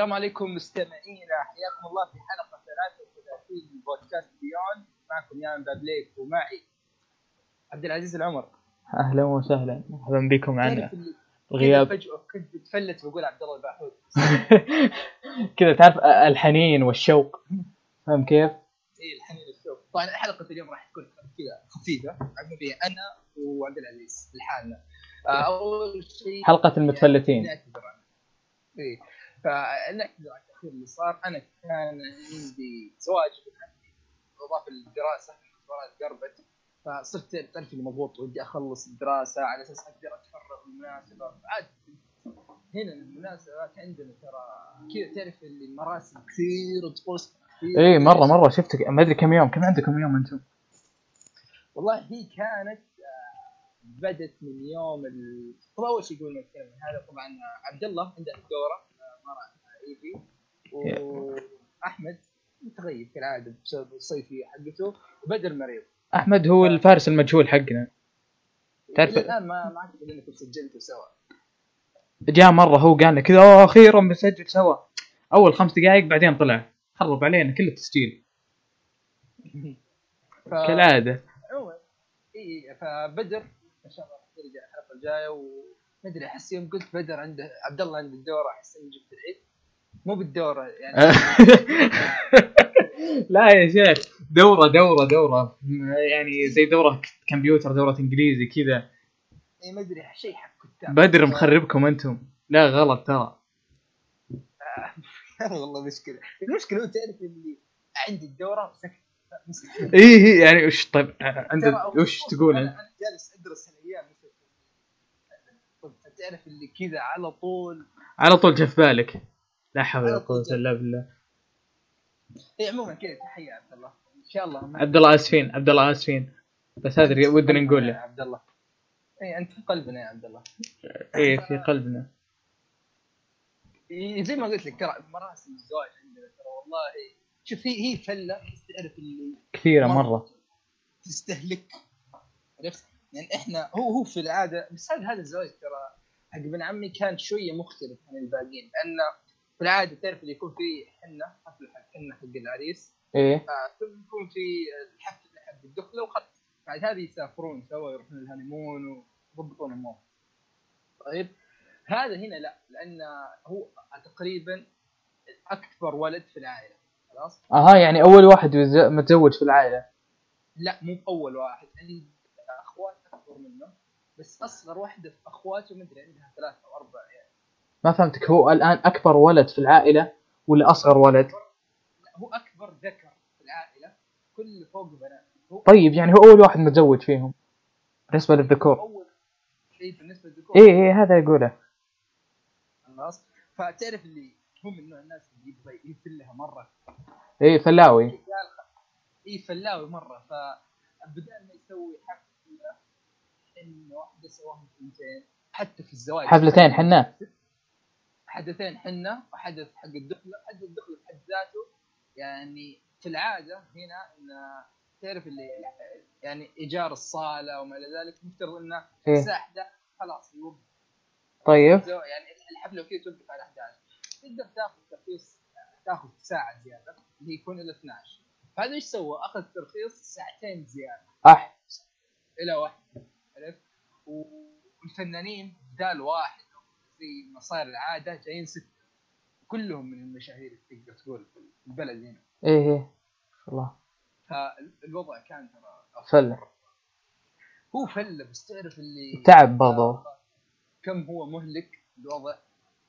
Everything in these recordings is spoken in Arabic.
السلام عليكم مستمعينا. حياكم الله في حلقة 33 من بودكاست بيون معكم يان بابليك ومعي عبد العزيز العمر. أهلا وسهلا. مرحبا بكم معنا غياب فجأة كنت بتفلت بقول عبد الله الباحوث. كذا تعرف الحنين والشوق. فاهم كيف؟ اي الحنين الشوق طبعا حلقة اليوم راح تكون كذا خفيفة. فيها. أنا وعبد العزيز لحالنا آه، أول شيء حلقة المتفلتين. نعتذر عن التاخير اللي صار أنا كان عندي زواج بالاضافه للدراسه الاختبارات قربت فصرت تعرف مضغوط ودي أخلص الدراسة على أساس أقدر أتفرغ للمناسبه عاد هنا المناسبات عندنا ترى كذا تعرف اللي المراسم كثير وطقوس كثير. اي مرة مرة شفتك ما أدري كم يوم كم عندكم يوم أنتم؟ والله هي كانت آه، بدت من يوم ال... طبعا أول شيء نتكلم عن هذا طبعا عبد الله عنده الدورة. ما راح ايفي واحمد متغيب كالعادة بسبب الصيفيه حقته وبدر مريض. أحمد هو الفارس المجهول حقنا. تعرف- الآن ما ما أعتقد إنكم سجلتوا سوا. جاء مرة هو قال لنا كذا "أوه، أخيرا بنسجل سوا. أول خمس دقائق بعدين طلع. خرب علينا كل التسجيل. ف... كالعادة. عموما إي فبدر إن شاء الله يرجع الحلقة الجاية وما أدري أحس يوم قلت بدر عنده عبد الله عنده الدورة أحس إني جبت العيد. مو بالدورة يعني. لا يا شيخ دورة دورة دورة. يعني زي دورة كمبيوتر دورة إنجليزي كذا. إيه ما أدري شيء حق كتاب. بدر مخربكم أنتم. لا غلط ترى. والله مشكلة. المشكلة هو تعرف اللي عندي الدورة سكت مستحيل. اي اي يعني وش طيب عند ترى وش تقول؟ أنا جالس أدرس الأيام. تعرف اللي كذا على طول. على طول جاء في بالك. لا حول ولا جاء. إلا بالله. اي عموما كذا تحية عبد الله. إن شاء الله. عبد الله آسفين عبد الله آسفين. بس هذا اللي ودنا نقول يا له عبد الله. اي أنت في قلبنا يا عبد الله. إيه في قلبنا. إيه، زي ما قلت لك ترى مراسم الزواج عندنا ترى والله. شوف هي هي فلة تعرف اللي كثيرة مرة. تستهلك. عرفت؟ يعني إحنا هو هو في العادة بس هذا هذا الزواج ترى حق ابن عمي كان شوية مختلف عن الباقيين لأن في العادة تعرف اللي يكون في حنة حفل حق حنة حق العريس. إيه. آه، ثم يكون في الحفل حق الدخلة وخط بعد هذه يسافرون سوا يروحون الهانيمون ويضبطون أمورهم. طيب؟ هذا هنا لا لأن هو تقريبا أكبر ولد في العائلة. خلاص؟ أها يعني أول واحد متزوج في العائلة. لا مو باول واحد عندي أخوات أكبر منه. بس أصغر واحدة في أخواته مدري عندها ثلاثة أو أربعة يعني. ما فهمتك. هو الآن أكبر ولد في العائلة ولا أصغر ولد؟ لا هو أكبر ذكر في العائلة كل فوق بنات. هو طيب يعني هو أول واحد متزوج فيهم بالنسبة للذكور. أول شيء بالنسبة للذكور. إيه إيه هذا يقوله. خلاص. فتعرف اللي هو من نوع الناس اللي يبغى يفلها مرة؟ إيه فلاوي. قال خ- اي فلاوي مرة. فبدال ما يسوي حفله حنه واحدة سواهم ثنتين حتى في الزواج. حفلتين حنة حدثين حنه وحدث حق الدخله حدث الدخله بحد ذاته يعني في العادة هنا إن تعرف اللي يعني إيجار الصالة وما إلى ذلك مفترض إنه إيه. الساعة 11 خلاص يوقف. طيب. يعني الحفله وكذا توقف على 11 تقدر تاخذ ترخيص تاخذ ساعة زيادة اللي يكون إلى 12 فهذا إيش سوى؟ أخذ ترخيص ساعتين زيادة. أح. إلى واحد. عرفت؟ والفنانين بدال واحد. زي ما صار العادة جايين ستة. كلهم من المشاهير تقدر تقول في البلد هنا. إيه إيه. الله. فالوضع كان ترى فل. هو فله بس تعرف اللي تعب برضو. كم هو مهلك الوضع؟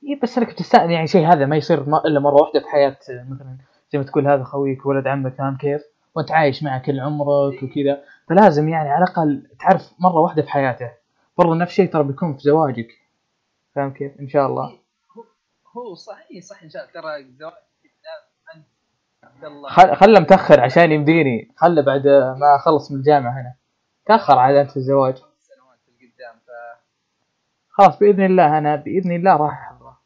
اي بس انك تستأذن يعني شيء هذا ما يصير إلا مرة واحدة في حياة مثلا زي ما تقول هذا خويك ولد عمك فاهم كيف؟ وانت عايش معه كل عمرك وكذا فلازم يعني على الأقل تعرف مرة واحدة في حياته. برضو نفس الشيء ترى بيكون في زواجك. فاهم كيف؟ إن شاء الله. هو صحيح صح إن شاء الله ترى خل خله متأخر عشان يمديني. خله بعد ما أخلص من الجامعة هنا. تأخر عاد أنت في الزواج. خمس سنوات لقدام ف خلاص بإذن الله أنا بإذن الله راح أحضره.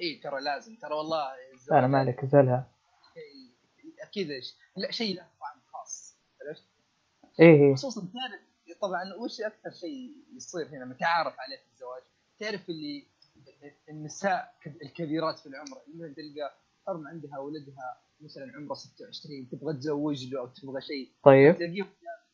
إي ترى لازم. ترى والله الزواج أنا ما عليك ازلها شيء إيش- لا شيء له طعم خاص عرفت؟ إيه إيه. خصوصا تعرف طبعا وش أكثر شيء يصير هنا متعارف عليه في الزواج؟ تعرف اللي النساء الكبيرات في العمر مثلا تلقى ام عندها ولدها مثلا عمره 26 تبغى تزوج له أو تبغى شيء طيب. تلاقيهم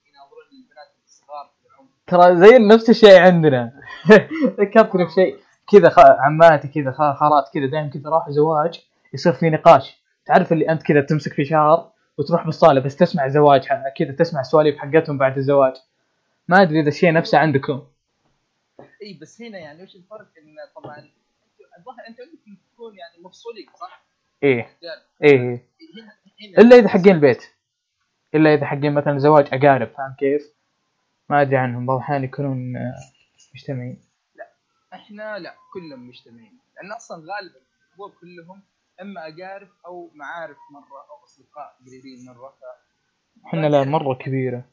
يناظرون البنات الصغار في العمر. ترى زي نفس الشيء عندنا. ذكرتني بشيء كذا خ... عماتي كذا خالات كذا دائما كذا راح زواج يصير في نقاش. تعرف اللي أنت كذا تمسك في شعر وتروح بالصالة بس تسمع زواج كذا تسمع السواليف حقتهم بعد الزواج. ما أدري إذا الشيء نفسه عندكم. إي بس هنا يعني وش الفرق إن طبعا الظاهر أنت عندكم تكون يعني مفصولين صح؟ إيه إيه هنا إلا إذا حقين البيت إلا إذا حقين مثلا زواج أقارب فاهم كيف؟ ما أدري عنهم بعض الأحيان يكونون آه، مجتمعين. إحنا لا كلهم مجتمعين. لأن أصلا غالبا الحضور كلهم إما اقارب أو معارف مرة أو أصدقاء قريبين مرة. ف... إحنا لا مرة كبيرة.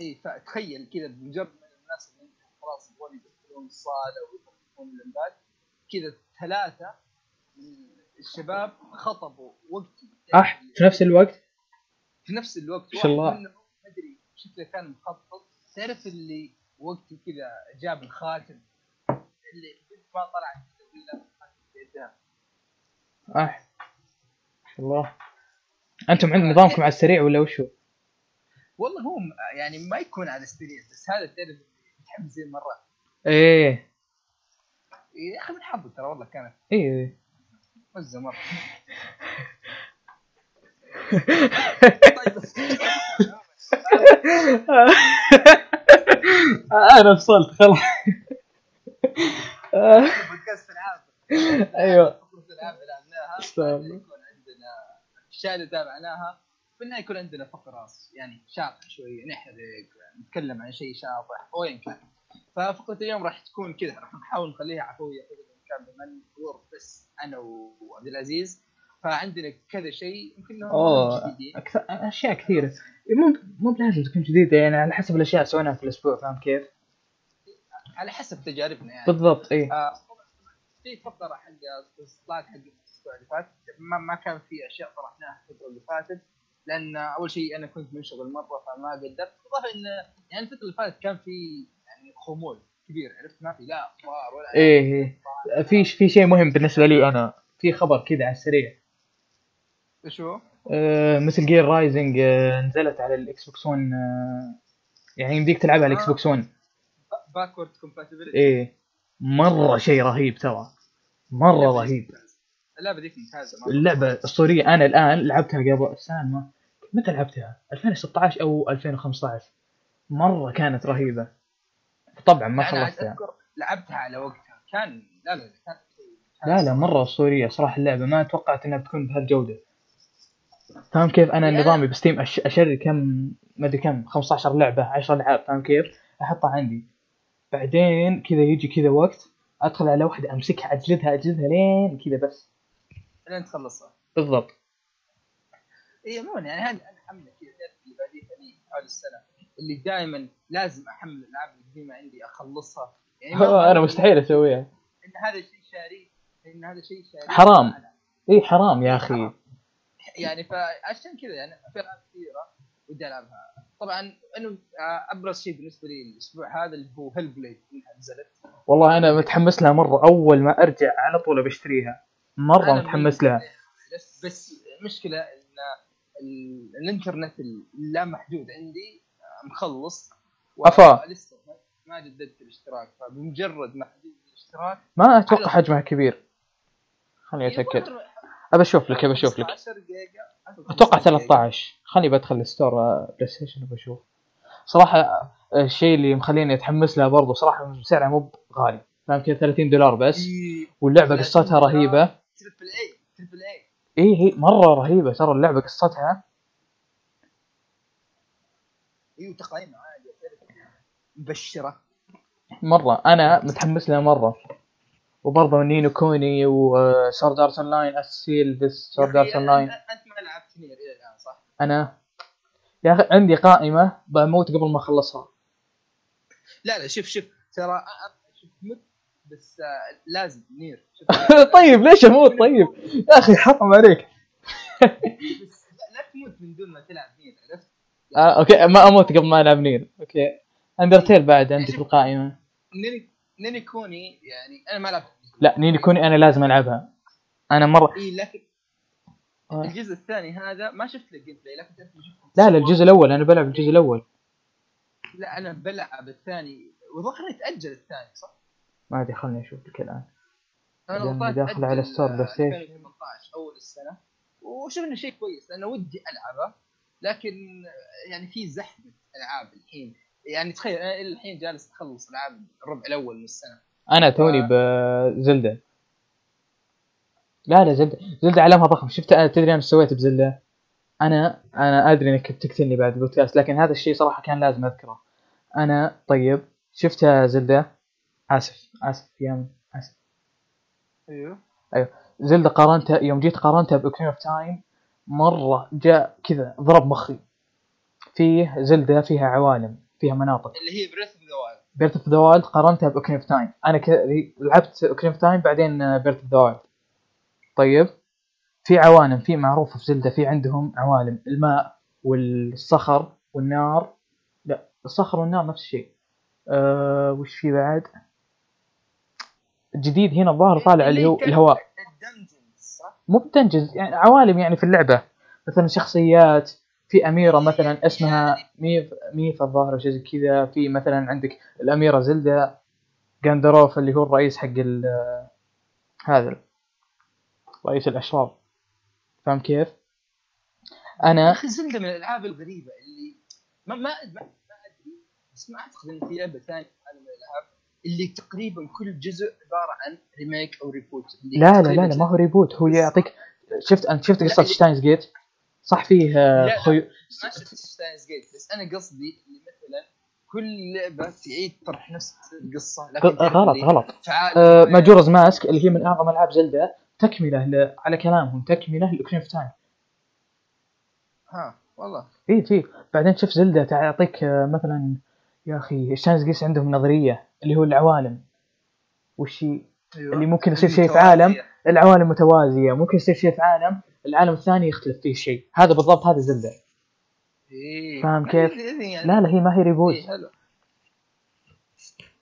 إي فتخيل كذا بمجرد من الناس اللي خلاص يبغون يدخلون الصالة ويدخلون اللمبات كذا ثلاثة من الشباب خطبوا وقتي أح في نفس الوقت؟ في نفس الوقت. ما شاء الله. أدري شكله كان مخطط. تعرف اللي وقتي كذا جاب الخاتم؟ اللي ما طلعت كذا الا الخاتم شاء الله. أنتم عند نظامكم على السريع ولا وشو؟ والله هو يعني ما يكون على السريع بس هذا تعرف متحمسين مرة. إيه. يا أخي من حظه ترى والله كانت إيه. مزة مرة. أنا فصلت خلاص. بودكاست العاب. أيوه. بعدين يكون عندنا الاشياء اللي تابعناها في النهاية يكون عندنا فقرة يعني شاطحه شوية نحرق نتكلم عن شيء شاطح أو ايا كان. ففقرة اليوم راح تكون كذا راح نحاول نخليها عفوية قدر الامكان بما الحضور بس أنا وعبد العزيز. فعندنا كذا شيء يمكن أوه أكثر أشياء كثيرة. مو مو بلازم تكون جديدة يعني على حسب الأشياء اللي سويناها في الأسبوع فاهم كيف؟ على حسب تجاربنا يعني. بالضبط إيه. آه، في فقرة حق الاصدقاء حق الأسبوع اللي فات. ما, ما كان في أشياء طرحناها الفترة اللي فاتت لأن أول شيء أنا كنت منشغل مرة فما قدرت. اضافه إن يعني الفترة اللي فاتت كان في يعني خمول كبير عرفت؟ ما في لا أخبار ولا إيه إيه. في في شيء مهم بالنسبة لي أنا. في خبر كذا على السريع. إيش هو؟ آه Metal Gear Rising آه نزلت على ال Xbox 1 آه يعني يمديك تلعبها على ال Xbox 1 backward compatibility إيه. مرة شيء رهيب ترى. مرة رهيب. اللعبة ذيك ممتازة. اللعبة اسطوريه أنا الآن لعبتها قبل ما متى لعبتها؟ 2016 أو 2015 مرة كانت رهيبة. طبعا ما خلصتها. أذكر لعبتها على وقتها. كان لا لا كان لا لا مرة أسطورية صراحة اللعبة. ما توقعت إنها بتكون بهالجودة. فاهم كيف؟ أنا نظامي بستيم أش... أشري كم ما أدري كم 15 لعبة 10 ألعاب فاهم كيف؟ أحطها عندي. بعدين كذا يجي كذا وقت أدخل على واحدة أمسكها أجلدها أجلدها لين كذا بس. لين تخلصها. بالضبط. اي عموما يعني هذه أنا حمله كذا اللي بعديها لي حول السنة اللي دائما لازم أحمل الألعاب القديمه عندي أخلصها. يعني أنا مستحيل أسويها. إن هذا شيء شاري إن هذا شيء شاري. حرام. اي حرام يا أخي. يعني فعشان كذا يعني في ألعاب كثيرة ودي ألعبها. طبعا إنه آه، أبرز شيء بالنسبة لي الأسبوع هذا اللي هو هيل بليد انها نزلت والله أنا متحمس لها مرة. أول ما أرجع على طول بشتريها مرة متحمس لها. بس بس المشكلة إن ال- الإنترنت اللا محدود عندي مخلص. أفا. لسه ما- جددت الاشتراك فبمجرد ما جددت الاشتراك ما أتوقع حجمها كبير. خليني أتأكد. أبى أشوف لك أبى أشوف لك. 15 جيجا أتوقع 13 خليني بدخل ال store آه، PlayStation وبشوف صراحة آه، الشيء اللي مخليني أتحمس لها برضو صراحة سعرها مو غالي فاهم كذا 30 دولار بس. إيه، واللعبة قصتها رهيبة. triple A triple اي اي هي مرة رهيبة ترى اللعبة قصتها. اي وتقييمها عادي مبشرة. مرة أنا متحمس لها مرة. وبرضه Ni no Kuni و Sword Art Online Accel بس Sword يا Art Online انت أنت ما لعبت NieR إلى الآن صح؟ أنا؟ يا أخي عندي قائمة بموت قبل ما أخلصها. لا لا شوف شوف. ترى بس آه، لازم NieR. طيب ليش أموت طيب. يا أخي حرام عليك. بس لا, تموت من دون ما تلعب NieR عرفت؟ آه أوكي. ما أموت قبل ما ألعب NieR. أوكي. Undertale بعد عندي في القائمة. نيني Ni no Kuni يعني أنا ما لعبت لا Ni no Kuni أنا لازم ألعبها. أنا مرة إي لكن آه. الجزء الثاني هذا ما شفت له gameplay لكن لا لا الجزء الأول. أنا بلعب الجزء الأول. لا أنا بلعب الثاني. وظهر يتأجل الثاني صح؟ ما أدري خلني أشوف لك الان أنا داخل على store PlayStation. 2018 أول السنة وشوف إنه شيء كويس لأنه ودي ألعبه. لكن يعني في زحمة ألعاب الحين. يعني تخيل أنا الحين جالس أخلص ألعاب الربع الأول من السنة. أنا توني آه. ب Zelda لا لا Zelda. Zelda عالمها ضخم. شفت تدري أنا إيش سويت ب Zelda؟ أنا أنا أدري إنك بتقتلني بعد البودكاست لكن هذا الشيء صراحة كان لازم أذكره. أنا طيب شفت Zelda؟ آسف آسف يا آسف. أيوه. Zelda قارنتها يوم جيت قارنتها ب Ocarina of Time مرة جاء كذا ضرب مخي. فيه Zelda فيها عوالم فيها مناطق. اللي هي Breath of the Wild Breath of the Wild قارنتها ب Ocarina of Time أنا ك... لعبت Ocarina of Time بعدين Breath of the Wild طيب. في عوالم في معروف في Zelda في عندهم عوالم. الماء والصخر والنار. لا الصخر والنار نفس الشيء. أه وش في بعد؟ الجديد هنا الظاهر طالع اللي هو الهواء؟ مو بتنجز يعني عوالم يعني في اللعبة مثلا شخصيات في أميرة مثلا اسمها ميف ميف الظاهر شيء زي كذا في مثلا عندك الأميرة زلدا جاندروف اللي هو الرئيس حق ال هذا رئيس الأشرار فاهم كيف؟ يا أنا أخي Zelda من الألعاب الغريبة اللي ما ما ما, أدري بس ما أعتقد ان في لعبة ثانية عالم الألعاب اللي تقريبا كل جزء عبارة عن remake أو reboot لا لا لا, لا ما هو reboot هو يعطيك شفت أنت شفت لا، Steins Gate صح فيه آه،. خيو ما شفت Steins Gate بس أنا قصدي اللي مثلا كل لعبة تعيد طرح نفس القصة غلط غلط. آه،. Majora's Mask اللي هي من أعظم ألعاب Zelda تكملة ل... على كلامهم تكملة ل Ocarina of Time ها والله. اي في بعدين تشوف Zelda تعطيك آه، مثلا يا أخي ال Steins Gate عندهم؟ نظرية اللي هو العوالم. وش هي؟ أيوة. اللي ممكن يصير شيء في. عالم العوالم متوازية. ممكن يصير شيء في عالم العالم الثاني يختلف فيه شيء. هذا بالضبط هذا Zelda إيه. فاهم كيف؟ يعني. لا لا هي ما هي reboot إيه حلو.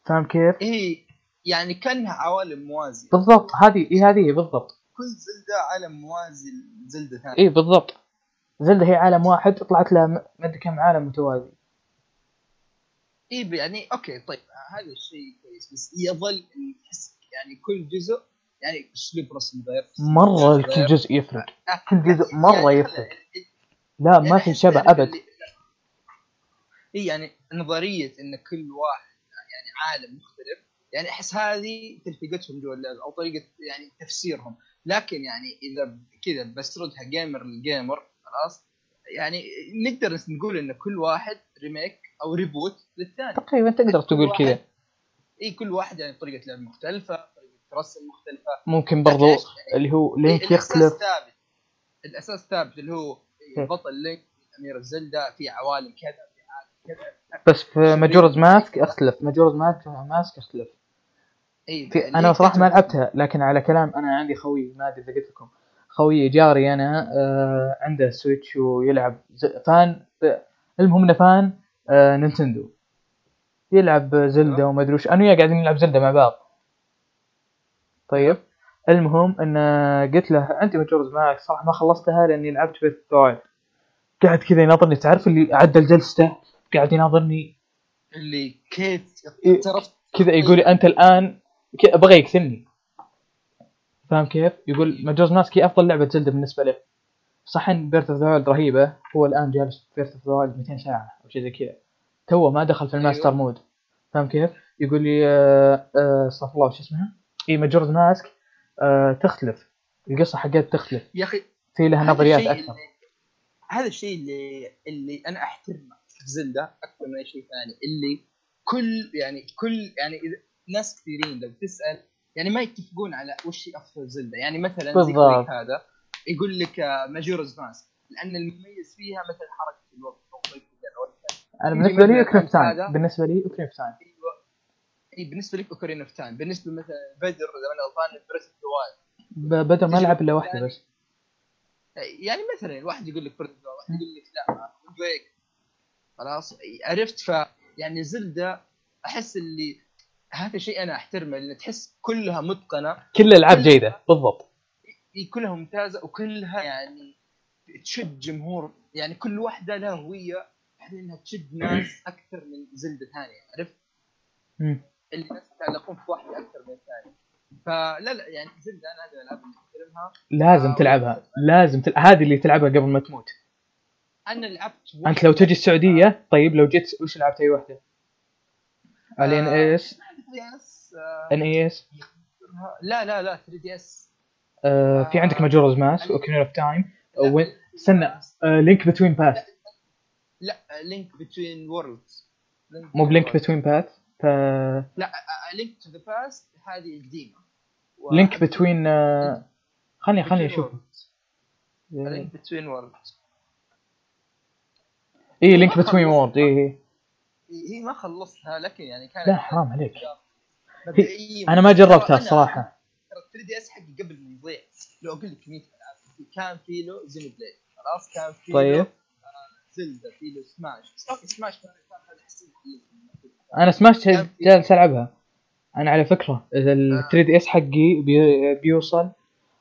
فاهم كيف؟ إيه يعني كأنها عوالم موازية. بالضبط هذه إيه هذه بالضبط. كل زلدة عالم موازي لزلده ثانية. اي بالضبط. زلدا هي عالم واحد طلعت لها ما أدري كم عالم متوازي. اي يعني أوكي طيب هذا الشيء كويس بس يظل تحس يعني كل جزء يعني أسلوب رسم غير مرة غير. كل جزء يفرق آه، كل جزء يعني خل- يفرق. لا ما يعني في شبه أبد اي يعني نظرية إن كل واحد يعني عالم مختلف يعني أحس هذه تلفقتهم جوا اللعبة أو طريقة يعني تفسيرهم لكن يعني إذا كذا بسردها gamer لل gamer خلاص يعني نقدر نقول إن كل واحد remake أو reboot للثاني. تقريبا تقدر تقول كذا. إي كل واحد يعني طريقة لعب مختلفة طريقة رسم مختلفة. ممكن برضو إيش؟ اللي هو Link الأساس يختلف. ثابت الأساس ثابت اللي هو إيه. بطل Link أمير ال Zelda في عوالم كذا في عالم كذا. بس في ماجورز ماسك اختلف Majora's Mask Mask اختلف إي أنا صراحة ما لعبتها لكن على كلام أنا عندي خوي ما أدري إذا قلت لكم. خوي جاري أنا آه عنده Switch ويلعب fan. المهم إنه fan. آه Nintendo. يلعب Zelda وما أدري وش. أنا وياه قاعدين نلعب Zelda مع بعض. طيب. المهم إن قلت له عندي Majora's Mask صراحة ما خلصتها لأني لعبت Breath Wild قاعد كذا يناظرني. تعرف اللي عدل جلسته قاعد يناظرني. اللي كيف إيه. اعترفت كذا يقول لي أنت الآن بغى يقتلني. فاهم كيف؟ يقول Majora's Mask هي أفضل لعبة Zelda بالنسبة له صح إن Breath of the رهيبة هو الآن جالس في Breath of the 200 ساعة أو شيء زي كذا تو ما دخل في الماستر أيوة. mode فاهم كيف؟ يقول لي آه، آه، استغفر الله وش اسمها؟ اي Majora's Mask آه، تختلف القصة حقت تختلف يا أخي في لها نظريات أكثر اللي- هذا الشيء اللي اللي أنا أحترمه في Zelda أكثر من أي شيء ثاني اللي كل يعني كل يعني إذا ناس كثيرين لو تسأل يعني ما يتفقون على وش افضل Zelda يعني مثلا زي بالضبط. هذا يقول لك Majora's Mask لأن المميز فيها مثل حركة الوقت. أو أنا بالنسبة لي أوكرين اوف تايم بالنسبة لي أوكرين اوف تايم أيوه إي بالنسبة لك أوكرين اوف تايم بالنسبة مثلا بدر إذا أنا غلطان بريث اوف ذا بدل ما العب إلا واحدة ثاني. بس. يعني مثلا واحد يقول لك بريث واحد يقول لك لا دريك خلاص. عرفت؟ ف يعني زلدة أحس اللي هذا شيء أنا أحترمه لأن تحس كلها متقنة. كل الألعاب جيدة بالضبط. كلها ممتازة وكلها يعني تشد جمهور. يعني كل واحدة لها هوية بحيث إنها تشد ناس أكثر من زلدة ثانية عرفت؟ اللي الناس يتعلقون في واحدة أكثر من الثانية. فلا لا يعني زلدة أنا هذه الألعاب اللي احترمها لازم آه، تلعبها. لازم تل... هذه اللي تلعبها قبل ما تموت. أنا لعبت أنت لو تجي السعودية طيب لو جيت وش لعبت أي واحدة؟ 3 SNES لا لا لا 3 DS. آه، في عندك Majora's Mask و Ocarina of Time استنى Link Between Past لا Link Between Worlds مو ب Link Between Past لا Link to the Past هذه قديمه لينك بتوين خلني خلني أشوف. Link Between Worlds اي Link Between Worlds إي هي ما خلصتها لكن يعني كانت لا حرام عليك. أنا ما جربتها الصراحة. 3 DS حقي قبل ما يضيع. لو أقول لك كميه العاب كان في له Xenoblade خلاص؟ كان في طيب. له زلدا في له سماش. بس سماش كان. أنا في- جالس ألعبها. أنا على فكرة ال 3 DS حقي بي بيوصل.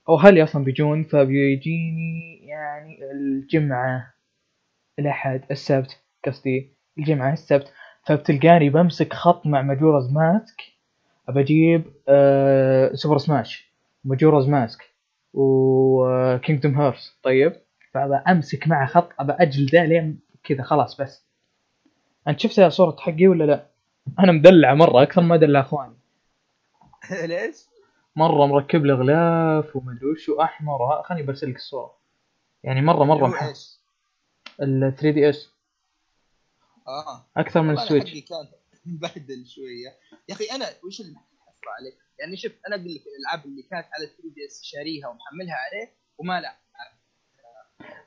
أو هل أصلا بيجون فبيجيني يعني الجمعة الأحد السبت قصدي الجمعة السبت. فبتلقاني بمسك خط مع Majora's Mask. بجيب آه Super Smash Majora's Mask و Kingdom Hearts طيب. فأبى أمسك معه خط أبى أجلده لين كذا خلاص بس. أنت شفت صورة حقي ولا لا؟ أنا مدلع مرة أكثر. مدلع أخواني. ليش؟ مرة مركب له غلاف ومدري وش وأحمر. خليني برسل لك الصورة. يعني مرة مرة هو محب؟ ال 3 DS آه. أكثر من ال Switch حقي كان مبهدل شوية. يا أخي أنا وش اللي محصل عليه؟ يعني شوف أنا أقول لك الألعاب اللي كانت على 3 DS شاريها ومحملها عليه وما لعب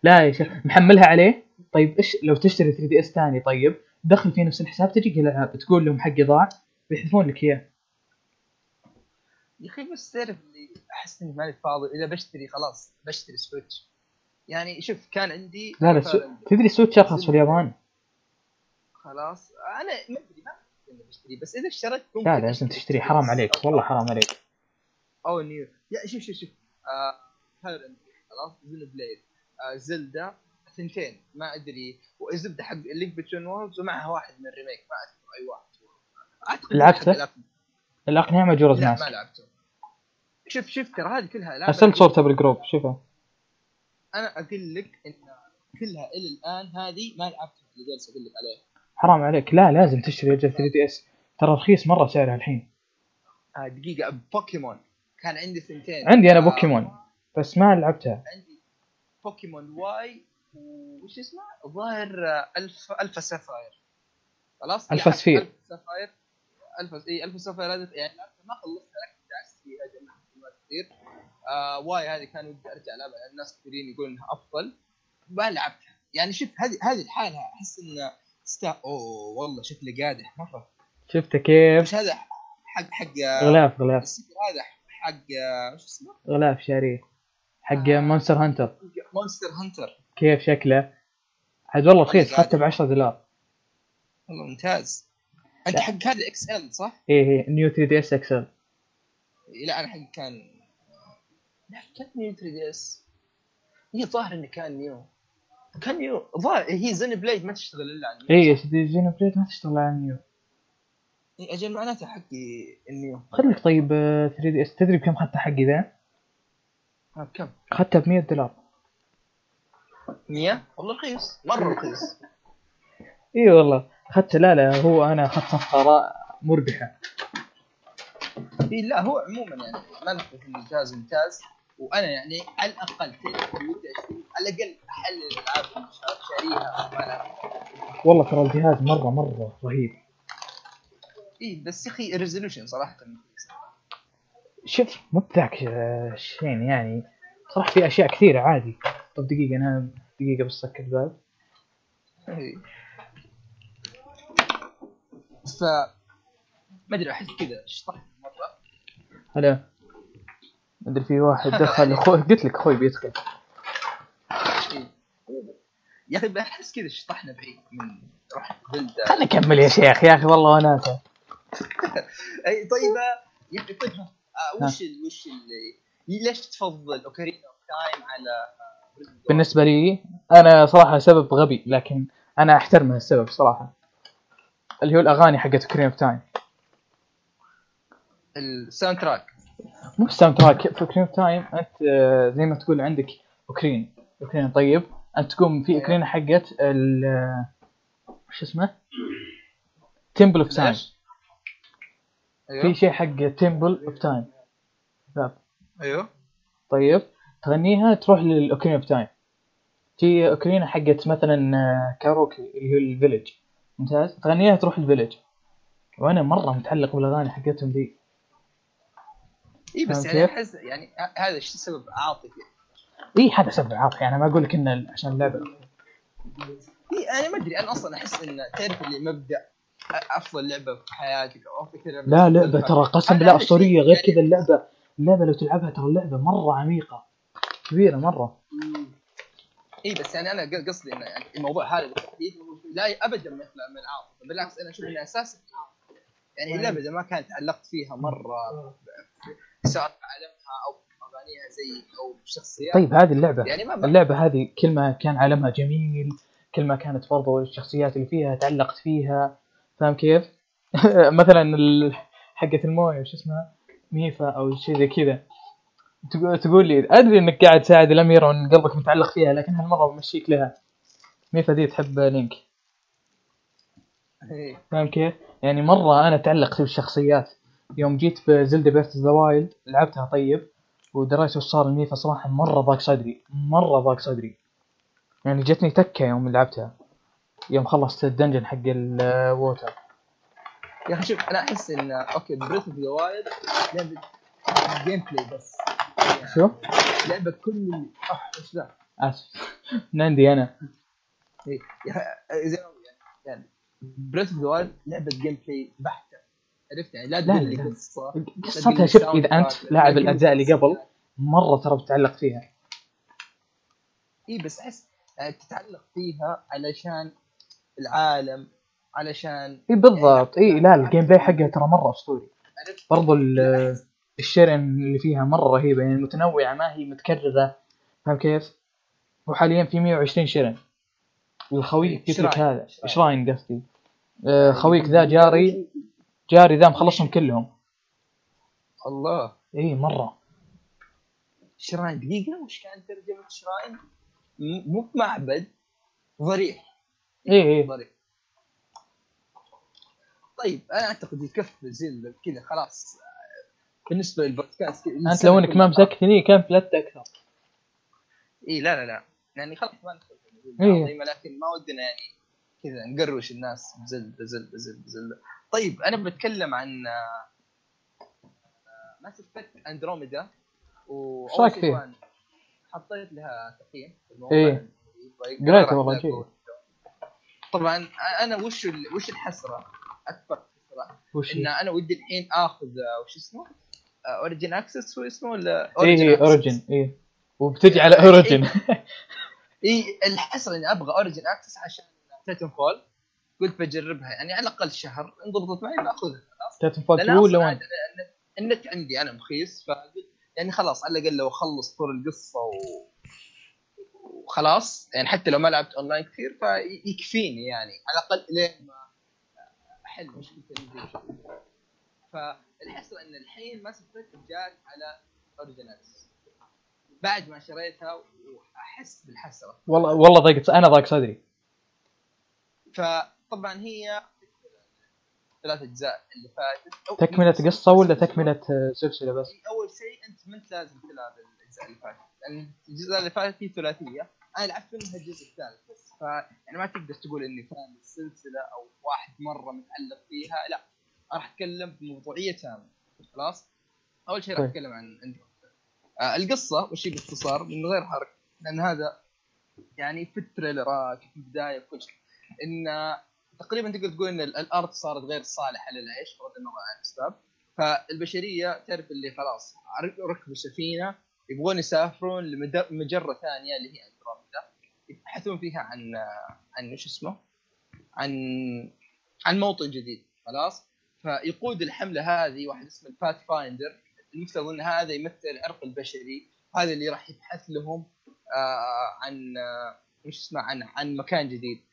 لا يا شيخ محملها عليه؟ طيب إيش لو تشتري 3 DS ثاني طيب دخل في نفس الحساب تجيك الالعاب تقول لهم حقي ضاع بيحذفون لك إياه. يا أخي بس تعرف اللي أحس إني ماني فاضي إذا بشتري خلاص بشتري سويتش. يعني شوف كان عندي لا لا سو... تدري السويتش أرخص في اليابان؟ خلاص أنا ما أدري ما إني بشتري بس إذا اشتريت لا لا لازم تشتري حرام عليك. والله حرام عليك. أو نيو يا شوف شوف شوف. آه هيرن خلاص زين بليد. آه زلدا ثنتين ما أدري. والزبده حق اللينك بتوين وورلدز ومعها واحد من الريميك ما اذكر أي واحد. أعتقد لعبته؟ الاقنعه Majora's لا ما لعبته. شوف شوف ترى هذه كلها ألعاب. أرسلت صورته بالجروب. شوفها. أنا أقول لك إن كلها إلى الآن هذه ما لعبتها. اللي جالس أقول لك عليها. حرام عليك. لا لازم تشتري أجل 3 DS. ترى رخيص مرة سعرها الحين. آه دقيقة بوكيمون. كان عندي ثنتين عندي أنا آه، بوكيمون بس ما لعبتها. عندي بوكيمون Y وش اسمه؟ الظاهر آه، ألف Alpha Sapphire خلاص؟ يعني Sapphire. Alpha Sapphire Alpha إي Alpha Sapphire هذه. يعني ما خلصتها لكن دعست فيها جمعت كثير. آه Y هذه كان ودي أرجع ألعبها. الناس كثيرين يقولون إنها أفضل. ما لعبتها. يعني شوف هذه هذه لحالها. أحس إن ستا أوه والله شكله قادح مرة. شفته كيف؟ مش هذا حق حق غلاف غلاف. ال sticker هذا حق وش اسمه؟ غلاف شاريه حق آه. Monster Hunter Monster Hunter كيف شكله؟ عاد والله رخيص اخذته ب 10 دولار. والله ممتاز. أنت لا. حق هذا XL صح؟ إيه إيه New 3 DS XL لا أنا حق كان لا كان New 3 DS هي ظاهر إنه كان New كان ظاهر هي Xenoblade ما تشتغل إلا على ال New. يا Xenoblade ما تشتغل على New إيه، أجل معناته حقي ال New. خليك طيب آه، 3 DS تدري بكم اخذته حقي ذا؟ ها كم؟ اخذته ب 100 دولار. 100 والله رخيص مرة رخيص. اي والله. اخذته لا لا هو أنا اخذت صفقه مربحة. إيه لا هو عموما يعني ان الجهاز ممتاز. وأنا يعني على الأقل اشتري على الأقل أحلل الألعاب شاريها والله ترى الجهاز مرة مرة رهيب. إيه بس يا أخي الريزولوشن صراحة. شوف مو بذاك آه، الشين يعني. صراحة في أشياء كثيرة عادي. طب دقيقة أنا دقيقة بس سكر الباب. ف ما أدري أحس كذا شطحت مرة. هلا. أدري في واحد دخل أخوي قلت لك أخوي بيدخل. يا أخي بحس كذا شطحنا بعيد من روح بلده خلنا نكمل يا شيخ يا أخي والله وناسه أي طيب آه، يعني طيب آه، وش ال وش اللي ليش تفضل Ocarina of Time على؟ بالنسبة لي أنا صراحة سبب غبي لكن أنا أحترم هالسبب صراحة. اللي هو الأغاني حقت Ocarina of Time ال soundtrack. مو ال soundtrack في of Time أنت آه، زي ما تقول عندك ocarina. ocarina طيب. أنت تقوم في. أوكرين حقت ال آه، وش اسمه؟ تمبل اوف تايم؟ في شيء حق تمبل اوف تايم أيوه. طيب. تغنيها تروح للاوكرين اوف تايم في اوكرينا حقت مثلا آه، كاروكي اللي هو الفيلج ممتاز؟ تغنيها تروح الفيلج وأنا مرة متعلق بالأغاني حقتهم ذي اي بس يعني؟ أحس يعني ه- هذا سبب عاطفي اي هذا سبب عاطفي أنا ما أقول لك إنه عشان اللعبه اي أنا ما أدري. أنا أصلا أحس إن تعرف اللي مبدأ أفضل لعبة في حياتك أو افضل كذا. لا لعبة ترى قسم بالله أسطورية. غير يعني- كذا اللعبة اللعبة لو تلعبها ترى اللعبة مرة عميقة. كبيرة مرة. اي بس يعني أنا قصدي إنه يعني الموضوع هذا بالتحديد لا ابدا ما يخلع من العاطفه بالعكس أنا أشوف انه أساسا يعني اللعبة إذا ما كانت علقت فيها مرة سواء في عالمها أو اغانيها زي أو بشخصيات طيب هذه اللعبة يعني ما اللعبة هذه كل ما كان عالمها جميل كل ما كانت برضو الشخصيات اللي فيها تعلقت فيها فاهم كيف؟ مثلا حقة الموية وش اسمها؟ Mipha أو شيء زي كذا تقول لي أدري إنك قاعد تساعد الأميرة وإن قلبك متعلق فيها لكن هالمرة بمشيك لها Mipha دي تحب Link إيه. فاهم كيف؟ يعني مرة أنا تعلقت بالشخصيات يوم جيت ب Zelda Breath of the Wild لعبتها طيب ودريت وش صار ل Mipha صراحة مرة ضاق صدري مرة ضاق صدري. يعني جتني تكة يوم لعبتها يوم خلصت ال dungeon حق ال water. يا أخي شوف أنا أحس إن okay Breath of the Wild لعبة gameplay بس. يعني شو؟ لعبة كل أح إيش ذا؟ آسف من عندي ما أقول يعني Breath of the Wild لعبة gameplay بحته عرفت يعني؟ لا تقول لي. قصة قصتها شوف تراك، لا لاعب الأجزاء اللي قبل. مرة ترى بتعلق فيها. إي بس أحس يعني تتعلق فيها علشان العالم علشان إي بالضبط. إي لا ال gameplay حقها ترى مرة أسطوري. عرفت؟ برضو ال- ال shrine اللي فيها مرة رهيبة يعني متنوعة ما هي متكررة. فاهم كيف؟ وحاليا في 120 shrine والخوي قلت لك. هذا. shrine قصدي. آه، خويك ذا جاري جاري ذا مخلصهم كلهم. الله. اي مرة. shrine دقيقة وش كان ترجمة shrine؟ مو بمعبد ضريح. اي اي ضريح. طيب أنا أعتقد يكفي زي كذا خلاص. بالنسبة للبودكاست أنت لو إنك ما مسكتني كان فلت أكثر. اي لا لا لا. يعني خلاص ما ال Zelda إيه. لكن ما ودنا يعني كذا نقروش الناس ب Zelda Zelda Zelda Zelda. طيب أنا بتكلم عن Mass Effect Andromeda شيء فيها؟ طبعاً حطيت لها تقييم في الموقع. إيه. يبغى قريته يقرأ والله جيد. طبعا أنا وش ال- وش الحسرة أكبر حسرة وش إن أنا ودي الحين آخذ آه، وش اسمه Origin Access هو اسمه ولا EA Access. Origin اي وبتجي على Origin اي الحسرة إني أبغى Origin Access عشان Titanfall قلت بجربها. يعني على الأقل شهر إن ضبطت معي بأخذها خلاص. 2 ولا أصلاً 1 عاد أنا- النت عندي أنا مخيس فقلت يعني خلاص على الأقل لو أخلص طول القصة و... وخلاص. يعني حتى لو ما لعبت أونلاين كثير فيكفيني يعني. على الأقل لين ما أحل مشكلة الفيديو فالحسره إن الحين ما سفرت جات على أوريجينالز. بعد ما شريتها وأحس بالحسرة. والله والله ضاقت أنا ضاق صدري. فطبعا هي ثلاث أجزاء اللي فاتت. تكملة قصة ولا تكملة آه، سلسلة بس؟ أول شيء أنت ما أنت لازم تلعب الأجزاء اللي فاتت. لأن الجزء اللي فاتت هي ثلاثية أنا لعبت منها الجزء الثالث بس. ف يعني ما تقدر تقول إني فاهم السلسلة أو واحد مرة متعلق فيها. لا راح أتكلم بموضوعيه تامة. خلاص؟ أول شيء راح طيب. أتكلم عن آه القصة وش باختصار من غير حرق. لأن هذا يعني في التريلرات في البداية في كل شيء. إن تقريبا تقدر تقول إن ال- الأرض صارت غير صالحة للعيش بغض النظر عن الأسباب. فالبشرية تعرف اللي خلاص ركبوا سفينة يبغون يسافرون لمجره ثانية اللي هي أندروميدا. يبحثون فيها عن عن وش اسمه؟ عن عن موطن جديد خلاص. فيقود الحملة هذه واحد اسمه الباث فايندر المفترض إن هذا يمثل العرق البشري. هذا اللي راح يبحث لهم آه عن آه وش اسمه عن عن مكان جديد.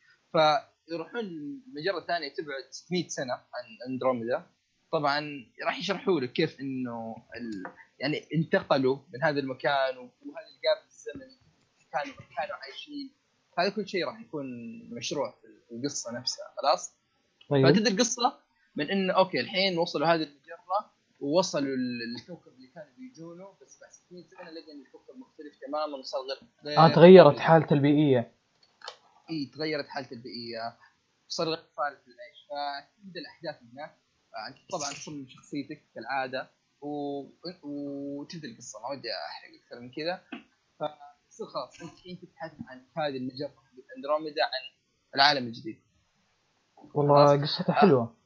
فيروحون مجرة ثانية تبعد 600 سنة عن أندروميدا. طبعا راح يشرحوا لك كيف إنه ال... يعني انتقلوا من هذا المكان وهذا ال gap الزمني كانوا كانوا عايشين. هذا كل شيء راح يكون مشروع في القصة نفسها. خلاص؟ طيب. فتبدا القصة من إنه okay الحين وصلوا هذه المجرة ووصلوا للكوكب اللي كانوا بيجونه بس بعد 600 سنة لقوا إن الكوكب مختلف تماما وصار غير آه تغيرت حالته البيئية. اي تغيرت حالته البيئية صار غير قابل للعيش فتبدا الأحداث هناك. أنت طبعا تصمم شخصيتك كالعادة و... وتبدأ القصة ما ودي أحرق أكثر من كذا. فتصير خلاص أنت الحين تبحث عن هذه المجره أندروميدا عن العالم الجديد. والله قصتها حلوة.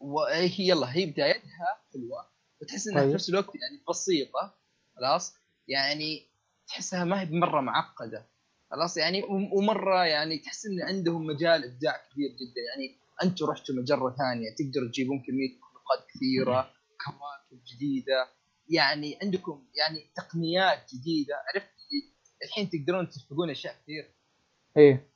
وهي يلا هي بدايتها حلوة. وتحس إنها طيب. في نفس الوقت يعني بسيطة خلاص. يعني تحسها ما هي بمرة معقدة. خلاص يعني وم- ومرة يعني تحس إن عندهم مجال إبداع كبير جدا. يعني أنتم رحتوا مجرة ثانية تقدروا تجيبون كمية مخلوقات كثيرة كواكب جديدة. يعني عندكم يعني تقنيات جديدة. عرفت؟ الحين تقدرون تسبقون أشياء كثير. إيه.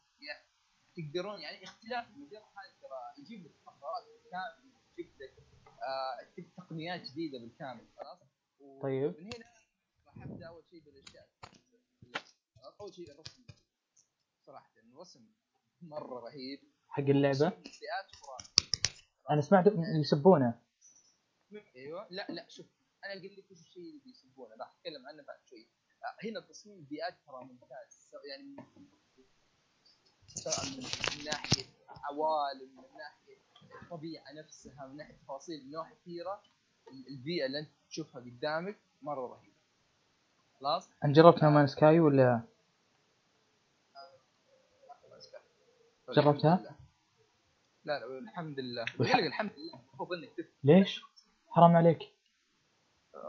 تقدرون يعني اختلاف المجرة هذه ترى يجيب لك مهارات بالكامل يجيب لك آه تقنيات جديدة بالكامل خلاص. طيب. من هنا راح أبدأ أول شيء بالأشياء. أول شيء الرسم صراحة الرسم مرة رهيب. حق اللعبة؟ أنا سمعت يسبونه. أيوه. لا لا شوف أنا أقول لك وش الشيء اللي بيسبونه راح أتكلم عنه بعد شوي. آه، هنا تصميم البيئات ترى ممتاز. يعني سواء من ناحية عوالم من ناحية الطبيعة نفسها من ناحية تفاصيل من نواحي كثيرة ال- البيئة اللي أنت تشوفها قدامك مرة رهيبة. خلاص؟ جربت نومان سكاي ولا؟ جربتها؟ لله. لا لا الحمد لله لك الحمد لله المفروض إنك ليش؟ حرام عليك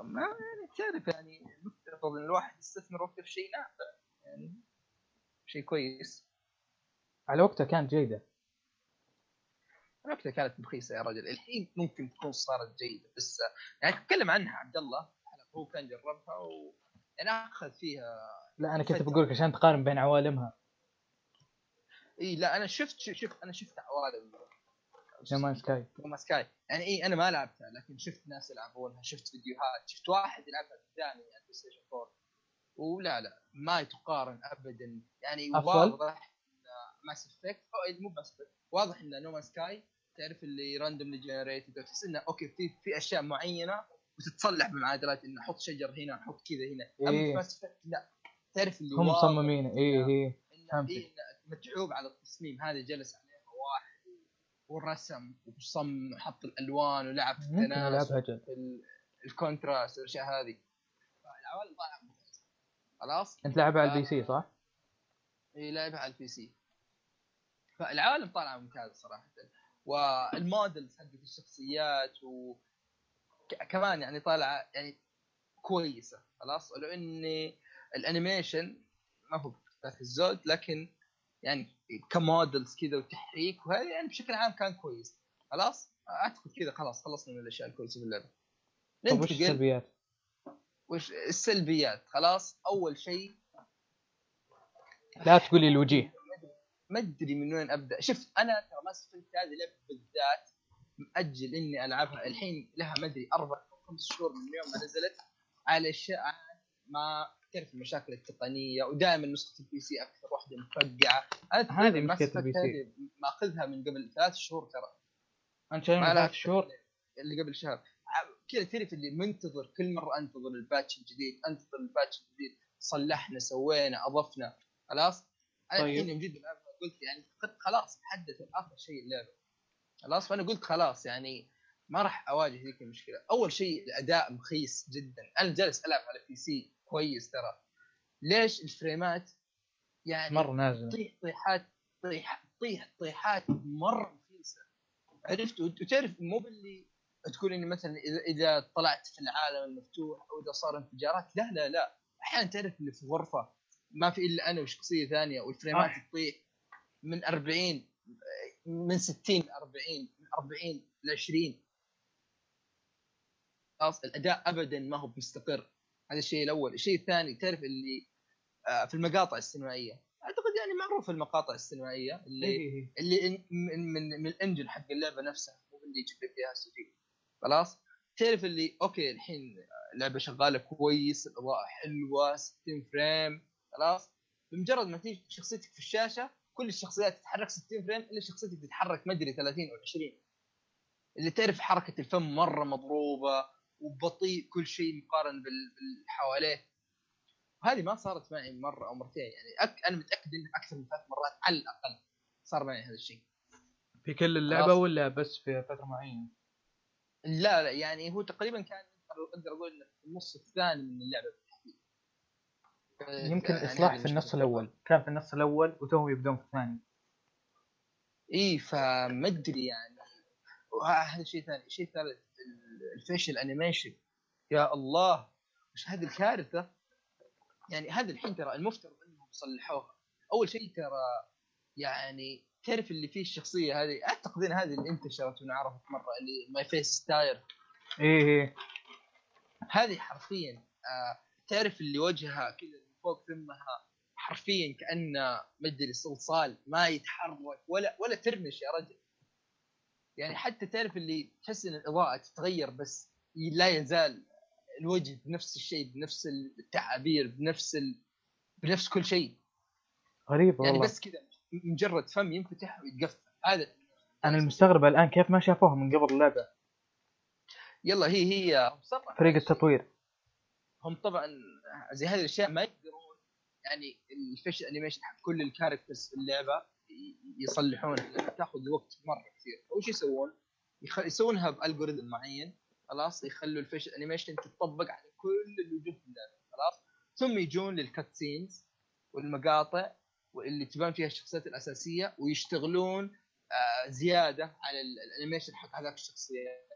ما يعني تعرف يعني مفترض إن الواحد يستثمر وقته في شيء نافع يعني شيء كويس على وقتها كانت جيدة وقتها كانت رخيصة يا رجل الحين ممكن تكون صارت جيدة بس يعني تكلم عنها عبد الله هو كان جربها و يعني أخذ فيها لا أنا كنت. بقول لك عشان تقارن بين عوالمها إي لا أنا شفت شفت أنا شفت عوالم. No Man's Sky. No Man's Sky. يعني إي أنا ما لعبتها لكن شفت ناس يلعبونها شفت فيديوهات شفت واحد يلعبها قدامي على ال PlayStation 4 ولا لا ما تقارن ابدا. يعني أفضل؟ واضح Mass Effect مو Mass Effect واضح إن No Man's Sky تعرف اللي randomly generated تحس إنه okay في في أشياء معينة وتتصلح بمعادلات إنه أحط شجر هنا أحط كذا هنا. أما إيه. في Mass Effect لا. تعرف اللي هم مصممين. إنه فهمتك. إيه متعوب على التصميم. هذا جلس عليها واحد ورسم وصمم وحط الألوان ولعب في التناسق ال contrast والأشياء هذه. طالعه ممتازه خلاص؟ أنت لعبها على ال PC صح؟ هي لعبها على ال PC. فالعوالم طالعه ممتازه صراحة. وال models حقت الشخصيات و كمان يعني طالعة يعني كويسة. خلاص؟ ولو إني ال animation ما هو ذاك الزود لكن يعني ك models كذا وتحريك وهذا يعني بشكل عام كان كويس. خلاص؟ أعتقد كذا خلاص خلصنا من الأشياء الكويسة في اللعبة. طيب وش السلبيات؟ وش السلبيات؟ خلاص أول شيء لا تقول لي الوجيه. ما أدري من وين أبدأ. شوف أنا ترى ما سفلت هذه اللعبة بالذات مأجل إني ألعبها. الحين لها ما أدري أربع أو خمس شهور من يوم ما نزلت على اشياء ما تعرف المشاكل التقنية ودائما نسخة البي سي أكثر واحدة مفقعه أنا هذه Effect البي سي. ماخذها من قبل ثلاث شهور ترى. أنت شايف ما ثلاث شهور؟ اللي قبل شهر. كذا تعرف اللي منتظر كل مرة أنتظر ال patch الجديد أنتظر ال patch الجديد صلحنا سوينا أضفنا خلاص؟ أنا طيب. الحين يوم جيت العبها قلت يعني قد خلاص حدث آخر شيء اللعبة. خلاص؟ فأنا قلت خلاص يعني ما راح أواجه ذيك المشكلة. أول شيء الأداء مخيس جدا. أنا جالس ألعب على PC كويس ترى. ليش الفريمات يعني مرة نازلة. طيح طيحات طيح طيح طيحات مرة رخيصة. عرفت؟ وت- وتعرف مو باللي تقول إني مثلا إذا إذا طلعت في العالم المفتوح أو إذا صار انفجارات لا لا لا. أحيانا تعرف اللي في غرفة ما في إلا أنا وشخصية ثانية والفريمات صح. تطيح من 40 من 60 ل 40 من 40 ل 20 خلاص؟ الأداء ابدا ما هو مستقر. هذا الشيء الأول. الشيء الثاني تعرف اللي آه، في المقاطع السينمائية. أعتقد يعني معروف المقاطع السينمائية اللي إيه. اللي إن- من من, من ال engine حق اللعبة نفسها. مو اللي يجيب لك إياها CG خلاص؟ تعرف اللي okay الحين اللعبة شغالة كويس الاضاءه حلوة 60 frame. خلاص؟ بمجرد ما تيجي شخصيتك في الشاشة كل الشخصيات تتحرك 60 frame إلا شخصيتك تتحرك ما أدري 30 أو 20 اللي تعرف حركة الفم مرة مضروبة وبطيء كل شيء مقارن بال- باللي حواليه هذه ما صارت معي مرة أو مرتين يعني. أك... أنا متأكد إنها أكثر من ثلاث مرات على الأقل صار معي هذا الشيء. في كل اللعبة خلاص. ولا بس في فترة معينة؟ لا لا يعني هو تقريبا كان أقدر أقول إنه في النص الثاني من اللعبة. بالتحديد يمكن يعني إصلاح في النص. الأول. كان في النص الأول وتوهم يبدون في الثاني. اي فما أدري يعني. وه- هذا شيء ثاني شيء ثالث. ال- الفيشل انيميشن يا الله وش هذه الكارثة؟ يعني هذا الحين ترى المفترض إنهم صلحوها. أول شيء ترى يعني تعرف اللي فيه الشخصية هذه؟ أعتقد إن هذه اللي انتشرت ونعرفت مرة اللي my face is tired إيه إيه. هذه حرفيا آه تعرف اللي وجهها كذا من فوق ثمها حرفيا كأنه مدري صلصال ما يتحرك ولا ولا ترمش يا رجل. يعني حتى تعرف اللي تحس إن الإضاءة تتغير بس لا يزال الوجه بنفس الشيء بنفس التعابير بنفس ال... بنفس كل شيء. غريب يعني والله. بس كذا مجرد فم ينفتح ويتقفل. هذا أنا المستغرب الآن كيف ما شافوها من قبل اللعبة. يلا هي هي فريق. التطوير. هم طبعا زي هذه الأشياء ما يقدرون يعني ال facial animation حق كل ال characters في اللعبة. يصلحونها لانها تاخذ وقت مرة كثير. شيء يسوون يخ... يسوونها ب algorithm معين خلاص؟ يخلوا ال facial animation تطبق على كل الوجوه في اللعبة خلاص؟ ثم يجون لل cut scenes والمقاطع واللي تبان فيها الشخصيات الأساسية ويشتغلون آه زيادة على ال- ال animation حق هذاك الشخصيات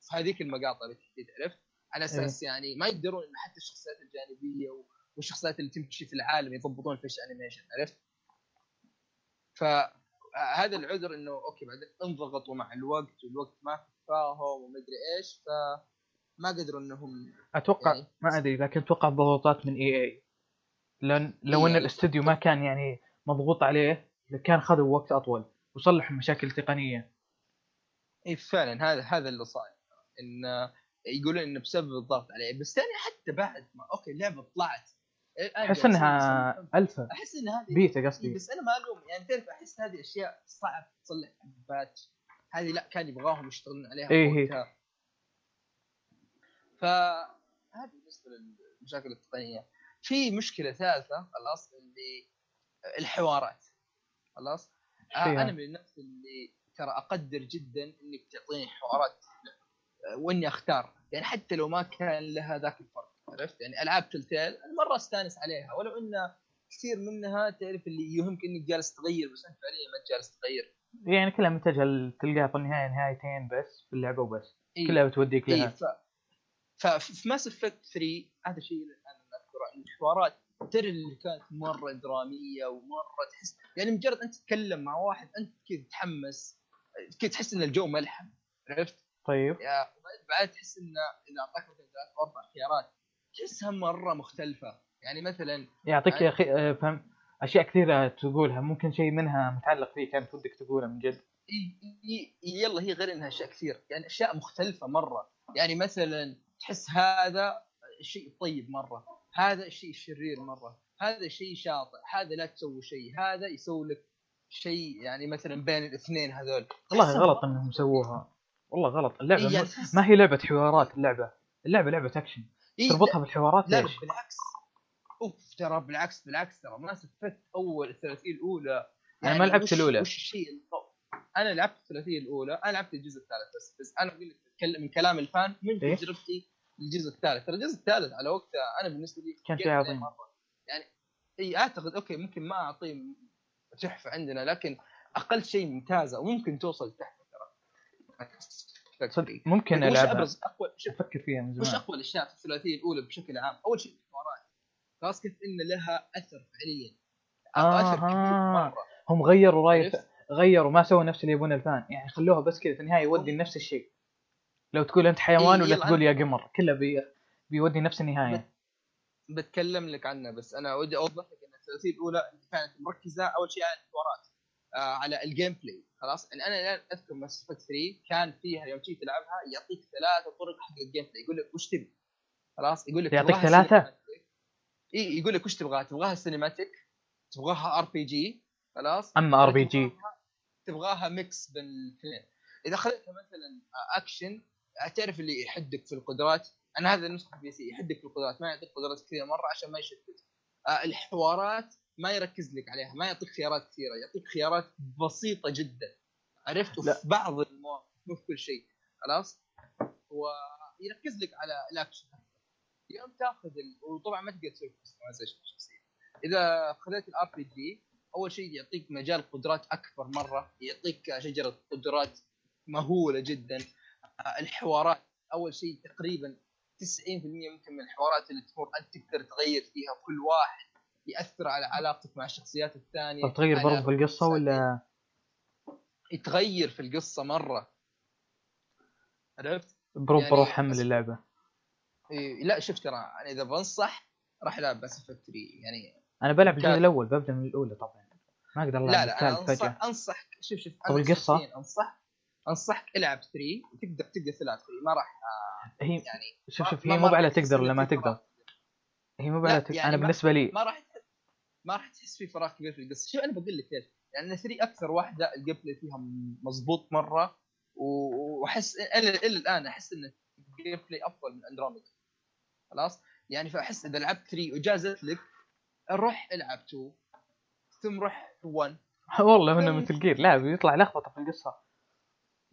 في هذيك المقاطع بالتحديد عرفت؟ على أساس يعني ما يقدرون حتى الشخصيات الجانبية والشخصيات اللي تمشي في العالم يضبطون facial animation عرفت؟ فهذا العذر إنه okay بعدين انضغطوا مع الوقت والوقت ما كفاهم ومدري إيش فما قدروا انهم أتوقع يعني- ما أدري لكن أتوقع ضغوطات من EA. لأن لو إن. الاستوديو ما كان يعني مضغوط عليه كان خذوا وقت أطول وصلحوا مشاكل تقنيه إي فعلا هذا هذا اللي صاير. إن يقولون إنه بسبب الضغط عليه بس ثاني حتى بعد ما okay اللعبة طلعت. أحس جالسين انها. الفا أحس إن هذه بيتا إيه قصدي بس أنا ما ألوم يعني تعرف أحس هذه أشياء صعب تصلح باتش هذه لا كان يبغاهم يشتغلون عليها إيه هي. وقتها. فهذه بالنسبة للمشاكل التقنية في مشكلة ثالثة خلاص اللي الحوارات خلاص آه، أنا. من الناس اللي ترى أقدر جدا انك تعطيني حوارات آه، وإني أختار يعني حتى لو ما كان لها ذاك الفرق عرفت؟ يعني ألعاب تلتيل أنا مرة أستانس عليها ولو إن كثير منها تعرف اللي يوهمك إنك جالس تغير بس أنت فعليا ما انت جالس تغير. يعني كلها متجهة تلقاها في النهاية نهايتين بس في اللعبة وبس. إيه. كلها بتوديك إيه لها. ف... ففي Mass Effect 3 هذا الشيء أنا أذكره إن الحوارات ترى اللي كانت مرة درامية ومرة تحس يعني مجرد أنت تتكلم مع واحد أنت كذا تتحمس كذا تحس إن الجو ملحم عرفت؟ طيب. يا بعد تحس انه إذا أعطاك مثلا أربع خيارات تحسها مرة مختلفة. يعني مثلا يعطيك يا أخي آه، فهم أشياء كثيرة تقولها ممكن شيء منها متعلق فيك كانت ودك تقوله من جد. إي- يلا هي غير إنها أشياء كثير يعني أشياء مختلفة مرة. يعني مثلا تحس هذا الشيء الطيب مرة هذا الشيء الشرير مرة هذا الشيء شاطئ هذا لا تسوي شيء هذا يسوي لك شيء يعني مثلا بين الاثنين هذول. والله غلط إنهم سووها والله غلط. اللعبة إيه، ما هي لعبة حوارات اللعبة. اللعبة لعبة أكشن. إي، تربطها بالحوارات لا ليش؟ بالعكس أوف ترى بالعكس بالعكس ترى ما سفت أول الثلاثية الأولى أنا ما لعبت وش الأولى. وش الشيء أنا لعبت الثلاثية الأولى أنا لعبت الجزء الثالث بس بس أنا أقول لك من كلام ال fan من إيه؟ تجربتي الجزء الثالث ترى الجزء الثالث على وقته أنا بالنسبة لي كان شيء عليه عظيم. يعني إي أعتقد okay ممكن ما أعطيه تحفة عندنا لكن أقل شيء ممتازة وممكن توصل تحفة ترى صدق ممكن وش ألعبها. أبرز اقوى شوف أفكر فيها من وش زمان أقوى الأشياء في الثلاثية الأولى بشكل عام؟ أول شيء الحوارات خلاص كيف إن لها أثر فعليا. أثر كبير آه. مرة. هم غيروا راي؟ غيروا ما سووا نفس اللي يبون الفان. يعني خلوها بس كذا في النهاية يودي لنفس الشيء. لو تقول أنت حيوان إيه، ولا تقول يا قمر. كله بي... بيودي نفس النهاية. بتكلم لك عنه بس أنا ودي أوضح لك إن الثلاثية الأولى كانت مركزة أول شيء على الحوارات على ال gameplay. خلاص؟ يعني أنا الآن أذكر Mass Effect 3 كان فيها يوم تجي تلعبها يعطيك ثلاثة طرق حق ال gameplay. يقول لك وش تبي؟ خلاص؟ يقول لك يعطيك؟ cinematic. إي يقول لك وش تبغاها؟ تبغاها cinematic تبغاها RPG خلاص؟ أما RPG تبغاها- mix بين الاثنين إذا خليتها مثلا اكشن تعرف اللي يحدك في القدرات؟ أنا هذا النسخة PC يحدك في القدرات. ما يعطيك قدرات كثيرة مرة عشان ما يشتت. آه، الحوارات ما يركز لك عليها ما يعطيك خيارات كثيرة يعطيك خيارات بسيطة جدا. عرفت؟ لا. وفي بعض المواقف مو في كل شيء خلاص؟ ويركز لك على الأكشن. يوم تاخذ ال... وطبعا ما تقدر تسوي customization شخصية. إذا خذيت ال RPG أول شيء يعطيك مجال قدرات أكبر مرة يعطيك شجرة قدرات مهولة جدا. آه، الحوارات أول شيء تقريبا 90% ممكن من الحوارات اللي تمر أنت تقدر تغير فيها كل واحد. يأثر على علاقتك مع الشخصيات الثانية. طب تغير برضه في القصة ولا؟ يتغير في القصة مرة. عرفت؟ بروح يعني بروح حمل اللعبة. إيه لا شوف ترى يعني إذا بنصح راح ألعب بس 3 يعني أنا بلعب الجزء الأول ببدأ من الأولى طبعا. ما أقدر ألعب لا لا أنا انصح انصحك شوف شوف طب؟ شخصياً انصح انصحك ألعب 3 وتقدر تقدر تلعب 3 ما راح هي يعني شوف شوف هي مو على تقدر ولا ما تقدر. هي مو على تقدر يعني أنا بالنسبة لي ما راح ما راح تحس في فراغ كبير في القصة. شوف أنا بقول لك ليش؟ لأن 3 أكثر واحدة ال gameplay فيها مضبوط مرة وأحس إلى الآن أحس إن ال gameplay أفضل من اندروميدا خلاص؟ يعني فأحس إذا لعبت 3 وجازت لك روح إلعب 2 ثم روح 1 والله إنه. مثل جير لا بيطلع لخبطة في القصة.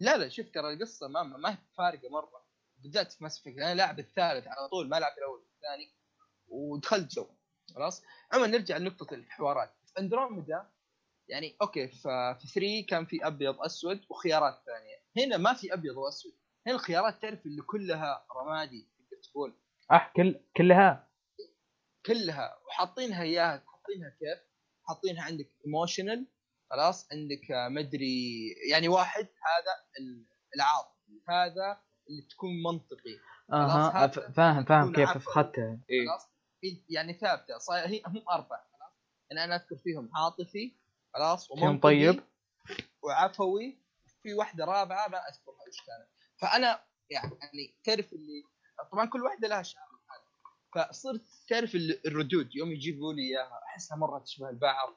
لا لا شوف ترى القصة ما ما هي فارقة مرة. بالذات في Mass أنا لاعب الثالث على طول ما لعب الأول والثاني ودخلت جو. خلاص؟ عموما نرجع لنقطة الحوارات. في أندروميدا يعني okay في 3 كان في أبيض أسود وخيارات ثانية. هنا ما في أبيض وأسود. هنا الخيارات تعرف اللي كلها رمادي تقدر تقول. آه كل كلها. كلها. وحاطينها إياها حاطينها كيف؟ حاطينها عندك ايموشنال خلاص؟ عندك آه، مدري يعني واحد هذا ال- العاطفي. هذا اللي تكون منطقي. أها فاهم فاهم كيف. اخذتها خلاص؟ يعني ثابتة صاير هي هم أربع خلاص؟ يعني أنا أذكر فيهم عاطفي خلاص ومنطقي طيب. وعفوي وفي واحدة رابعة ما اذكرها إيش كانت. فأنا يعني تعرف اللي طبعا كل واحدة لها شعار فصرت تعرف ال- الردود يوم يجيبوا لي إياها أحسها مرة تشبه البعض.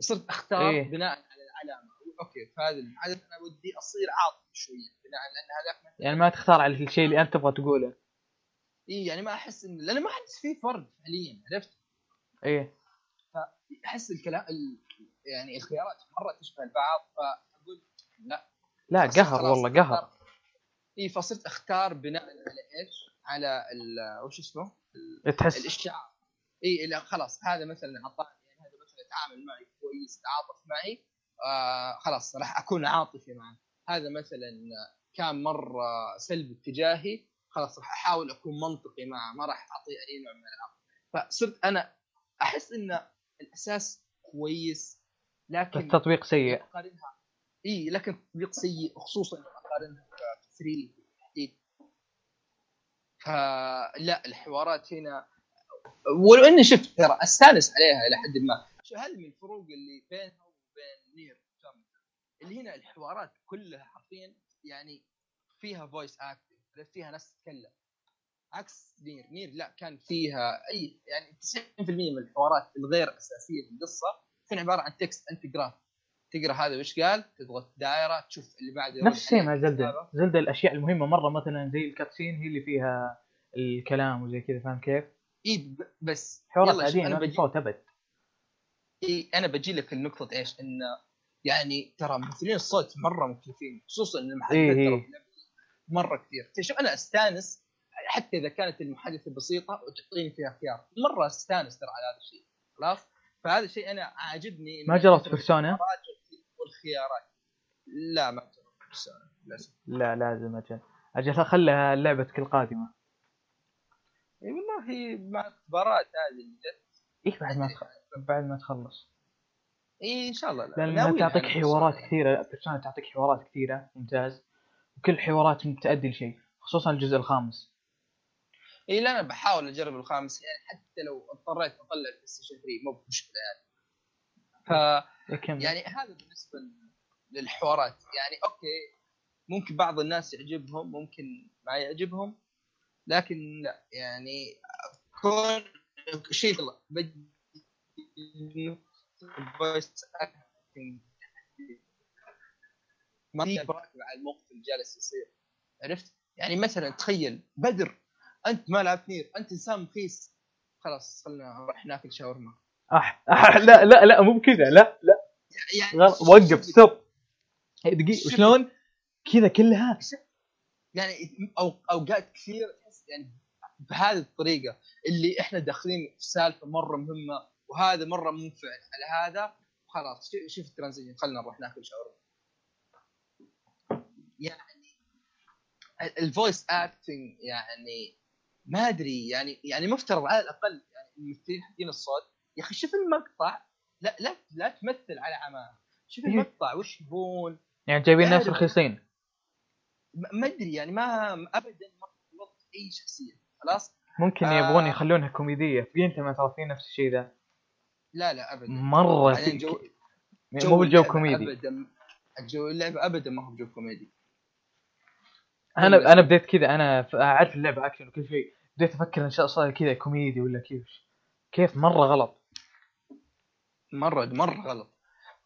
صرت أختار إيه. بناء على العلامة. أوكي فهذا الحدث أنا ودي أصير عاطفي شوية بناء لأن هذاك يعني ما تختار على الشيء اللي أنت تبغى تقوله. اي يعني ما أحس ان لأن ما احس فيه فرق فعليا عرفت؟ إيه. احس الكلام ال... يعني الخيارات مره تشبه البعض فأقول لا. لا قهر والله قهر. اي فصرت أختار بناء على إيش؟ على ال- وش اسمه؟ تحس الاشعاع اي لا خلاص هذا مثلا اعطاني يعني هذا مثلا تعامل معي كويس تعاطف معي آه خلاص راح أكون عاطفي معه. هذا مثلا كان مرة سلبي اتجاهي خلاص راح أحاول أكون منطقي معه ما راح أعطيه أي نوع من العاطفه فصرت أنا أحس إن الأساس كويس لكن التطبيق سيء. اقارنها إي لكن تطبيق سيء خصوصا لما أقارنها ب 3 بالتحديد. فلا الحوارات هنا ولو اني شفت ترى أستانس عليها إلى حد ما. شو هل من الفروق اللي بينها وبين Nier؟ اللي هنا الحوارات كلها حرفيا يعني فيها voice acting فيها ناس تتكلم. عكس NieR. NieR لا كان فيها أي يعني 90% من الحوارات الغير أساسية في القصة كان عبارة عن text انت تقراه تقرأ هذا وش قال؟ تضغط دائرة تشوف اللي بعده. نفس الشيء مع. زلدة. زلدة الأشياء المهمة مرة مثلا زي ال cutscene هي اللي فيها الكلام وزي كذا فاهم كيف؟ إي بس حوارات عاديه أنا بجي صوت أبد. إيه أنا بجي لك النقطة إيش؟ إن يعني ترى ممثلين الصوت مرة مكلفين خصوصا إن المحادثات إيه مرة كثير. شوف أنا أستانس حتى إذا كانت المحادثة بسيطة وتعطيني فيها خيار. مرة أستانس ترى على هذا الشيء خلاص؟ فهذا الشيء أنا عاجبني ما جربت بيرسونا؟ الخيارات والخيارات. لا ما جربت بيرسونا للأسف. لا لازم أجل أجل خلها لعبتك القادمه إي والله مع الاختبارات هذه اللي جت. إيه بعد ما تخ... بعد ما تخلص؟ إي إن شاء الله لا. لانها تعطيك حوارات. كثيرة. Persona تعطيك حوارات كثيرة. ممتاز. وكل حوارات تؤدي لشيء خصوصا الجزء الخامس. إي لا أنا بحاول أجرب الخامس يعني حتى لو اضطريت اطلع ال PlayStation 3 مو بمشكلة يعني. ف يعني هذا بالنسبة للحوارات. يعني أوكي ممكن بعض الناس يعجبهم ممكن ما يعجبهم لكن لا. يعني كون شيء voice acting ما راكب مع الموقف اللي جالس يصير. عرفت؟ يعني مثلا تخيل بدر أنت ما لعبت NieR أنت إنسان مخيس. خلاص خلنا نروح ناكل شاورما. أح. أح. لا لا لا مو بكذا لا لا. يعني غلط. وقف stop. دقيقة شلون كذا كلها. يعني أو أوقات كثير تحس يعني بهذه الطريقة اللي إحنا داخلين في سالفة مرة مهمة وهذا مرة منفعل على هذا خلاص شوف ال transition خلينا نروح ناكل شاورما. يعني ال voice acting يعني ما أدري يعني يعني مفترض على الأقل يعني الممثلين حقين الصوت. يا أخي شوف المقطع لا لا لا تمثل على عماه شوف. المقطع وش يبون؟ يعني جايبين ناس رخيصين. ما أدري يعني ما ابدا ما أي شخصية خلاص؟ ممكن آه. يبغون يخلونها كوميدية. في أنت ما ترى في نفس الشيء ذا؟ لا لا ابدا. مرة بعدين في جو مو بالجو كوميدي. ابدا. جو اللعبه ابدا ما هو بجو كوميدي. أنا أنا بديت كذا أنا أعرف اللعبة اكشن وكل شيء. بديت أفكر إن شاء الله كذا كوميدي ولا كيف. كيف؟ مرة غلط. مره مرة غلط.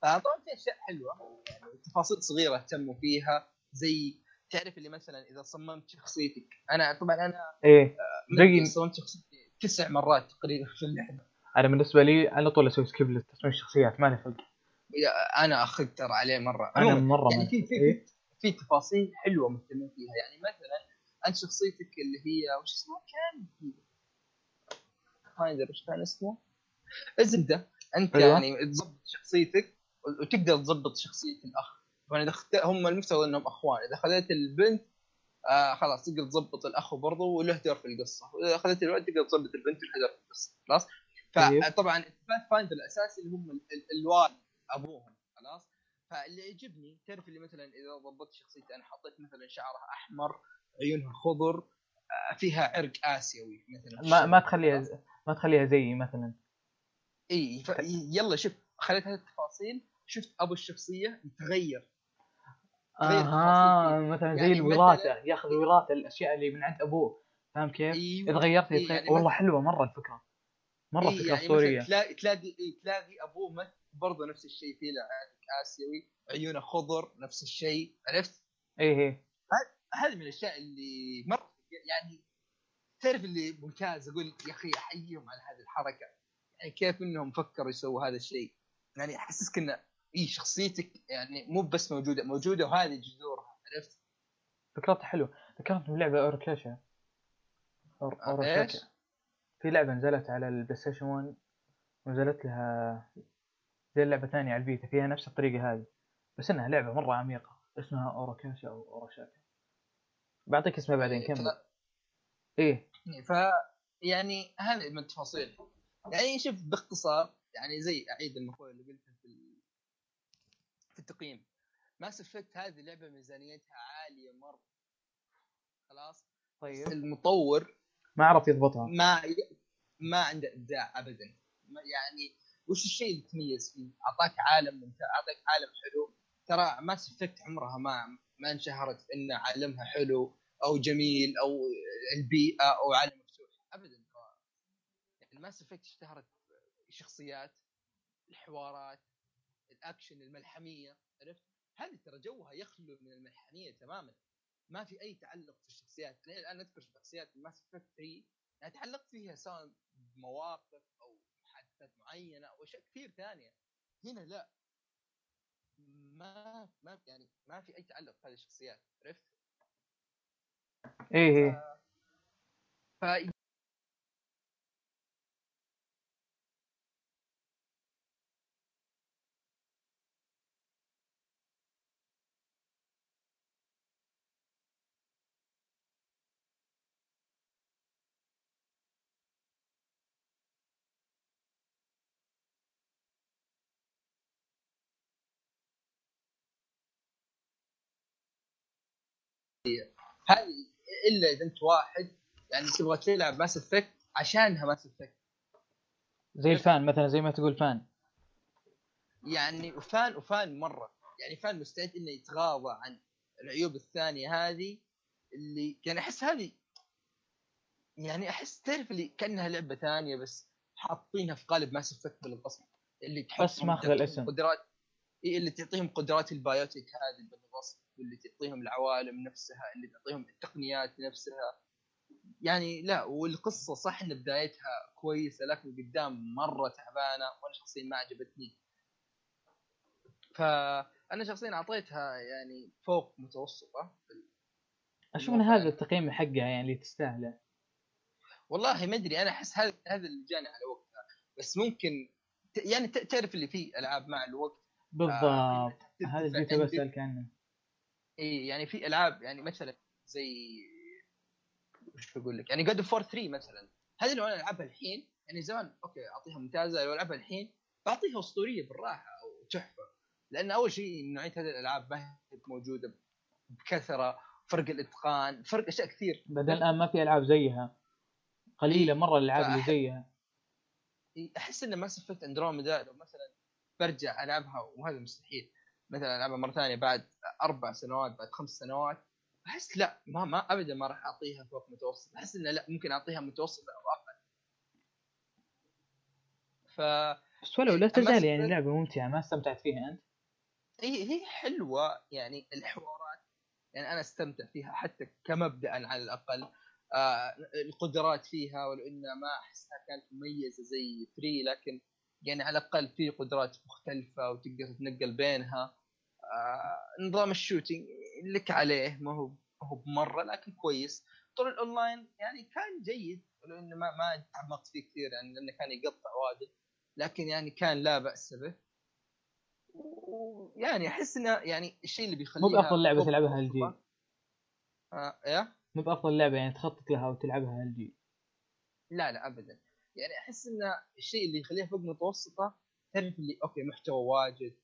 آه، طبعا في أشياء حلوة. يعني تفاصيل صغيرة اهتموا فيها. زي تعرف اللي مثلا إذا صممت شخصيتك. أنا طبعا أنا إيه. زي- صممت شخصيتي تسع مرات تقريبا في اللعبة. أنا بالنسبة لي على طول أسوي سكيب لتصميم الشخصيات ما لي خلق يا- أنا أخذت ترى عليه مرة. أنا مرة يعني في إيه؟ في تفاصيل حلوة مهتمين فيها. يعني مثلا أنت شخصيتك اللي هي وش اسمها؟ كان ما ادري وش كان اسمه. الزبده أنت أيوة. يعني تضبط شخصيتك وتقدر تضبط شخصية الأخ. طبعا إذا اخت... هم المفترض إنهم أخوان. إذا خذيت البنت آه خلاص تقدر تضبط الأخ برضه وله دور في القصة. وإذا اخذت الولد تقدر تضبط البنت وله دور في القصة. خلاص؟ طيب. فطبعا الباث فايندر الأساسي اللي هم ال- ال- الوالد أبوهم. فاللي يعجبني تعرف اللي مثلا إذا ضبطت شخصيتي أنا حطيت مثلا شعرها أحمر عيونها خضر آه، فيها عرق آسيوي مثلا ما ما. تخليها ز- ما تخليها زيي مثلا. إي ف... يلا شوف خليت هذه التفاصيل شفت أبو الشخصية يتغير. تغير آها مثلا زي يعني الوراثه ياخذ وراثه الأشياء اللي من عند أبوه فاهم كيف؟ اذا غيرت إيه، يتغير. يعني والله مثلاً- حلوة مرة الفكرة. مرة إيه فكرة يعني أسطورية. مثلا تلاقي تلاقي تلاقي أبوه مثل برضه نفس الشيء في عرق آسيوي عيونه خضر نفس الشيء عرفت؟ إيه إيه هذه من الأشياء اللي مرة يعني تعرف اللي ممتاز أقول يا أخي أحييهم على هذه الحركة يعني كيف إنهم فكروا يسووا هذا الشيء يعني أحسسك انه إي شخصيتك يعني مو بس موجودة موجودة وهذه جذورها عرفت؟ فكرتها حلوة ذكرت من لعبة اوركاشا أور... آه،؟ في لعبة نزلت على ال PlayStation 1 ونزلت لها زي لعبه ثانية على ال Vita فيها نفس الطريقة هذه بس إنها لعبة مرة عميقة اسمها اوروكاشا أو اوروشاكا بعطيك اسمها بعدين كمل. إيه. ف يعني هذه من التفاصيل. يعني شوف باختصار يعني زي اعيد المقوله اللي قلتها في ال- في التقييم. Mass Effect هذه لعبة ميزانيتها عالية مرة. خلاص؟ طيب. المطور ما عرف يضبطها. ما ما عنده إبداع ابدا. يعني وش الشيء اللي تميز فيه؟ أعطاك عالم ممتاز أعطاك عالم حلو. ترى Mass Effect عمرها ما ما انشهرت إن عالمها حلو أو جميل أو البيئة أو عالم مفتوح. ابدا. يعني Mass Effect اشتهرت الشخصيات الحوارات الأكشن الملحمية عرفت؟ هذه ترى جوها يخلو من الملحمية تماما. ما في أي تعلق في الشخصيات. لين الان أذكر شخصيات Mass Effect 3 يعني تعلقت فيها سواء بمواقف محادثات معينة أو أشياء كثير ثانية. هنا لا. ما ما يعني ما في أي تعلق في هذه الشخصيات. عرفت؟ إيه إيه. ف هذه إلا إذا أنت واحد يعني تبغى تلعب Mass Effect عشانها Mass Effect زي ال fan مثلا زي ما تقول fan. يعني و fan و fan مرة. يعني fan مستعد إنه يتغاضى عن العيوب الثانية هذه اللي يعني أحس هذه يعني أحس تعرف اللي كأنها لعبة ثانية بس حاطينها في قالب Mass Effect بالقصد اللي تحط بس ماخذ الاسم. قدرات إيه اللي تعطيهم قدرات ال biotic هذه بالغصب واللي تعطيهم العوالم نفسها اللي تعطيهم التقنيات نفسها. يعني لا والقصة صح إن بدايتها كويسة لكن قدام مرة تعبانة وأنا شخصيا ما عجبتني. فأنا شخصيا أعطيتها يعني فوق متوسطة. أشوف إن هذا التقييم حقها يعني اللي تستاهله. والله ما أدري أنا أحس هذا هذا اللي جاني على وقتها. بس ممكن يعني تعرف اللي فيه ألعاب مع الوقت بالضبط. آه، هذا اللي تبي أسألك عنه إي يعني في ألعاب يعني مثلا زي وش بقول لك؟ يعني God of 3 مثلا. هذه لو أنا ألعبها الحين يعني زمان أوكي أعطيها ممتازة لو ألعبها الحين بعطيها أسطورية بالراحة أو تحفة. لأن أول شيء نوعية هذه الألعاب ما هي موجودة بكثرة فرق الإتقان فرق أشياء كثير. بعدين الآن ما في ألعاب زيها. قليلة مرة الألعاب اللي زيها. أحس ان Mass Effect Andromeda لو مثلا برجع ألعبها وهذا مستحيل. مثلا ألعبها مرة ثانية بعد أربع سنوات بعد خمس سنوات أحس لا ما ما ابدا ما راح أعطيها فوق متوسط. أحس إنه لا ممكن أعطيها متوسط أو أقل. ف بس ولو لا تزال يعني لعبة ممتعة ما استمتعت فيها أنت؟ هي هي حلوة يعني الحوارات يعني أنا أستمتع فيها حتى كمبدأ على الأقل. آه القدرات فيها ولو انها ما أحسها كانت مميزة زي 3 لكن يعني على الأقل في قدرات مختلفة وتقدر تتنقل بينها. آه نظام ال shooting لك عليه ما هو هو بمرة لكن كويس. طول الأونلاين يعني كان جيد ولو انه ما ما تعمقت فيه كثير يعني لأنه كان يقطع واجد. لكن يعني كان لا بأس به. ويعني أحس إنه يعني الشيء اللي بيخليها مو بأفضل لعبة تلعبها. هالجيل آه إيه؟ مو بأفضل لعبة يعني تخطط لها وتلعبها هالجيل لا لا ابدا. يعني أحس إن الشيء اللي يخليها فوق متوسطة تعرف اللي أوكي محتوى واجد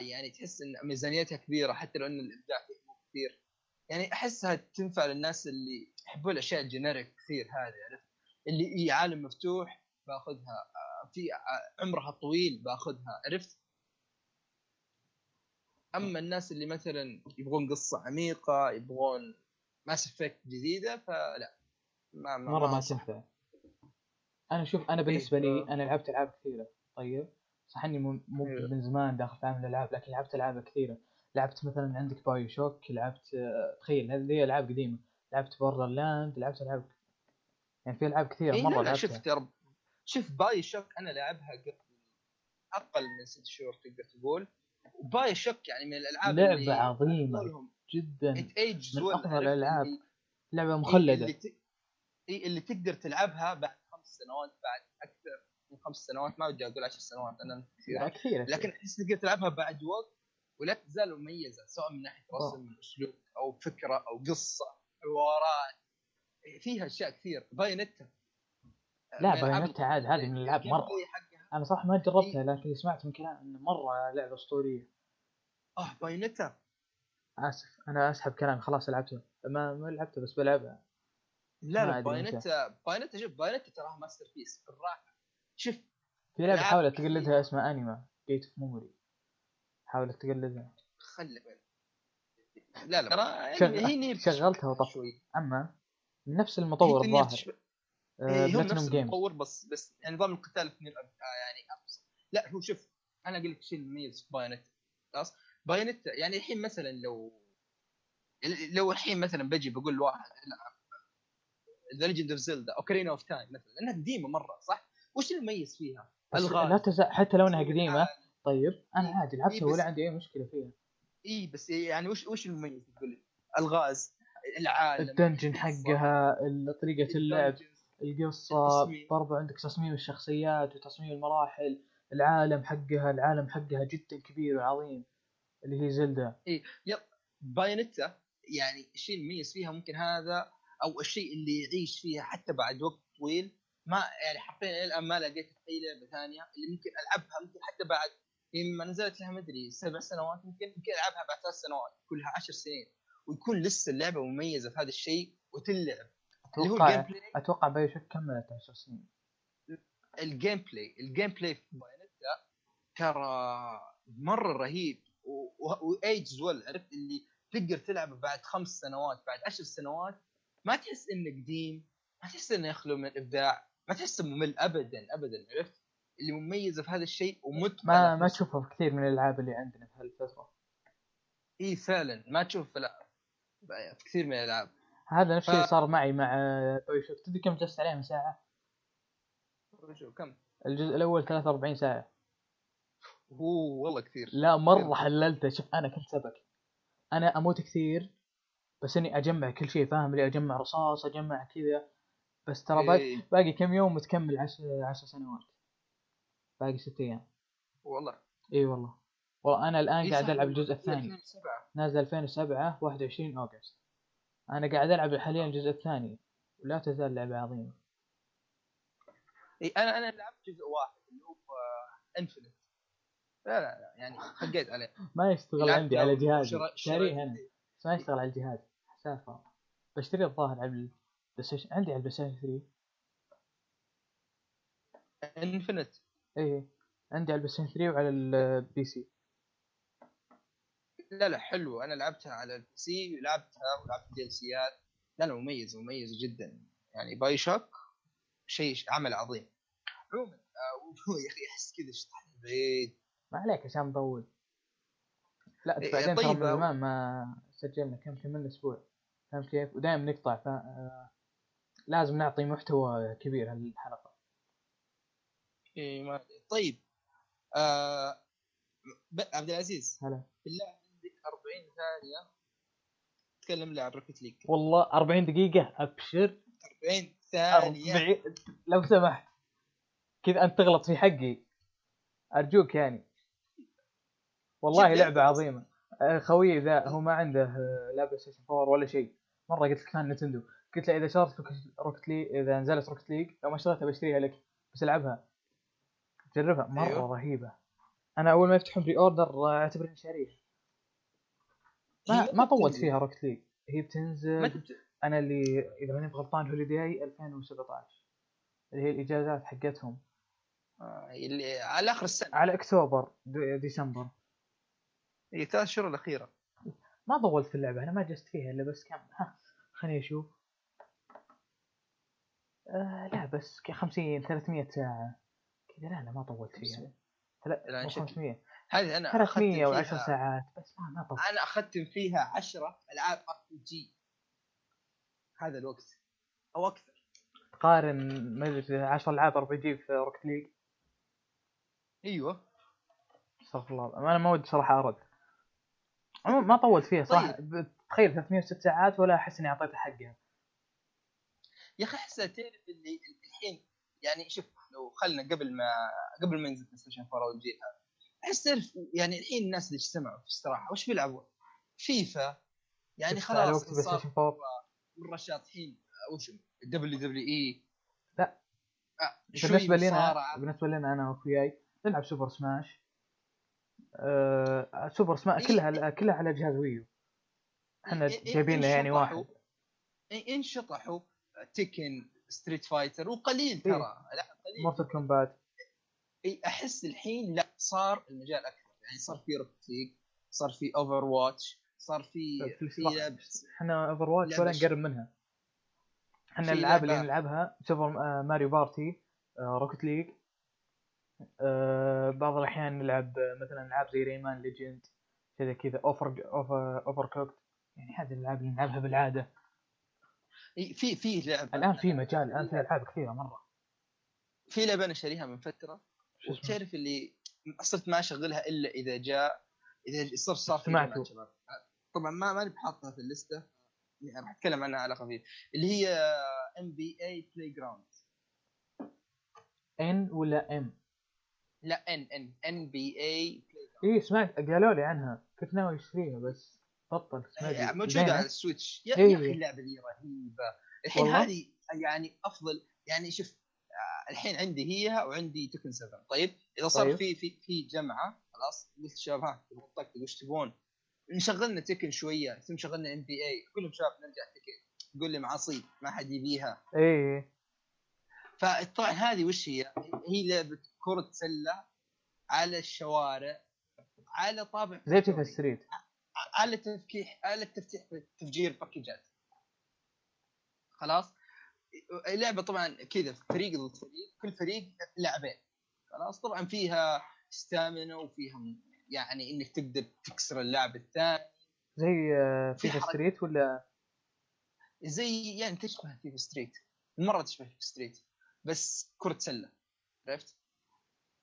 يعني تحس إن ميزانيتها كبيرة حتى لو إن الإبداع فيه مو كثير. يعني أحسها تنفع للناس اللي يحبون الأشياء ال generic كثير هذه عرفت؟ اللي هي عالم مفتوح باخذها آه، في ع- عمرها طويل باخذها عرفت؟ أما الناس اللي مثلا يبغون قصة عميقة يبغون Mass Effect جديدة فلا ما ما مرة ما. تنفع أنا شوف أنا بالنسبة لي أنا لعبت ألعاب كثيرة طيب؟ صح إني مو مو إيه. من زمان داخل في عالم الألعاب لكن لعبت ألعاب كثيرة. لعبت مثلا عندك BioShock لعبت آه، تخيل هذه ألعاب قديمة. لعبت Borderlands لعبت ألعاب يعني في ألعاب كثيرة إيه مرة لعبتها. شفت رب شوف BioShock أنا لعبها قبل أقل من ست شهور تقدر تقول. و BioShock يعني من الألعاب لعبة عظيمة. لهم جدا من أفضل الألعاب. لعبة مخلدة. اللي, ت... إيه اللي تقدر تلعبها بعد سنوات بعد أكثر من خمس سنوات ما ودي أقول عشر سنوات أنا لا كثير كثيره لكن احس تقدر تلعبها بعد وقت ولا تزال مميزة سواء من ناحية. رسم أسلوب أو فكرة أو قصة حوارات فيها أشياء كثير. بايونيتا. لا، من بايونيتا عاد هذه من. play حقها. أنا صراحة ما جربتها لكن اللي سمعت من كلام إنه مرة لعبة أسطورية. آه Bayonetta. آسف أنا أسحب كلامي خلاص لعبتها. ما ما لعبتها بس بلعبها. لا لا أدري بايونيتا بايونيتا شوف بايونيتا تراها ماستر بيس بالراحه شوف في لعبة حاولت. تقلدها اسمها Anima Gate of Memories حاولت تقلدها. خلي لا لا ترى يعني شغلتها وطفت. شوي. أما نفس المطور الظاهر آه، إيه، بلاتينوم نفس المطور بس بس يعني نظام القتال في آه يعني أبسط. لا هو شوف أنا أقول لك الشيء المميز في Bayonetta. خلاص؟ Bayonetta يعني الحين مثلا لو لو الحين مثلا بجي بقول لواحد العب The Legend of Zelda Ocarina of Time مثلا لأنها قديمة مرة صح؟ وش المميز فيها؟ بس الغاز لا تزال حتى لو إنها قديمة العالم. طيب أنا إيه، عادي إيه، لعبتها بس- ولا عندي أي مشكلة فيها اي بس يعني وش وش المميز تقول لي؟ الغاز العالم ال dungeon حقها طريقة اللعب القصة. برضو عندك تصميم الشخصيات وتصميم المراحل العالم حقها العالم حقها جدا كبير وعظيم اللي هي زلدا بايونيتا يعني الشيء المميز فيها ممكن هذا أو الشيء اللي يعيش فيها حتى بعد وقت طويل. ما يعني حرفيا الآن ما لقيت أي لعبة ثانية اللي ممكن ألعبها ممكن حتى بعد ما نزلت لها مدري سبع سنوات ممكن ممكن ألعبها بعد ثلاث سنوات كلها عشر سنين. ويكون لسه اللعبة مميزة في هذا الشيء وتلعب اللي هو أتوقع ال gameplay أتوقع BioShock كملت 10 سنين. ال gameplay ال gameplay في Bayonetta ترى مرة رهيب. و age well عرفت؟ اللي تقدر تلعبه بعد خمس سنوات بعد عشر سنوات ما تحس انه قديم ما تحس إنه يخلو من الإبداع؟ ما تحس ممل ابدا ابدا عرفت؟ اللي مميز في هذا الشيء ومتقن ما ما تشوفه في كثير من الألعاب اللي عندنا في هالفترة. إي فعلا. ما تشوف في. في كثير من الألعاب. هذا نفس ف- الشيء صار معي مع بايو شوك تدري كم جلست عليه من ساعة؟ شو كم؟ الجزء الأول 43 ساعة. هو والله كثير. لا مرة حللته. شوف أنا كنت سبك أنا أموت كثير. بس إني أجمع كل شيء فاهم؟ لي أجمع رصاص أجمع كذا. بس ترى باقي إيه. باقي كم يوم متكمل عشر, عشر سنوات. باقي ست أيام. والله. إي والله. والله أنا الآن إيه قاعد ألعب الجزء الثاني. 2007. نازل 2007 21 August. أنا قاعد ألعب حاليا الجزء الثاني. ولا تزال لعبة عظيمة. إي أنا أنا لعبت جزء واحد اللي هو Infinite لا لا لا يعني خقيت عليه. ما يشتغل عندي على جهازي. شاريه أنا. بس ما يشتغل على الجهاز. سالفه بشتري الظاهر على Station عندي على ال PlayStation 3 Infinite إيه عندي على ال PlayStation 3 وعلى ال PC. لا لا حلو. أنا لعبتها على ال PC ولعبتها ولعبت ال DLC ات لا لا مميز مميز جدا. يعني BioShock شيء عمل عظيم. عموما آه، يا أخي أحس كذا شطح بعيد ما عليك عشان مطول. لا إيه، بعدين طيب، من زمان ما سجلنا كم كملنا أسبوع. فهمت كيف؟ ودائما نقطع ف آه، لازم نعطي محتوى كبير هالحلقة. إيه ما. طيب آه ب- عبد العزيز هلا. بالله عندك 40 ثانية تكلم لي عن Rocket League والله 40 دقيقة أبشر. 40 ثانية. 40 لو سمحت. كذا أنت تغلط في حقي. أرجوك يعني. والله عظيمة. آه، خويي ذا هو ما عنده آه، لا PlayStation 4 ولا شيء. مرة قلت لك كان Nintendo. قلت له إذا شريت Rocket League إذا نزلت Rocket League لو ما اشتريتها بشتريها لك بس ألعبها. جربها. مرة أيوه. رهيبة. أنا أول ما يفتحون pre-order آه، اعتبر إني شاريه ما ما طولت. فيها Rocket League هي بتنزل أنا اللي إذا ماني غلطان holiday 2017 اللي هي الإجازات حقتهم. آه، اللي على آخر السنة. على أكتوبر دي- ديسمبر. هي ثلاث شهور الاخيره ما طولت في اللعبة أنا ما جست فيها إلا بس كم ها خليني أشوف. آه لا بس ك 50 300 ساعة. كذا لا لا ما طولت فيها. لا لا، مو شكل. 500 هذه أنا 300 أختم و10 فيها- ساعات بس ما ما طولت. أنا اختم فيها 10 ألعاب RPG. هذا الوقت. أو أكثر. تقارن ما أدري 10 ألعاب RPG في Rocket League أيوه. استغفر الله أنا ما ودي صراحة أرد. عموما ما طولت فيها صراحة طيب. تخيل 306 ساعات ولا أحس إني أعطيتها حقها. يا أخي أحس تعرف اللي الحين يعني شوف لو خلنا قبل ما قبل ما ينزل PlayStation 4 والجيل هذا أحس تعرف يعني الحين الناس اللي اجتمعوا في استراحه وش بيلعبوا؟ فيفا. يعني خلاص صار Station 4 مرة شاطحين. وش WWE. لا. آه، بالنسبة لنا. بالنسبة لنا أنا وأخوياي نلعب Super Smash آه سوبر إيه. كلها كلها على جهاز Wii U. إحنا جايبين له يعني واحد. إنشطحوا؟ Tekken Street Fighter وقليل. ترى. لا قليل. Mortal Kombat إيه، أحس الحين لا صار المجال أكثر. يعني صار في Rocket League صار في Overwatch صار في في إحنا Overwatch ولا نقرب منها. إحنا الالعاب اللي نلعبها Super Mario Party Rocket League بعض الأحيان نلعب آه، مثلا ألعاب زي Rayman Legends كذا كذا Over Over Overcooked يعني هذه الألعاب اللي نلعبها بالعادة. إيه، في في لعبة. الآن في مجال الآن في ألعاب كثيرة مرة. في لعبة أنا شاريها من فترة؟ وتعرف اللي صرت ما أشغلها إلا إذا جاء إذا صار صار في شباب طبعا ما ماني بحاطها في اللستة. يعني راح أتكلم عنها على خفيف. اللي هي MBA Playground N ولا M لا N N NBA إيه سمعت قالوا لي عنها كنت ناوي أشتريها بس بطل أدري. موجوده؟ على ال Switch يا, إيه. يا أخي اللعبة دي رهيبة الحين؟ هذه يعني أفضل يعني شوف آه، الحين عندي هي وعندي Tekken 7 طيب إذا صار طيب. في في في جمعة خلاص قلت شباب ها تطقطقوا وش تبون؟ نشغلنا تكن شوية ثم شغلنا ام بي اي كلهم شباب نرجع تكن تقول لي معاصي ما حد يبيها إيه فطبعا هذه وش هي؟ هي لعبة كرة سلة على الشوارع على طابع زي فيفا ستريت. على تفكيح على تفتيح تفجير باكجات خلاص؟ اللعبة طبعا كذا فريق ضد فريق كل فريق لاعبين خلاص؟ طبعا فيها stamina وفيها يعني إنك تقدر تكسر اللاعب الثاني. زي آه، في FIFA. Street ولا؟ زي يعني تشبه FIFA Street مرة تشبه FIFA Street بس كرة سلة. عرفت؟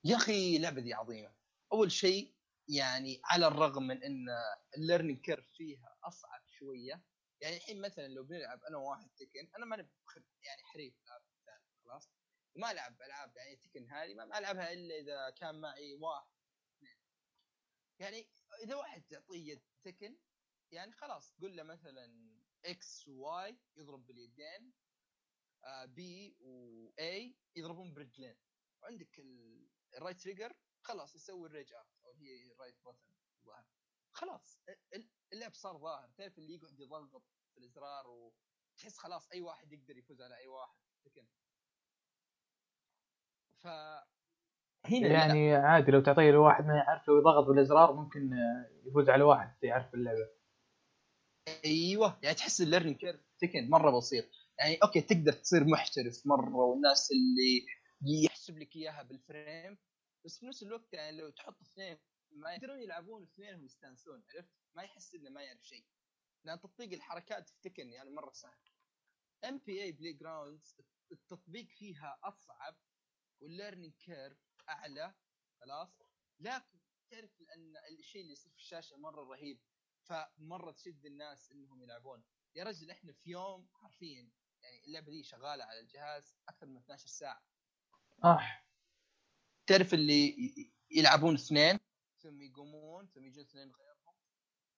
يا أخي اللعبه دي عظيمة. أول شيء يعني على الرغم من إن ال learning curve فيها أصعب شوية يعني الحين مثلا لو بنلعب أنا وواحد Tekken أنا ماني يعني حريف العاب خلاص؟ وما العب ألعاب يعني تكن هذه ما ألعبها إلا إذا كان معي واحد اثنين. يعني إذا واحد تعطيه يد تكن يعني خلاص قول له مثلا إكس وواي يضرب باليدين آه بي واي يضربون برجلين. وعندك ال- الرايت تريجر خلاص يسوي الريج اب أو هي الرايت بوتن الظاهر. خلاص ال- اللعب صار ظاهر. تعرف اللي يقعد يضغط في الإزرار وتحس خلاص أي واحد يقدر يفوز على أي واحد. لكن ف هنا لا. يعني عادي لو تعطيه لواحد ما يعرف لو يضغط بالإزرار ممكن يفوز على واحد يعرف اللعبة. أيوه يعني تحس ال learning curve Tekken مرة بسيط. يعني okay تقدر تصير محترف مرة والناس اللي يحسب لك إياها بال frame بس في نفس الوقت يعني لو تحط اثنين ما يقدرون يلعبون اثنينهم يستانسون عرفت؟ ما يحس إنه ما يعرف شيء. لأن تطبيق الحركات في Tekken يعني مرة سهل. NBA Playgrounds التطبيق فيها أصعب وال learning curve أعلى خلاص؟ لكن تعرف ان الشيء اللي يصير في الشاشة مرة رهيب فمرة تشد الناس إنهم يلعبون. يا رجل إحنا في يوم حرفيا يعني اللعبة دي شغالة على الجهاز أكثر من 12 ساعة. اح تعرف اللي يلعبون اثنين ثم يقومون ثم يجون اثنين غيرهم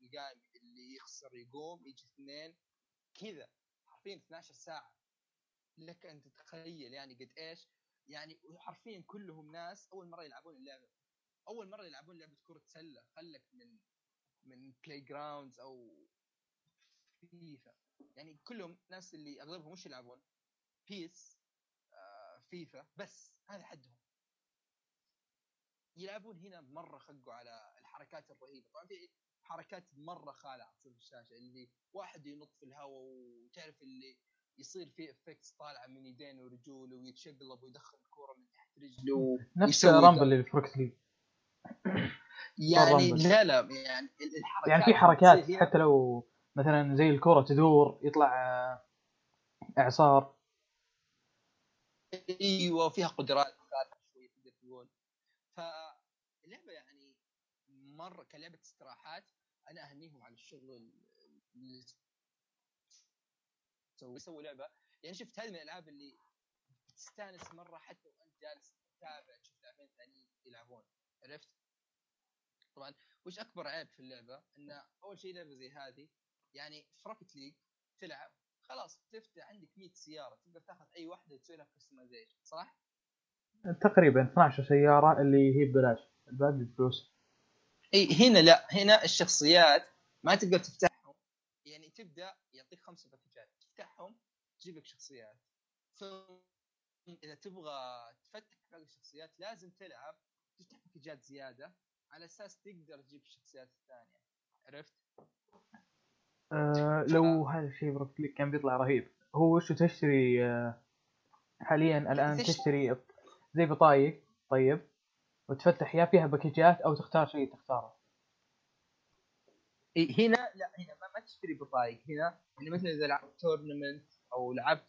يقام اللي يخسر يقوم يجي اثنين كذا. حرفيا 12 ساعة. لك أن تتخيل يعني قد إيش؟ يعني حرفيا كلهم ناس أول مرة يلعبون اللعبة. أول مرة يلعبون لعبة كرة سلة. خلك من من Playgrounds أو فيفا يعني كلهم ناس اللي أغلبهم وش يلعبون؟ PES آه فيفا بس. هذا حدهم يلعبون هنا مرة خقوا على الحركات الرهيبة طبعا في حركات مرة خالعة تصير في الشاشة اللي واحد ينط في الهواء وتعرف اللي يصير فيه effects طالعة من يدينه ورجوله ويتشقلب ويدخل الكورة من تحت رجله نفس Rumble. اللي في Rocket League يعني. لا لا يعني ال- الحركات يعني في حركات حتى لو مثلا زي الكرة تدور يطلع آه، إعصار أيوه فيها قدرات شوية تقدر تقول فاللعبة يعني مرة كلعبة استراحات أنا أهنيهم على الشغل اللي سووا سووا لعبة يعني شفت هذه من الألعاب اللي تستانس مرة حتى وأنت جالس تتابع تشوف لاعبين ثانيين يلعبون عرفت؟ طبعا وش أكبر عيب في اللعبة؟ إن أول شيء لعبة زي هذه يعني في Rocket League تلعب خلاص تفتح عندك 100 سيارة تقدر تاخذ أي واحدة وتسوي لها customization صح؟ تقريبا 12 سيارة اللي هي ببلاش الباقي بفلوس إي هنا لا هنا الشخصيات ما تقدر تفتحهم يعني تبدأ يعطيك خمسه باكجات تفتحهم تجيب لك شخصيات ثم إذا تبغى تفتح باقي الشخصيات لازم تلعب تفتح باكجات زيادة على أساس تقدر تجيب الشخصيات الثانية عرفت؟ آه لو هذا الشيء ب Rocket League كان بيطلع رهيب. هو وشو تشتري آه حاليا الآن تشتري- زي بطايق طيب وتفتح يا فيها باكجات أو تختار شيء تختاره. هنا لا هنا ما, ما تشتري بطايق. هنا يعني مثلا إذا لعبت tournament أو لعبت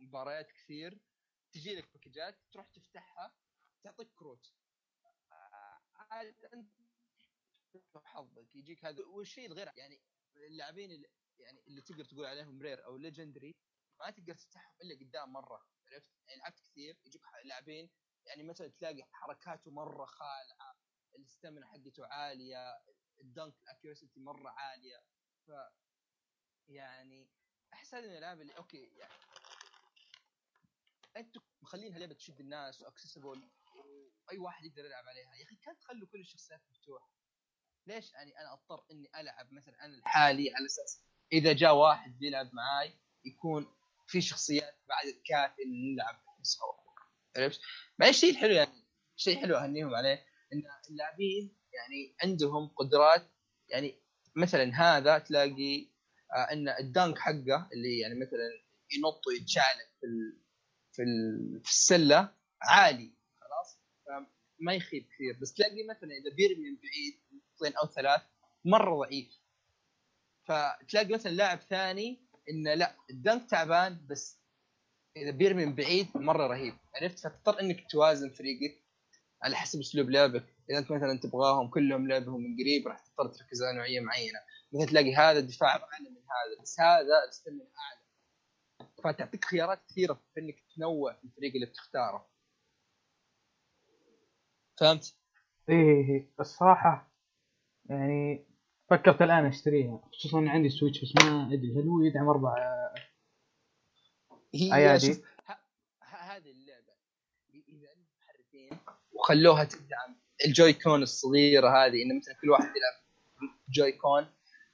مباريات كثير تجي لك باكجات تروح تفتحها تعطيك كروت. آه، عاد أنت حظك يجيك هذا والشيء الغير يعني اللاعبين يعني اللي تقدر تقول عليهم rare أو legendary ما تقدر تفتحهم إلا قدام مرة عرفت؟ يعني لعبت كثير يجيك لاعبين يعني مثلا تلاقي حركاته مرة خالعة ال stamina حقته عالية ال dunk ال accuracy مرة عالية. ف يعني أحس هذه الألعاب اللي okay يعني أنتم مخلينها لعبه تشد الناس و accessible واي واحد يقدر يلعب عليها. يا أخي كان تخلوا كل الشخصيات مفتوحة؟ ليش يعني أنا أضطر إني ألعب مثلا أنا لحالي على أساس إذا جاء واحد بيلعب معاي يكون في شخصيات بعد كافي ان نلعب سوا. عرفت؟ بعدين الشيء الحلو يعني الشيء الحلو أهنيهم عليه إن اللاعبين يعني عندهم قدرات يعني مثلا هذا تلاقي آه إن الدانك حقه اللي يعني مثلا ينط ويتشعلق في ال في, ال في السلة عالي خلاص؟ ما يخيب كثير. بس تلاقي مثلا إذا بيرمي من بعيد نقطتين أو ثلاث مرة ضعيف. فتلاقي مثلا لاعب ثاني إنه لا الدنك تعبان بس إذا بيرمي من بعيد مرة رهيب. عرفت؟ فتضطر إنك توازن فريقك على حسب أسلوب لعبك. إذا أنت مثلا تبغاهم كلهم لعبهم من قريب راح تضطر تركز على نوعية معينة. مثلا تلاقي هذا الدفاع أعلى من هذا بس هذا الستمن أعلى. فتعطيك خيارات كثيرة في إنك تنوع في الفريق اللي بتختاره. فهمت؟ إيه إيه إيه. الصراحة يعني فكرت الآن أشتريها خصوصا اني عندي سويتش بس ما أدري هل هو يدعم أربع هي أيادي؟ هذه اللعبة. إذا انهم محرفين وخلوها تدعم ال Joy-Con الصغيرة هذه انه مثلا كل واحد يلعب Joy-Con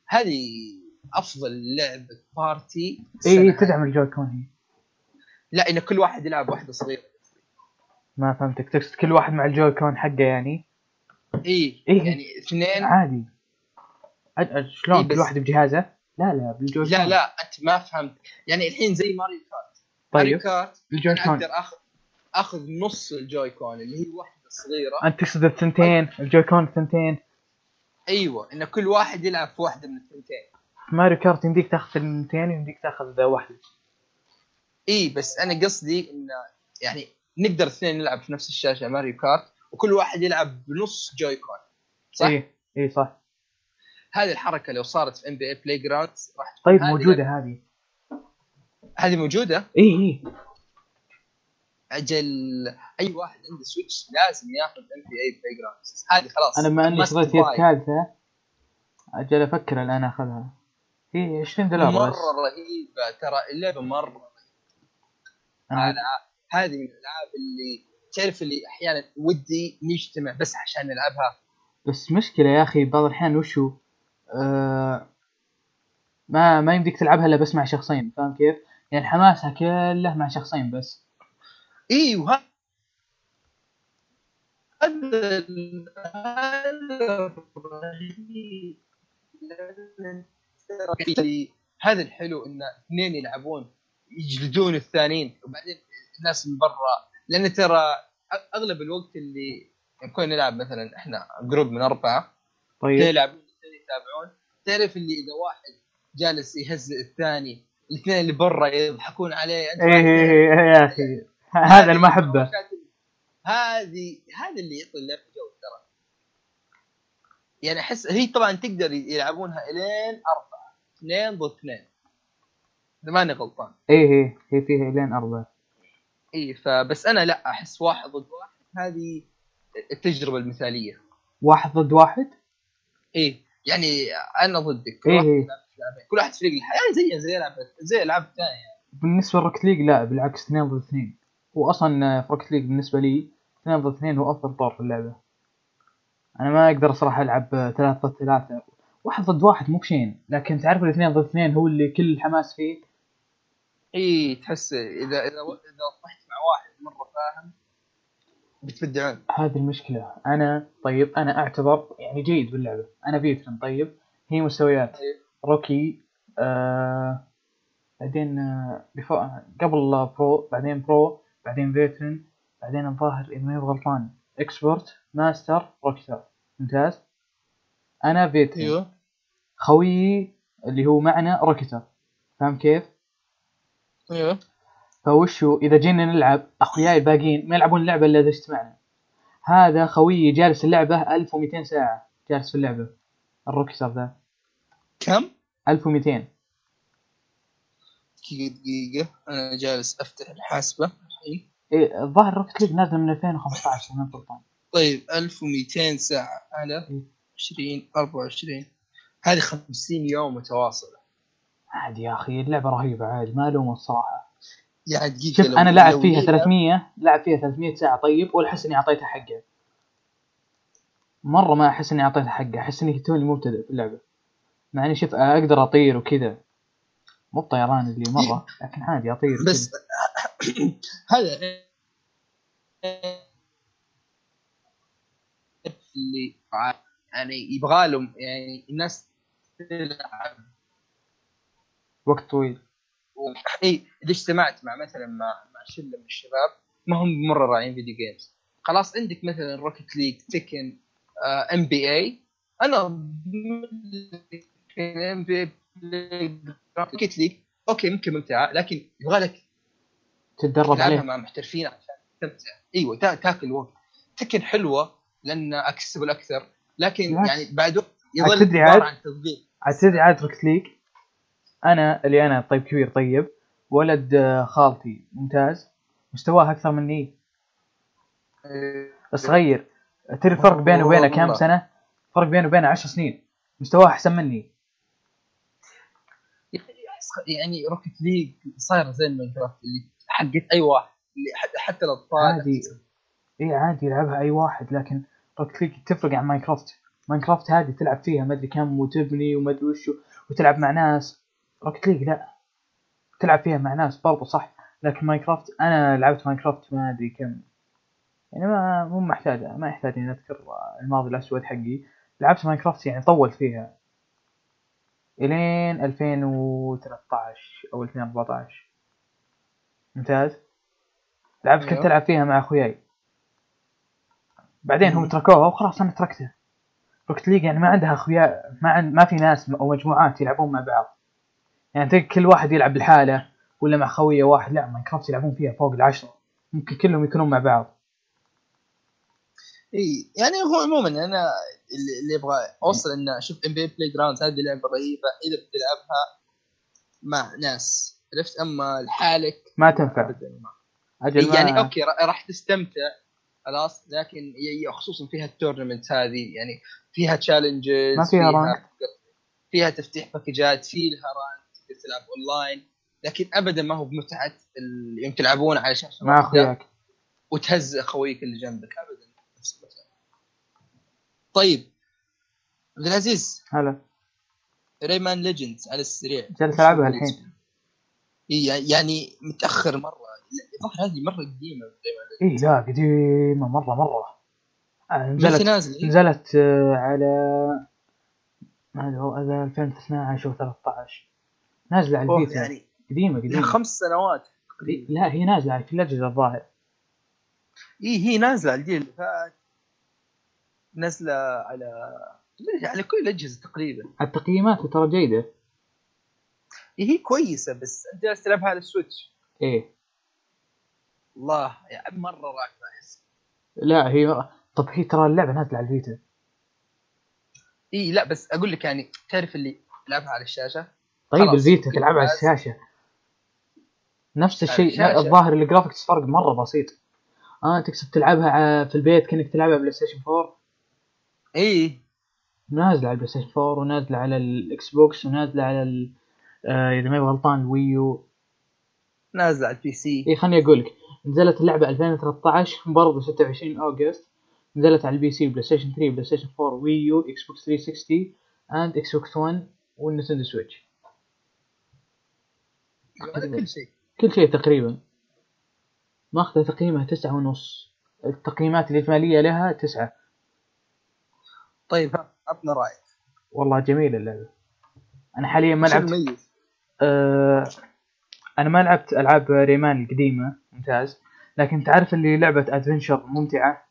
هذه أفضل لعبة party السنة تدعم ال Joy-Con هي. لا إن كل واحد يلعب واحدة صغيرة. ما فهمتك تقصد كل واحد مع ال Joy-Con حقه يعني؟ إي إيه. يعني اثنين. عادي. شلون؟ إيه كل بس- واحد بجهازه؟ لا لا بال Joy لا لا أنت ما فهمت. يعني الحين زي Mario Kart. Mario طيب. Kart ال Joy أنا Con أقدر اخذ آخذ نص ال Joy-Con اللي هي واحدة صغيرة. أنت تقصد الثنتين ال Joy-Con الثنتين. أيوه إن كل واحد يلعب في واحدة من الثنتين. Mario Kart يمديك تاخذ الثنتين ويمديك تاخذ واحدة إي بس أنا قصدي إن يعني نقدر اثنين نلعب في نفس الشاشة Mario Kart. وكل واحد يلعب بنص Joy-Con صح؟ إيه إيه صح. هذه الحركة لو صارت في NBA Playground راح تكون طيب هذه- موجودة هذه. هذه موجودة؟ إيه إيه. أجل أي واحد عنده Switch لازم ياخذ NBA Playground هذه خلاص أنا بما اني شريت هي buy. الثالثه أجل أفكر الآن أخذها. هي 20 دولار مرة بس. رهيبة ترى اللعبة مرة أنا أنا هذه من الألعاب اللي تعرف اللي أحيانا ودي نجتمع بس عشان نلعبها بس مشكلة يا أخي بعض الأحيان وشو آه ما ما يمديك تلعبها إلا بس مع شخصين فاهم كيف؟ يعني حماسها كله مع شخصين بس أيوه. هذا الحلو إن اثنين يلعبون يجلدون الثانيين وبعدين الناس من برا لأن ترى أغلب الوقت اللي نكون نلعب مثلا إحنا group من أربعة طيب. اثنين يتابعون. تعرف اللي إذا واحد جالس يهزئ الثاني الاثنين اللي برا يضحكون عليه أنت إيه إيه. إيه يا أخي. هذا اللي ما أحبه. هذه هذا اللي يعطي اللعبه جو ترى. يعني أحس هي طبعا تقدر يلعبونها إلين أربعة اثنين ضد اثنين. اذا ماني غلطان. إيه إيه هي فيها لين أربعة. إي فبس أنا لا أحس واحد ضد واحد هذه التجربة المثالية. واحد ضد واحد؟ إيه يعني أنا ضدك كل إيه واحد. كل واحد فريق الحياة يعني زي زي العاب زي ألعاب ثانية. بالنسبة ل Rocket League لا بالعكس اثنين ضد اثنين. هو أصلا في Rocket League بالنسبة لي اثنين ضد اثنين هو أفضل طور في اللعبة. أنا ما أقدر صراحة ألعب ثلاثة ضد ثلاثة. واحد ضد واحد مو بشين لكن تعرف الاثنين ضد اثنين هو اللي كل الحماس فيه؟ إي تحس إذا إذا إذا طحت مرة فاهم. بتبدعون. هذه المشكلة. أنا طيب أنا أعتبر يعني جيد باللعبة. أنا veteran طيب. هي مستويات. إيه. rookie آه بعدين آه. قبل pro بعدين pro بعدين veteran بعدين الظاهر إذا ماني غلطان expert master rockstar ممتاز. أنا veteran. أيوه. خويي اللي هو معنا rockstar فاهم كيف؟ أيوه. فوشو إذا جينا نلعب اخوياي الباقيين ما يلعبون اللعبة إلا إذا اجتمعنا. هذا خويي جالس اللعبة 1200 ساعة. جالس في اللعبة. ال rockstar ذا. كم؟ 1200 دقيقة دقيقة. أنا جالس أفتح الحاسبة. الحين. إيه الظاهر Rocket League نازلة من 2015 ماني غلطان. طيب 1200 ساعة. على مم. 20 24 هذه 50 يوم متواصلة. عادي يا أخي اللعبة رهيبة عادي ما ألومه الصراحة. يعني دقيقة شوف أنا لاعب لو فيها جينا- 300 لاعب فيها 300 ساعة طيب ولا أحس إني أعطيتها حقها. مرة ما أحس إني أعطيتها حقها أحس إني توني مبتدئ في اللعبة. مع إني شوف أقدر أطير وكذا. مو الطيران اللي مرة لكن عادي أطير بس. هذا اللي يعني يبغى لهم يعني الناس تلعب. وقت طويل. اي إذا اجتمعت مع مثلا مع مع شلة من الشباب ما هم مرة راعين video games خلاص عندك مثلا Rocket League Tekken NBA أنا NB Rocket League okay ممكن ممتعة لكن يبغى لك تتدرب تلعبها عليه. مع محترفين عشان تستمتع. إيوه تا- تاكل وقت. Tekken حلوة لأن accessible أكثر لكن. يعني بعد وقت يظل عبارة؟ عن تطبيق. عاد تدري عاد Rocket League أنا اللي أنا طيب كبير طيب. ولد آه، خالتي ممتاز. مستواه أكثر مني؟ صغير. تدري الفرق بينه وبينه كم. سنة؟ فرق بينه وبينه 10 سنين. مستواه أحسن مني. يعني Rocket League صايره زي ال Minecraft اللي حقت أي واحد اللي حتى, الأطفال. عادي. إي عادي يلعبها أي واحد لكن Rocket League تفرق عن Minecraft. Minecraft هذه تلعب فيها ما أدري كم وتبني وما أدري وشو وتلعب مع ناس. Rocket League لا. تلعب فيها مع ناس برضو صح. لكن Minecraft أنا لعبت Minecraft ما أدري كم. يعني ما مو محتاج ما يحتاج إني أذكر الماضي الأسود حقي. لعبت Minecraft يعني طولت فيها. إلين 2013 أو 2014 ممتاز. لعبت كنت أيوه. ألعب فيها مع أخوياي. بعدين هم. تركوها وخلاص أنا تركتها. Rocket League يعني ما عندها أخويا ما عند ما في ناس أو مجموعات يلعبون مع بعض. يعني كل واحد يلعب لحاله ولا مع خويه واحد لا Minecraft يلعبون فيها فوق العشرة. ممكن كلهم يكونون مع بعض. إي يعني هو عموما أنا اللي, أبغى أوصل ان أشوف NBA Playground هذه لعبة رهيبة إذا بتلعبها مع ناس. عرفت؟ أما لحالك ما تنفع. ما. أجل ما يعني okay را- راح تستمتع خلاص لكن خصوصا فيها ال tournament هذه يعني فيها challenges ما فيها rank. فيها تفتيح باكجات في لها rank تقدر تلعب اونلاين لكن ابدا ما هو بمتعة يوم تلعبون على شاشة مع أخوياك. وتهز خويك اللي جنبك. ابدا. نفس المتعة. طيب. عبد العزيز. هلا. Rayman Legends على السريع. جالس ألعبها الحين. يعني متأخر مرة. الظاهر هذه مرة قديمة إي لا قديمة مرة مرة. آه، نزلت نازل نزلت آه، على أدري هو هذا 2012 أو 13 نازلة على ال Vita يعني. قديمة لها قديمة. خمس سنوات لا هي نازلة على كل الاجهزه الظاهر. اي هي نازلة على الجيل. اللي فات نازلة على على كل الأجهزة تقريبا. التقييمات ترى جيدة. إيه هي كويسة بس أنت جالس تلعبها على ال Switch. إيه. الله يعني مرة راكبه احس لا هي طب هي ترى اللعبة نازلة على ال Vita اي لا بس أقول لك يعني تعرف اللي يلعبها على الشاشة؟ طيب ال Vita تلعبها على الشاشة. نفس الشيء. الظاهر ال graphics فرق مرة بسيط. آه تقصد تلعبها في البيت كأنك تلعبها PlayStation 4 اي نازلة على ال PlayStation 4 ونازلة على ال Xbox ونازلة على ال... آه إذا ما غلطان ال Wii U. نازلة على ال PC. اي خليني أقول لك. نزلت اللعبة 2013 برضه 26 August. نزلت على ال PC PlayStation 3 PlayStation 4 Wii U Xbox 360 and Xbox 1 وال Nintendo Switch. كل شيء. كل شيء تقريبا. ماخذة تقييمها تسعة ونص. التقييمات الإجمالية لها تسعة. طيب عطنا رايك والله جميلة اللعبة. أنا حاليا ما لعبت؟ آه أنا ما لعبت ألعاب ريمان القديمة ممتاز. لكن تعرف اللي لعبة أدفنشر ممتعة؟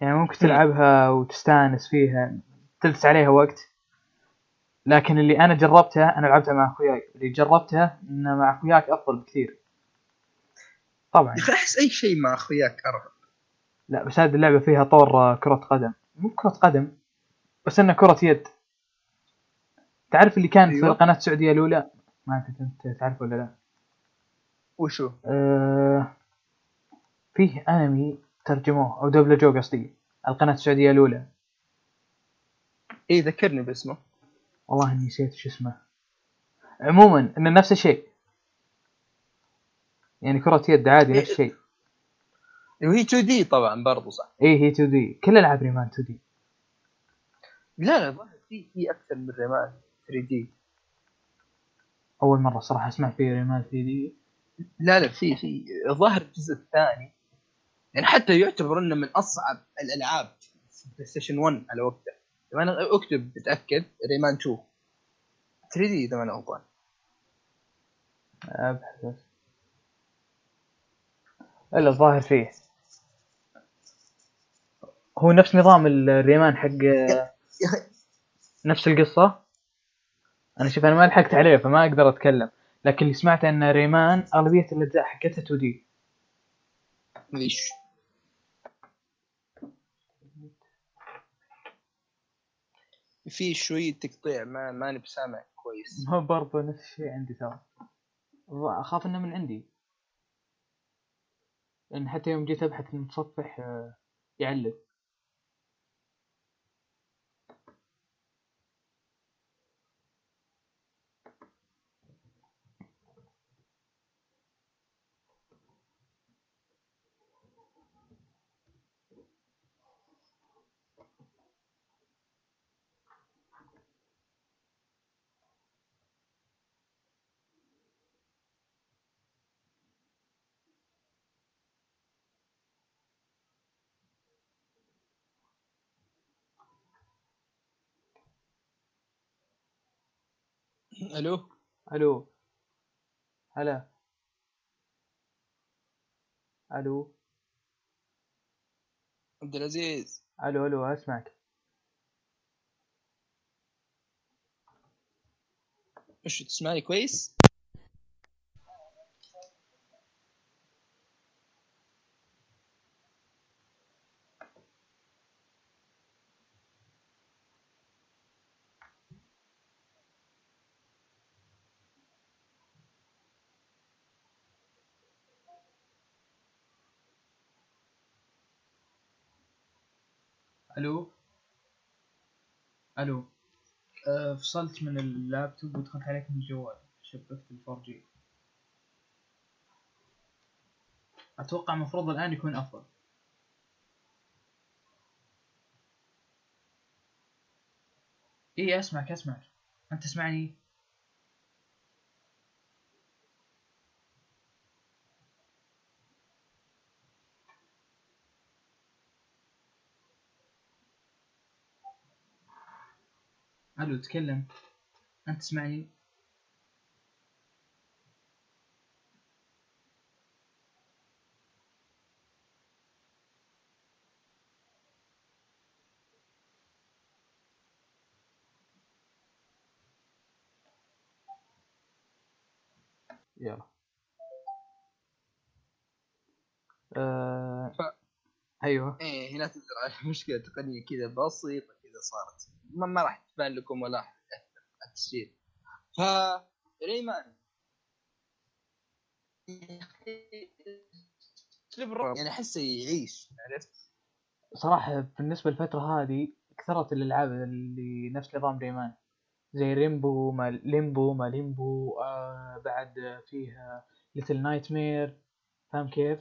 يعني ممكن تلعبها وتستانس فيها. تلبس عليها وقت. لكن اللي أنا جربتها أنا لعبتها مع أخوياي. اللي جربتها إن مع أخوياك أفضل بكثير. طبعا. يا أخي أحس أي شيء مع أخوياك ارغب لا بس هذه اللعبة فيها طور آه، كرة قدم. مو كرة قدم بس انها كرة يد. تعرف اللي كان في أيوة. القناة السعودية الأولى؟ ما أدري أنت تعرف ولا لا؟ وشو؟ أه فيه أنمي ترجموه أو دبلجوه قصدي. القناة السعودية الأولى. اي ذكرني باسمه. والله إني نسيت شو اسمه. عموما إنه نفس الشيء. يعني كرة يد عادي نفس الشيء. وهي 2D طبعا برضو صح. إيه هي 2D كل ألعاب Rayman 2D لا لا في في أكثر من Rayman 3D أول مرة صراحة أسمع فيه Rayman 3D لا لا في في. الظاهر الجزء الثاني. يعني حتى يعتبر إنه من أصعب الألعاب في PlayStation 1 على وقته. لما اكتب بتاكد ريمان 2 3 دي إذا ما أنا غلطان. أبحث. إلا الظاهر فيه. هو نفس نظام الريمان حق نفس القصة. أنا شوف أنا ما لحقت عليه فما أقدر أتكلم. لكن اللي سمعته إن ريمان أغلبية الأجزاء حقتها 2 دي. ليش؟ في شوية تقطيع ما ماني بسامع كويس. هو برضه نفس الشيء عندي ترى. أخاف إنه من عندي. لأن حتى يوم جيت أبحث المتصفح آه، يعلق. ألو؟ ألو؟ هلا. ألو؟ عبد العزيز. ألو ألو أسمعك. وش تسمعني كويس؟ ألو؟ ألو. أه فصلت من اللابتوب ودخلت عليك من الجوال شبكت الفور جي أتوقع المفروض الآن يكون أفضل. اي أسمعك أسمعك. أنت تسمعني؟ ألو تكلم. أنت تسمعني؟ يلا. آه... ف- أيوه. إيه هنا تظهر على مشكلة تقنية كذا بسيطة كذا صارت. ما, ما راح تبان لكم ولا راح تأثر على التسجيل ف Rayman يعني أحسه يعيش. عرفت؟ صراحة بالنسبة للفترة هذه كثرت الألعاب اللي نفس نظام Rayman زي ريمبو ما Limbo ما Limbo آه بعد فيها Little Nightmare فاهم كيف؟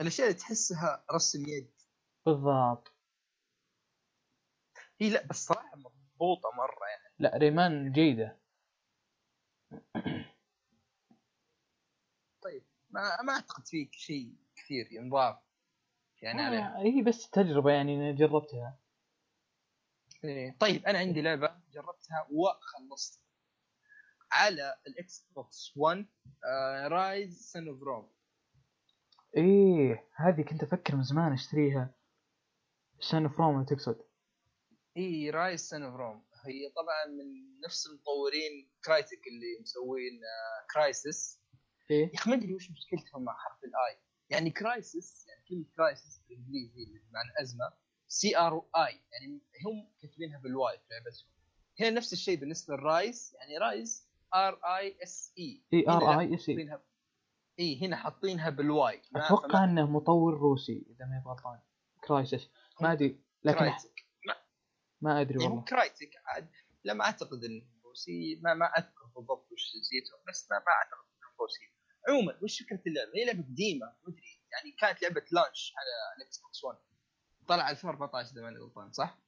الأشياء اللي تحسها رسم يد. بالضبط. هي لا بس صراحة مضبوطة مرة يعني. لا Rayman جيدة. طيب ما ما أعتقد فيك شيء كثير ينضاف يعني عليها. آه هي بس تجربة يعني أنا جربتها. إيه. طيب أنا عندي لعبة جربتها وخلصتها. على ال Xbox 1 Ryse Son of Rome. إيه هذه كنت أفكر من زمان أشتريها. Son of Rome تقصد اي Ryse Son Rome هي طبعا من نفس المطورين Crytek اللي مسوين Crysis إيه. يا أخي ما أدري وش مشكلتهم مع حرف ال I يعني Crysis يعني كلمة crisis بالإنجليزي اللي بمعنى أزمة C R I يعني هم كاتبينها بال Y في لعبتهم. هنا نفس الشيء بالنسبة لل Ryse يعني rise R I S E E R I S E E هنا حاطينها بال Y. أتوقع إنه مطور روسي إذا ما غلطان. Crysis ما أدري لكن ما أدري يعني والله. Crytek عاد. لا ما أعتقد انه روسي ما ما أذكر بالضبط وش جنسيتهم بس ما, ما أعتقد انه روسي عموما وش فكرة اللعبة؟ هي لعبة قديمة مدري يعني كانت لعبة launch على ال Xbox 1 طلع 2014 إذا ماني غلطان صح؟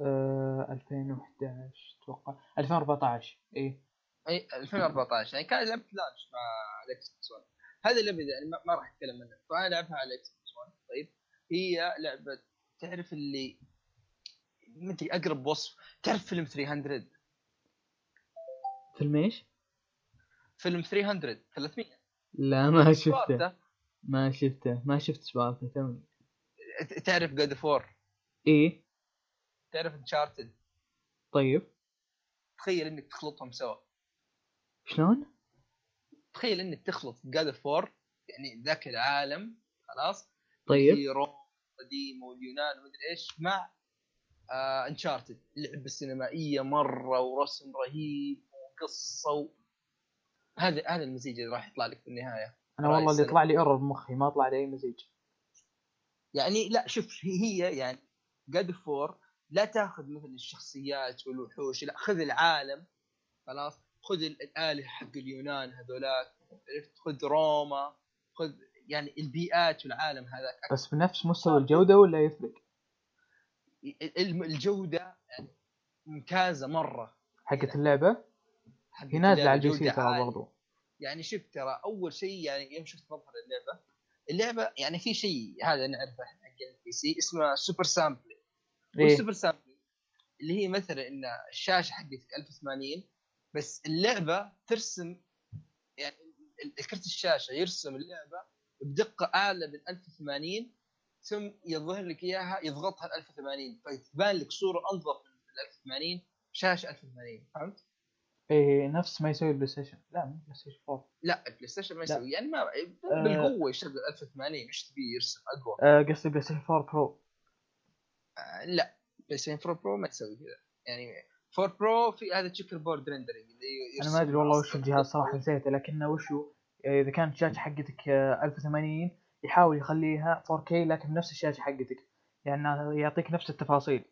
آه 2011 أتوقع. 2014 إيه. إي 2014 يعني كان لعبة launch مع ال Xbox 1 هذه اللعبة يعني ما, ما راح أتكلم عنها. فأنا لعبها على ال Xbox 1 طيب. هي لعبة تعرف اللي مدري أقرب وصف؟ تعرف فيلم 300 فيلم إيش؟ فيلم 300 300 لا ما شفته. ما شفته ما شفت سبارتا توني تعرف God of War إيه. تعرف Uncharted طيب. تخيل إنك تخلطهم سوا. شلون؟ تخيل إنك تخلط God of War يعني ذاك العالم خلاص؟ طيب. في روم قديمه واليونان ومدري إيش مع Uncharted اللعبه السينمائيه مرة ورسم رهيب وقصة و... هذا هذا المزيج اللي راح يطلع لك في النهاية أنا والله اللي. يطلع لي error بمخي ما طلع لي أي مزيج يعني لا شوف هي يعني God of War لا تاخذ مثل الشخصيات والوحوش لا خذ العالم خلاص خذ ال- الآلهة حق اليونان هذولاك عرفت خذ روما خذ يعني البيئات والعالم هذاك بس بنفس مستوى الجودة ولا يفرق؟ يعني ممتازة مرة. حقت اللعبة؟ هي نازلة على ال PC ترى. برضو. يعني شوف ترى أول شيء يعني يوم شفت مظهر اللعبة اللعبة يعني في شيء هذا نعرفه حق ال PC اسمه super sampling إيه. وال super sampling اللي هي مثلا إن الشاشة حقتك 1080 بس اللعبة ترسم يعني كرت الشاشة يرسم اللعبة بدقة أعلى من 1080 ثم يظهر لك إياها يضغطها ل 1080 فتبان لك صورة أنظف من ال 1080 شاشة 1080 فهمت؟ إيه نفس ما يسوي البلاي ستيشن. لا مو بلاي ستيشن 4 لا البلاي ستيشن ما لا. يسوي يعني ما آه. بالقوة يشغل 1080 إيش تبي يرسم؟ أقوى. آه، قصدي بلاي ستيشن 4 Pro. آه لا بلاي ستيشن 4 Pro ما تسوي كذا. يعني 4 Pro في هذا checkerboard rendering اللي أنا ما أدري والله وش الجهاز صراحة نسيته لكنه وشو آه، إذا كانت الشاشة حقتك آه، 1080 يحاول يخليها 4K لكن بنفس الشاشة حقتك يعني يعطيك نفس التفاصيل.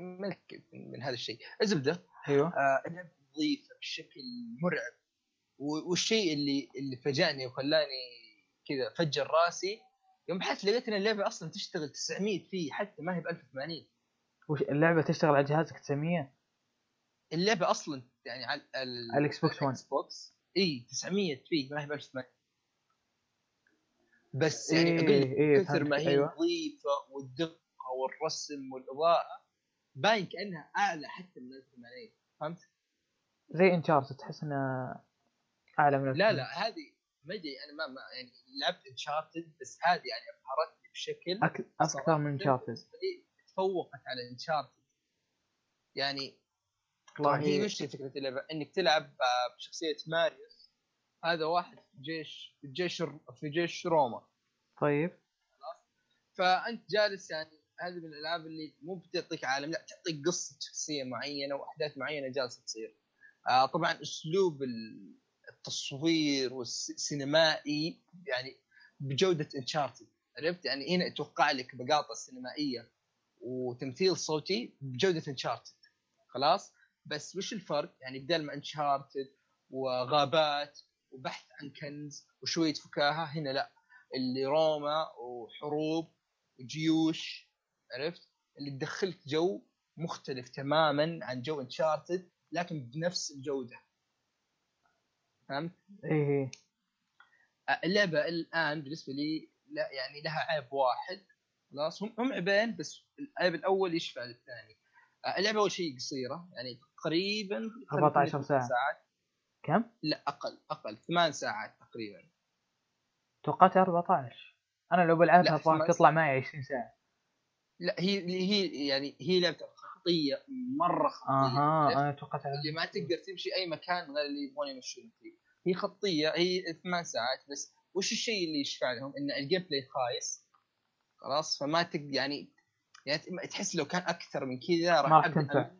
متاكد من هذا الشيء. الزبدة أيوه. آه اللعبه نظيفه بشكل مرعب. والشيء اللي اللي فاجأني وخلاني كذا فجر راسي يوم بحثت لقيت إن اللعبة أصلا تشتغل 900 في حتى ما هي ب 1080 وش اللعبة تشتغل على جهازك 900 اللعبة أصلا يعني على ال- على الإكس بوكس 1. الإكس بوكس إي 900p ما هي ب 1080 بس يعني إيه، أقول إيه، كثر ما هي أيوة. نظيفة والدقة والرسم والإضاءة باين كأنها أعلى حتى من 1080 فهمت؟ زي Uncharted تحس إنها أعلى من لا لا هذه ما أدري أنا ما, ما يعني لعبت Uncharted بس هذه يعني أبهرتني بشكل أك... أكثر من Uncharted تفوقت على انشارتد يعني طبعا هي وش هي فكرة اللعبة؟ إنك تلعب آه، بشخصية ماريوس هذا واحد في جيش في جيش في جيش روما. طيب. فأنت جالس يعني هذه من الألعاب اللي مو بتعطيك عالم لا تعطيك قصة شخصية معينة وأحداث معينة جالسة تصير. آه طبعا أسلوب ال- التصوير والسينمائي يعني بجودة Uncharted عرفت؟ يعني هنا أتوقع لك مقاطع سينمائية وتمثيل صوتي بجودة Uncharted خلاص؟ بس وش الفرق؟ يعني بدل ما Uncharted وغابات وبحث عن كنز وشوية فكاهة. هنا لا اللي روما وحروب وجيوش عرفت؟ اللي تدخلك جو مختلف تماما عن جو Uncharted لكن بنفس الجودة. فهمت؟ إيه آه، اللعبة الآن بالنسبة لي لا يعني لها عيب واحد. خلاص هم هم عيبين بس العيب الأول يشفع للثاني. اللعبة أول شيء قصيرة يعني تقريبا 14 ساعة. كم؟ لا أقل أقل ثمان ساعات تقريبا. توقعت 14 أنا لو بلعبها ابغاك تطلع معي 20 ساعة. لا هي هي يعني هي لعبة خطية مرة خطية. أها عرفت؟ أنا توقعت اللي ما تقدر تمشي أي مكان غير اللي يبغون يمشون فيه. هي خطية هي ثمان ساعات بس. وش الشيء اللي يشفع لهم؟ إن ال gameplay خايس. خلاص فما تقدر يعني يعني تحس لو كان أكثر من كذا راح ما راح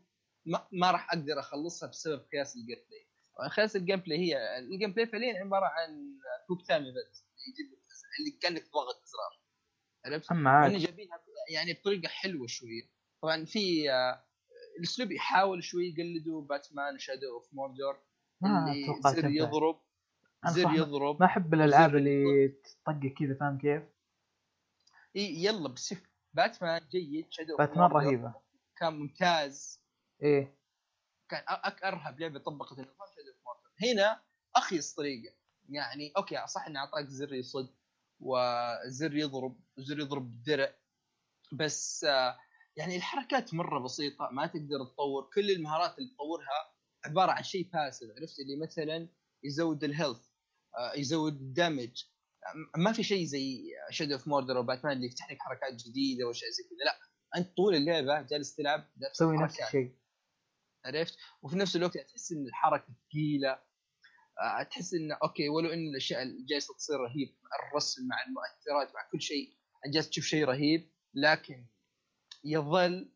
ما راح أقدر أخلصها بسبب خياس ال gameplay. خياس ال gameplay هي ال gameplay فعليا عبارة عن quick time event. يجيب اللي كانك تضغط ازرار عرفت؟ أما جايبينها يعني بطريقة حلوة شوية. طبعا في آه، الأسلوب يحاول شوي يقلدوا باتمان و Shadow of Mordor اللي زر يضرب زر يضرب. ما أحب الألعاب اللي تطقك كذا فاهم كيف؟ إيه يلا بس شوف باتمان جيد Shadow باتمان رهيبة. كان ممتاز. إيه. كان أرهب لعبة طبقت النظام شادو هنا اخيس طريقه يعني okay صح إنه أعطاك زر يصد وزر يضرب وزر يضرب بالدرع. بس آه، يعني الحركات مرة بسيطة ما تقدر تطور. كل المهارات اللي تطورها عبارة عن شيء passive عرفت؟ اللي مثلا يزود ال health آه، يزود ال damage ما في شيء زي Shadow of Mordor وباتمان اللي يفتح لك حركات جديدة واشياء زي كذا. لا أنت طول اللعبة جالس تلعب تسوي نفس الشيء. عرفت؟ وفي نفس الوقت تحس إن الحركة ثقيلة. تحس انه okay ولو إن الأشياء اللي جالسة تصير رهيب مع الرسم مع المؤثرات مع كل شيء جالس تشوف شيء رهيب لكن يظل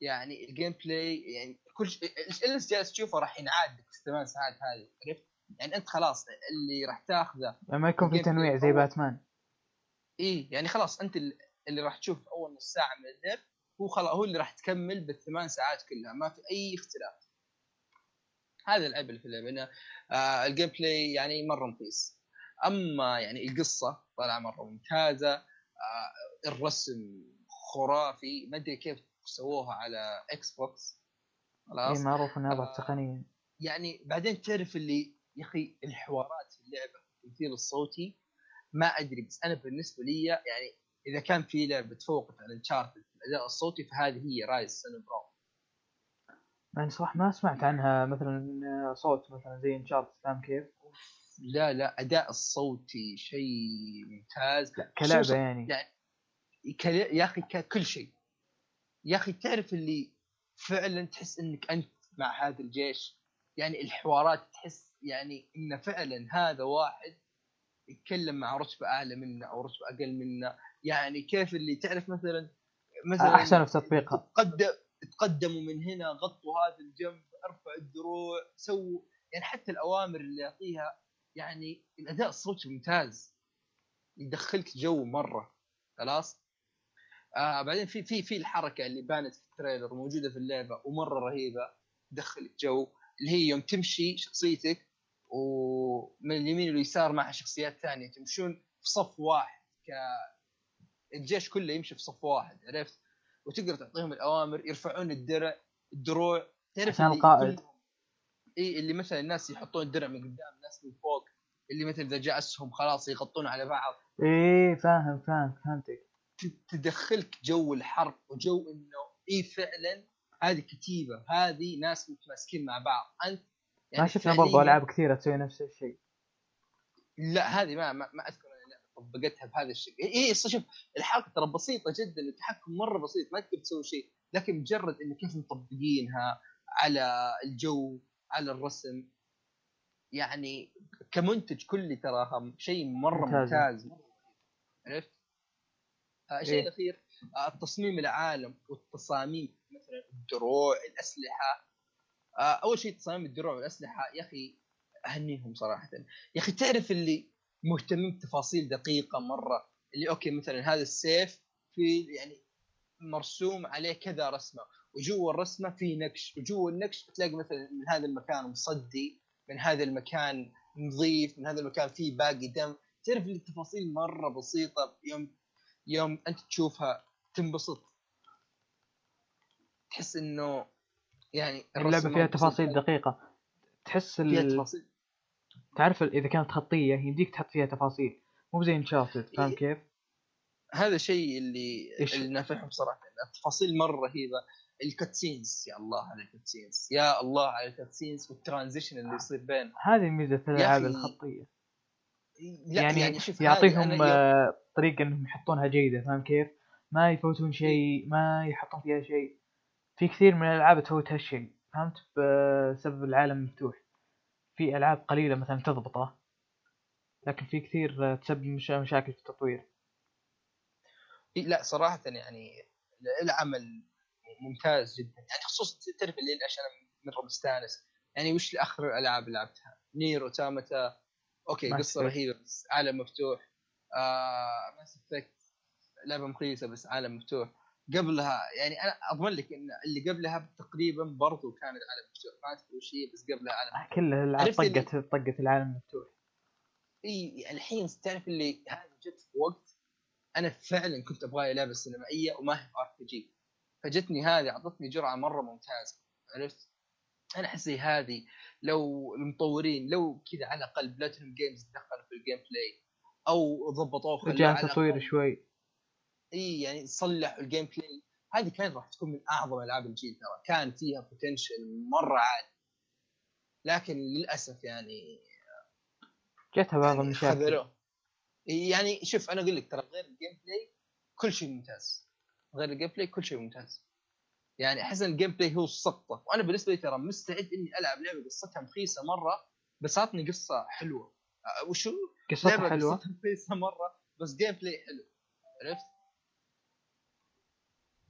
يعني ال gameplay يعني كل شيء اللي جالس تشوفه راح ينعاد في الثمان ساعات هذه عرفت؟ يعني أنت خلاص اللي راح تاخذه ما يكون في تنويع زي باتمان. إي يعني خلاص أنت اللي راح تشوف أول نص ساعة من اللعب هو خلاص هو اللي راح تكمل بالثمان ساعات كلها ما في أي اختلاف. هذا العيب اللي في اللعبة انه آه ال gameplay يعني مرة مخيس أما يعني القصة طالعة مرة ممتازة آه الرسم خرافي ما أدري كيف سووها على إكس بوكس خلاص معروف إنها آه تقنيا. يعني بعدين تعرف اللي يا أخي الحوارات في اللعبة التمثيل الصوتي ما أدري بس أنا بالنسبة لي يعني إذا كان في لعبة تفوقت على Uncharted في الأداء الصوتي فهذه هي Ryse Son of Rome يعني صراحة ما سمعت عنها مثلا صوت مثلا زي Uncharted فاهم كيف؟ لا لا أداء الصوتي شيء ممتاز. لا كلعبة يعني. يعني يا أخي كل شيء. يا أخي تعرف اللي فعلا تحس إنك أنت مع هذا الجيش؟ يعني الحوارات تحس يعني انه فعلا هذا واحد يتكلم مع رتبة أعلى منا أو رتبة أقل منا يعني كيف اللي تعرف مثلا مثلا أحسن في تطبيقها. تقدم تقدموا من هنا غطوا هذا الجنب ارفعوا الدروع سووا يعني حتى الأوامر اللي يعطيها يعني الأداء الصوتي ممتاز. يدخلك جو مرة خلاص؟ آه بعدين في في في الحركة اللي بانت في ال trailer موجودة في اللعبة ومرة رهيبة. تدخلك جو اللي هي يوم تمشي شخصيتك ومن اليمين واليسار معها شخصيات ثانية تمشون في صف واحد ك الجيش كله يمشي في صف واحد عرفت؟ وتقدر تعطيهم الأوامر يرفعون الدرع الدروع. تعرف عشان القائد. إي اللي مثلا الناس يحطون الدرع من قدام الناس من فوق. اللي مثلا إذا جاء اسهم خلاص يغطون على بعض. إيه فاهم فاهم فهمتك. تدخلك جو الحرب وجو إنه إي فعلا هذه كتيبة هذه ناس متماسكين مع بعض. أنت يعني ما شفنا برضو ألعاب كثيرة تسوي نفس الشيء. لا هذه ما ما, ما أذكر طبقتها بهذا الشكل. اي شوف الحركة ترى بسيطة جدا التحكم مرة بسيط ما تقدر تسوي شيء لكن مجرد انه كيف مطبقينها على الجو على الرسم يعني كمنتج كلي تراها شيء مرة ممتاز. عرفت؟ آه الشيء إيه؟ الأخير آه تصميم العالم والتصاميم مثلا الدروع الأسلحة. آه أول شيء تصاميم الدروع والأسلحة يا أخي أهنيهم صراحة. يا أخي تعرف اللي مهتمين بتفاصيل دقيقة مرة. اللي أوكي مثلا هذا السيف في يعني مرسوم عليه كذا رسمة وجوا الرسمة في نقش وجوا النقش تلاقي مثلا من هذا المكان مصدي من هذا المكان نظيف من هذا المكان فيه باقي دم. تعرف التفاصيل مرة بسيطة يوم يوم أنت تشوفها تنبسط. تحس إنه يعني اللعبة فيها تفاصيل دقيقة. تحس فيها تفاصيل. تعرف إذا كانت خطية يمديك تحط فيها تفاصيل. مو زي Uncharted فاهم إيه. كيف؟ هذا الشيء اللي إيش؟ اللي نافعهم صراحة التفاصيل مرة رهيبه ال cutscenes يا الله على ال cutscenes يا الله على ال cutscenes وال transition اللي يصير بين هذه ميزة الألعاب الخطية. يعني, يعني يعطيهم آه، طريقة إنهم يحطونها جيدة فاهم كيف؟ ما يفوتون شيء ما يحطون فيها شيء. في كثير من الألعاب تفوت هالشيء فهمت؟ بسبب العالم المفتوح في ألعاب قليلة مثلا تضبطه لكن في كثير تسبب مشاكل في التطوير. لا صراحة يعني العمل ممتاز جدا. يعني خصوصا تعرف اللي عشان مره مستانس يعني وش آخر الألعاب لعبتها؟ Nier Automata okay قصة رهيبة بس عالم مفتوح. آه Mass Effect لعبة مخيسة بس عالم مفتوح. قبلها يعني أنا أضمن لك إن اللي قبلها تقريبا برضو كانت عالم مفتوح ما وش هي بس قبلها عالم مفتوح كلها الالعاب طقت طقت العالم المفتوح إي الحين تعرف اللي هذه جت في وقت أنا فعلا كنت أبغى لعبة سينمائية وما هي RPG. فجتني هذه أعطتني جرعة مرة ممتازة عرفت؟ أنا أحس هذه لو المطورين لو كذا على الأقل Platinum Games دخلوا في ال gameplay أو ضبطوه رجع على تطوير شوي. إي يعني صلحوا ال gameplay هذه كانت راح تكون من أعظم ألعاب الجيل ترى. كان فيها potential مرة عالي. لكن للأسف يعني جتها بعض يعني المشاكل. يعني شوف أنا أقول لك ترى غير ال gameplay كل شيء ممتاز. غير ال gameplay كل شيء ممتاز. يعني أحس إن ال gameplay هو السقطه وأنا بالنسبة لي ترى مستعد إني ألعب لعبة قصتها مخيسه مرة بس عطني قصة حلوة. أه، وشو؟ قصتها حلوة؟ قصتها مخيسه مرة بس gameplay حلو. عرفت؟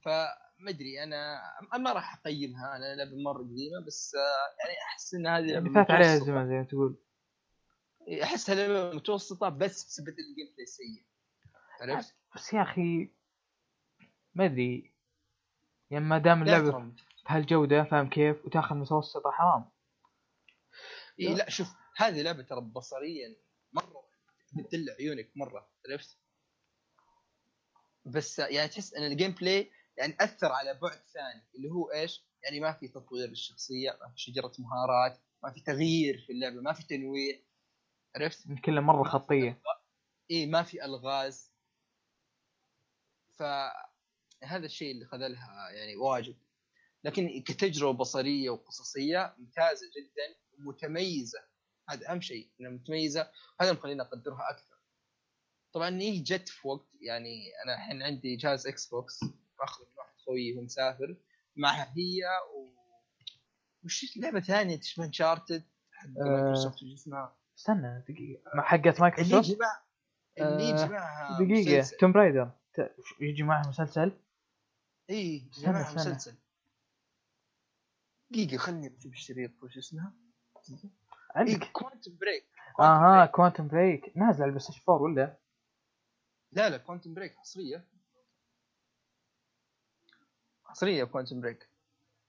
فما أدري أنا ما راح أقيمها أنا لعبة مرة قديمة بس آه، يعني أحس إن هذه لعبة فات عليها. الزمن زي ما تقول احسها لعبة متوسطة بس بسبب ال gameplay سيء عرفت؟ بس يا أخي ما أدري يعني ما دام اللعبة بهالجودة فاهم كيف وتاخذ متوسطة حرام إيه لا شوف هذه لعبة ترى بصريا مرة بتدلع عيونك مرة عرفت؟ بس يعني تحس إن ال gameplay يعني أثر على بعد ثاني اللي هو إيش؟ يعني ما في تطوير للشخصية، ما في شجرة مهارات، ما في تغيير في اللعبة، ما في تنويع. عرفت؟ كلها مرة خطية. اي ما في ألغاز. فهذا الشيء اللي خذلها يعني واجد. لكن كتجربة بصرية وقصصية ممتازة جدا ومتميزة. هذا أهم شيء إنها متميزة وهذا اللي مخليني أقدرها أكثر. طبعا هي جت في وقت يعني أنا الحين عندي جهاز Xbox باخذ من واحد خويي وهو مسافر. معها هي و وش لعبة ثانية تشبه Uncharted حق آه. مايكروسوفت وش اسمها؟ استنى دقيقة. مع حقت اللي مايكروسوفت؟ يجي مع اللي يجي آه، معها دقيقة. Tomb Raider ت- يجي معها مسلسل؟ إي استنى. مسلسل. دقيقة خلني بجيب الشريط. وش اسمها؟ عندك Quantum Break آها Quantum Break نازل على ال Play 4 ولا؟ لا لا Quantum Break حصرية. حصرية Quantum Break.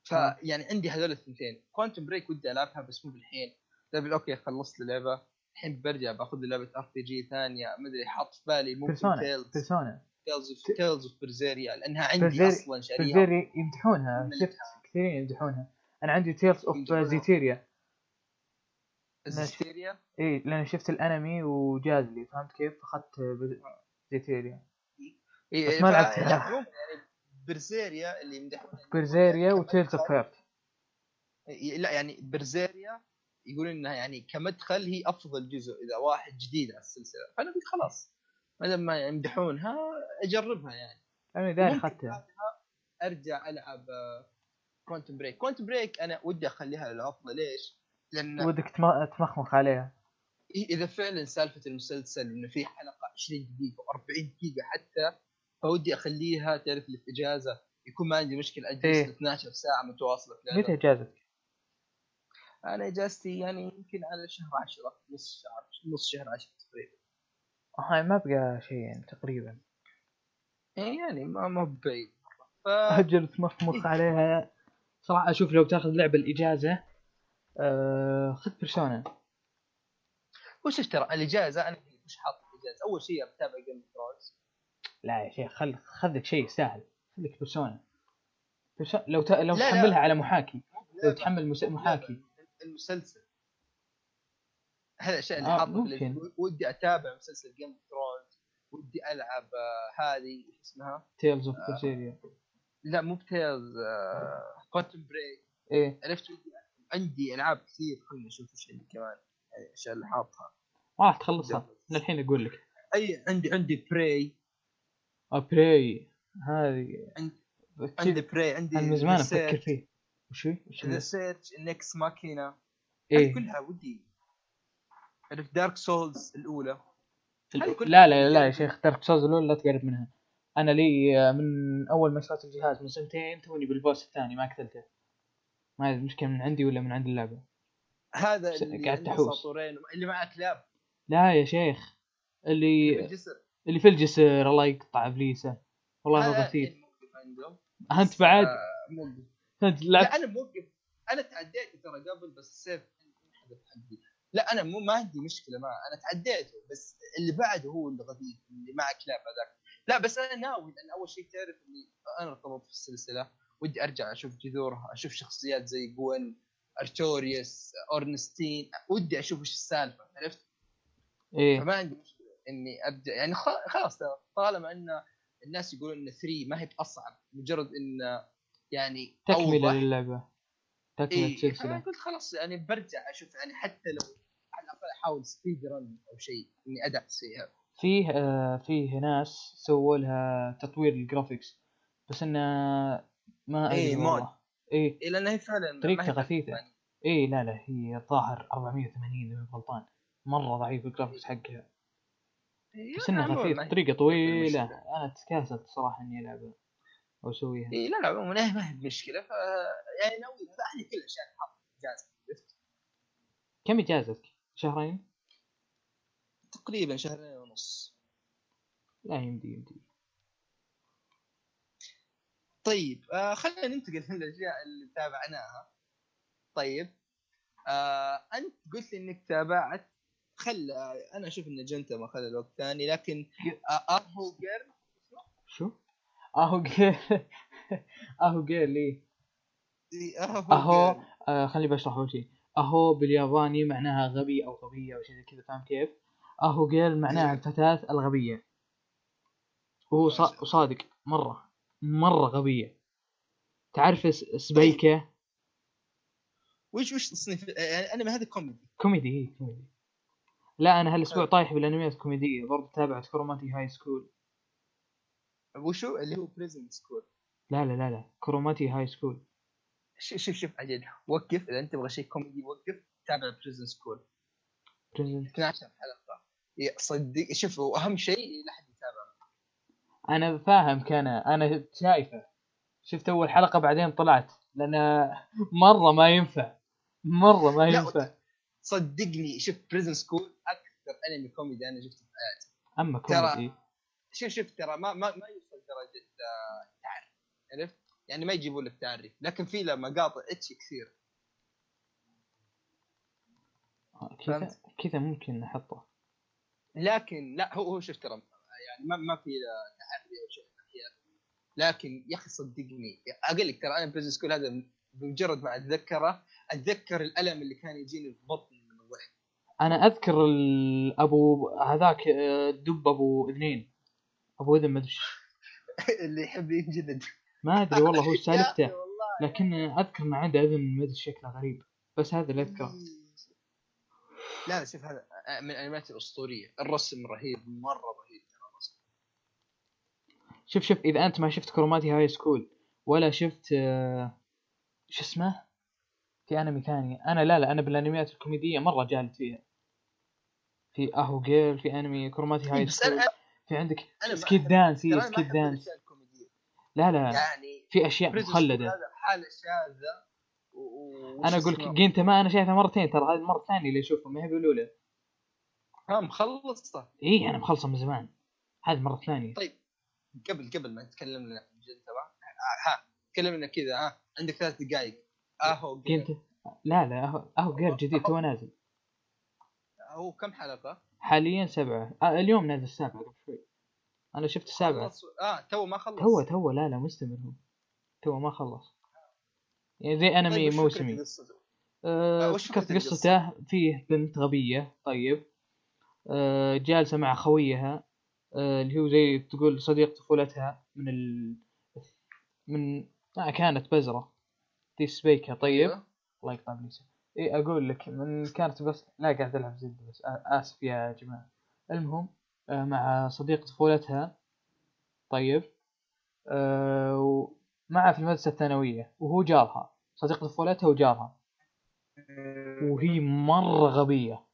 فيعني عندي هذول الثنتين. Quantum Break ودي العبها بس مو بالحين. قبل okay خلصت اللعبة. الحين برجع باخذ لي لعبة RPG ثانية. ما أدري حاط في بالي ممكن Tales Persona Tales of Tales of Berseria لأنها عندي Berseri- أصلا شاريها Berseria يمدحونها. شفت؟ كثيرين يمدحونها. أنا عندي Tales of. Zestiria Zestiria اي لأن شفت الأنمي وجاز لي. فهمت كيف؟ فأخذت Zestiria إيه، بس ما ف- لعبتها. يعني Berseria اللي يمدحون Berseria و Tales of Hearts لا يعني Berseria يقولون إنها يعني كمدخل هي أفضل جزء إذا واحد جديد على السلسلة. فانا قلت خلاص ما دام ما يمدحونها أجربها يعني. أنا ممكن اخذتها أرجع ألعب Quantum Break Quantum Break أنا ودي أخليها للعطله ليش؟ لأن ودك تم- تمخمخ عليها. إذا فعلا سالفة المسلسل إنه في حلقة 20 دقيقة و40 دقيقة حتى فودي أخليها تعرف اللي في إجازة يكون ما عندي مشكلة أجلس إيه. 12 ساعة متواصلة في. متى إجازتك؟ أنا إجازتي يعني يمكن على شهر 10 نص شهر نص شهر 10 تقريبا. هاي ما بقى شيء يعني تقريبا. إيه يعني ما ما بعيد. ف أجل تمخمخ عليها. صراحة أشوف لو تاخذ لعبة الإجازة آه خذ Persona وش ترى؟ الإجازة أنا وش حاط الاجازه أول شيء بتابع Game Thrones لا يا شيخ خل خذك شيء يستاهل خذك Persona. Persona لو ت... لو لا، لا. تحملها على محاكي. لو تحمل مس... محاكي. المسلسل. هذا الاشياء اللي آه، حاطه. ودي أتابع مسلسل Game Thrones ودي ألعب آه، هذه اسمها؟ Tales of Berseria لا مو ب Tales Quantum Break إيه. عرفت؟ عندي ألعاب كثير. خليني أشوف إيش عندي كمان. يعني الأشياء اللي حاطها. راح تخلصها. من الحين أقول لك. أي عندي عندي Prey Prey هذه. عندي- Prey عندي أنا من زمان أفكر فيه. وش؟ وش Deus Ex Mankind إيه. كلها ودي. عرفت Dark Souls الأولى. لا لا لا يا شيخ دارك سوز الأولى لا تقرب منها. أنا لي آه، من أول ما اشتريت الجهاز من سنتين توني بالبوس الثاني ما قتلته. ما أدري المشكلة من عندي ولا من عند اللعبة. هذا اللي قاعد تحوس. اللي معاه كلاب لا يا شيخ اللي بالجسر اللي في الجسر الله يقطع إبليسه. والله هذا هو غثيث موقف عنده أنت بعد؟ آه، موقف. أنت لا لعبت أنا موقف. أنا تعديت ترى قبل بس السيف انحذف حقي لا أنا مو ما عندي مشكلة معه. أنا تعديته بس اللي بعده هو اللي غثيث اللي مع كلاب هذاك. لا بس أنا ناوي لأن أول شيء تعرف إني أنا ارتبطت في السلسلة. ودي أرجع أشوف جذورها أشوف شخصيات زي جوين أرتوريوس أورنستين. ودي أشوف إيش السالفة عرفت؟ إيه. فما عندي مشكلة. إني أبدأ. يعني خلاص طالما إن الناس يقولون إن 3 ما هي بأصعب مجرد إن يعني تكملة. للعبة. تكملة إيه سلسله قلت خلاص يعني برجع أشوف يعني حتى لو على الأقل أحاول speed run أو شيء إني أدعس فيها. فيه آه فيه ناس سووا لها تطوير ال graphics بس إنه ما أدري والله. mod. إيه. إيه لأن هي فعلا ما طريقته هي غثيثة. يعني إيه لا لا هي الظاهر 480 إذا غلطان. مرة ضعيف ال graphics حقها. بس انها عموماً ما خفيف طريقة طويلة. أنا تكاسلت صراحة إني العبها أو أسويها إيه لا لا عموما ما هي بمشكله ف يعني ناوي هذه كل الأشياء اللي حاطها جاهزه عرفت؟ كم إجازتك؟ شهرين؟ تقريبا شهرين ونص لا يمدي يمدي طيب آه خلينا ننتقل للأشياء اللي تابعناها طيب آه أنت قلت لي إنك تابعت خل أنا أشوف إن جنتا ما خلى الوقت ثاني لكن آه ارهو جيرل شو؟ آهو جيل آهو إيه، ارهو آهو. آه خليني بشرح أول شيء. آهو بالياباني معناها غبي أو غبيه أو شيء زي كذا فاهم كيف؟ آهو جيل معناها الفتاة الغبية. وهو صا- صادق مرة مرة غبية. تعرف سبيكة؟ وش وش تصنيف؟ يعني أنا هذا كوميدي. كوميدي هي كوميدي. لا أنا هالأسبوع حلو. طايح بالأنميات الكوميدية برضه تابعت Cromartie High School وشو؟ اللي هو Prison School لا لا لا لا Cromartie High School شوف شوف شوف عجل. وقف إذا أنت تبغى شيء كوميدي وقف تابع Prison School 12 حلقة. صدق شوف وأهم شيء لا حد يتابع أنا فاهم كان أنا شايفه. شفت أول حلقة بعدين طلعت لأن مرة ما ينفع. مرة ما لا، ينفع. صدقني شوف Prison School أكثر انمي كوميدي أنا شفته في حياتي. أما ترى- كوميدي شوف شوف ترى ما ما, ما يوصل درجة آه، تعري عرفت؟ يعني ما يجيبوا لك تعري لكن في له مقاطع ecchi كثير. كذا فهمت؟ كذا ممكن احطه لكن لا هو هو شوف ترى يعني ما ما في تعري أو شيء. لكن يا أخي صدقني أقول لك ترى أنا Prison School هذا بمجرد ما أتذكره أتذكر الألم اللي كان يجيني في بطني. أنا أذكر أبو هذاك آه، الدب أبو اذنين أبو إذن ما أدري. اللي يحب ينجلد ما أدري والله هو سالفته. لكن أذكر انه عنده إذن ما أدري شكله غريب. بس هذا اللي أذكره. لا شوف هذا من الانميات الأسطورية. الرسم رهيب مرة رهيب. شوف شوف إذا أنت ما شفت Cromartie High School ولا شفت آه، شو اسمه؟ في أنمي ثاني. أنا لا لا أنا بالأنميات الكوميدية مرة جالد فيها. في Aho Girl في أنمي Cromartie High School أنا في عندك Sket Dance ما Sket Dance. لا لا يعني في أشياء مخلدة. هذا حاله شاذه و... و- أنا أقول لك؟ Gintama أنا شايفها مرتين ترى هذه المره الثانية اللي اشوفها ما هي بالأولى. ها مخلصة. إي أنا مخلصة من زمان. هذه المره الثانية طيب قبل قبل ما نتكلم لنا عن ها تكلمنا كذا ها عندك ثلاث دقائق أهو جينتا لا لا Aho Aho Girl جديد تو نازل. هو كم حلقة؟ حاليا سبعة. آه اليوم نازل السابعه قبل شوي. أنا شفت السابعه خلص آه تو ما خلص. تو تو لا لا مستمر هو. تو ما خلص. يعني زي أنمي طيب وش فكرة موسمي. قصته؟ آه وش فكرة؟ قصته فيه بنت غبية طيب. آه جالسة مع خويها آه اللي هو زي تقول صديق طفولتها من ال من ما كانت بزرة. دي سبيكة طيب. أيوه. الله يقطع ابليسه اي أقول لك من كانت بس لا قاعد ألعب زد بس. آسف يا جماعة. المهم آه مع صديق طفولتها. طيب. آه ومعها في المدرسة الثانوية وهو جارها. صديق طفولتها وجارها. وهي مرة غبية.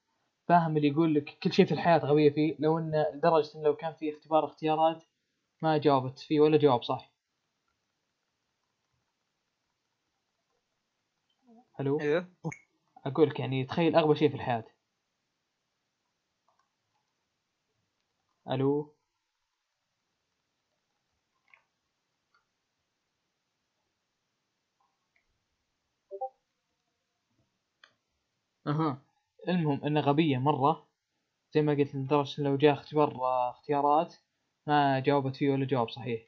فاهم اللي يقول لك؟ كل شيء في الحياة غبية فيه لو إن لدرجة إن لو كان في اختبار اختيارات ما جاوبت فيه ولا جواب صح؟ ألو أيوه أقول لك يعني تخيل أغبى شيء في الحياة. ألو؟ أها. المهم انها غبية مرة. زي ما قلت لدرجة لو جاء اختبار اختيارات ما جاوبت فيه ولا جواب صحيح.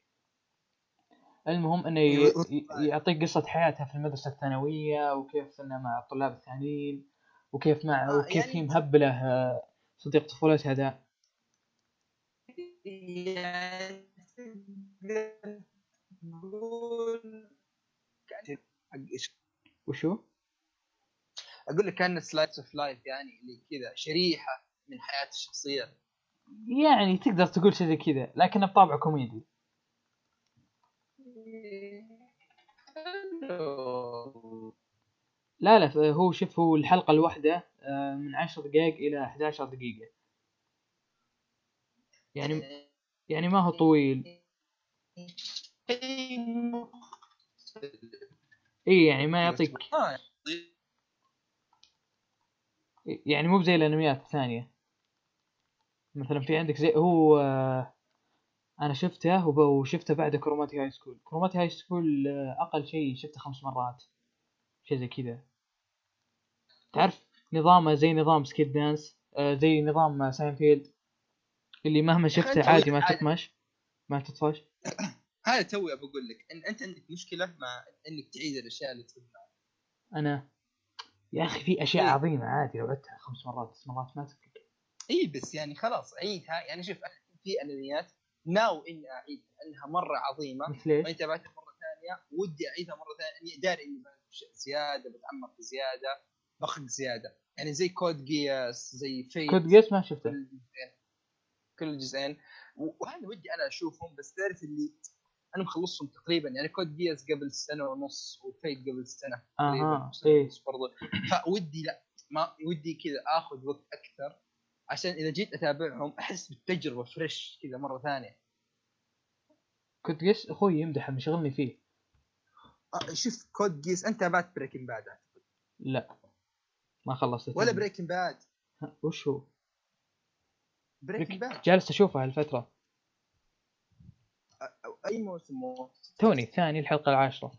المهم إنه ي- ي- يعطيك قصة حياتها في المدرسة الثانوية وكيف انها مع الطلاب الثانيين وكيف مع آه، وكيف يعني- هي مهبلة آه، صديق طفولتها ذا. يعني وشو؟ أقول لك كان slice of life يعني اللي كذا شريحة من حياه الشخصيات يعني تقدر تقول شيء زي كذا لكنه بطابع كوميدي. لا لا هو شوف هو الحلقة الواحدة آه، من 10 دقائق إلى 11 دقيقة. يعني يعني ما هو طويل. إي يعني ما يعطيك. يعني مو زي الأنميات الثانية. مثلا في عندك زي هو آه، أنا شفته وشفته بعد Cromartie High School. Cromartie High School آه، أقل شيء شفته خمس مرات. شيء زي كذا. تعرف نظامه زي نظام Sket Dance آه، زي نظام ساينفيلد اللي مهما شفته عادي ما. تطمش. ما تطفش. هذا توي بقول لك. إن أنت عندك مشكلة مع إنك تعيد الأشياء اللي تحبها أنا يا أخي في أشياء إيه. عظيمة عادي لو عدتها خمس مرات ست مرات ما تفرق. اي بس يعني خلاص عيدها. يعني شوف في انميات ناوي إني اعيدها لأنها مرة عظيمة. إيش؟ وانت تابعتها مرة ثانية. ودي أعيدها مرة ثانية. داري إني زيادة بتعمق زيادة بخق زيادة. يعني زي Code Geass زي في Code Geass ما شفته. كل الجزئين كل الجزئين وهذا ودي أنا أشوفهم بس تعرف اللي أنا مخلصهم تقريبا. يعني Code Geass قبل سنة ونص وفيت قبل سنة تقريبا. أها إيه برضه فودي لا ما ودي كذا آخذ وقت أكثر. عشان إذا جيت أتابعهم أحس بالتجربة fresh كذا مرة ثانية. Code Geass أخوي يمدح مشغلني فيه. آه، شوف Code Geass أنت تابعت Breaking Bad لا. ما خلصت. ولا Breaking Bad وش هو؟ Breaking Bad جالس أشوفها هالفترة. أي موسم؟ موسم توني الثاني الحلقة العاشرة.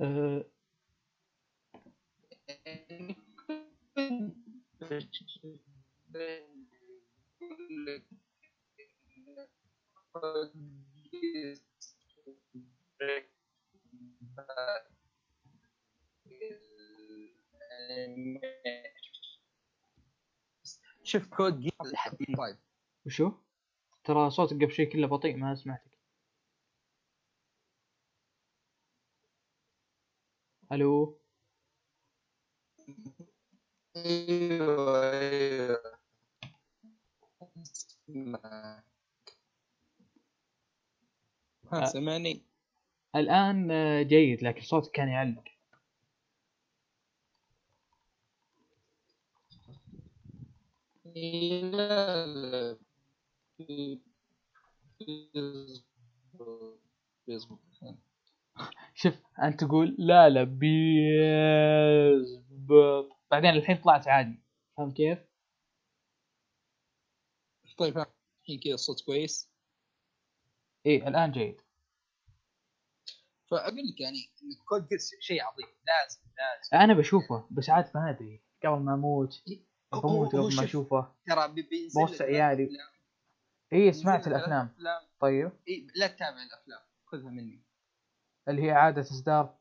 أه شوف كود جيم. وشو؟ ترى صوتك قبل شوي كله بطيء ما سمعتك. ألو؟ أيوه أيوه ها آه. سمعني. الآن آه، جيد لكن صوتك كان يعلق. بيزبط شوف أنت تقول لا لا بيزبط بعدين الحين طلعت عادي. فاهم كيف؟ طيب الحين كذا الصوت كويس؟ إيه الآن جيد. فأقول لك يعني كود جيرس شيء عظيم. لازم لازم. أنا بشوفه بس عاد ما أدري. قبل ما أموت بموت قبل ما شوف، أشوفه. ترى بوصي ثلاث عيالي. إيه سمعت الأفلام. افلام طيب. إيه لا تتابع الأفلام. خذها مني. اللي هي اعاده اصدار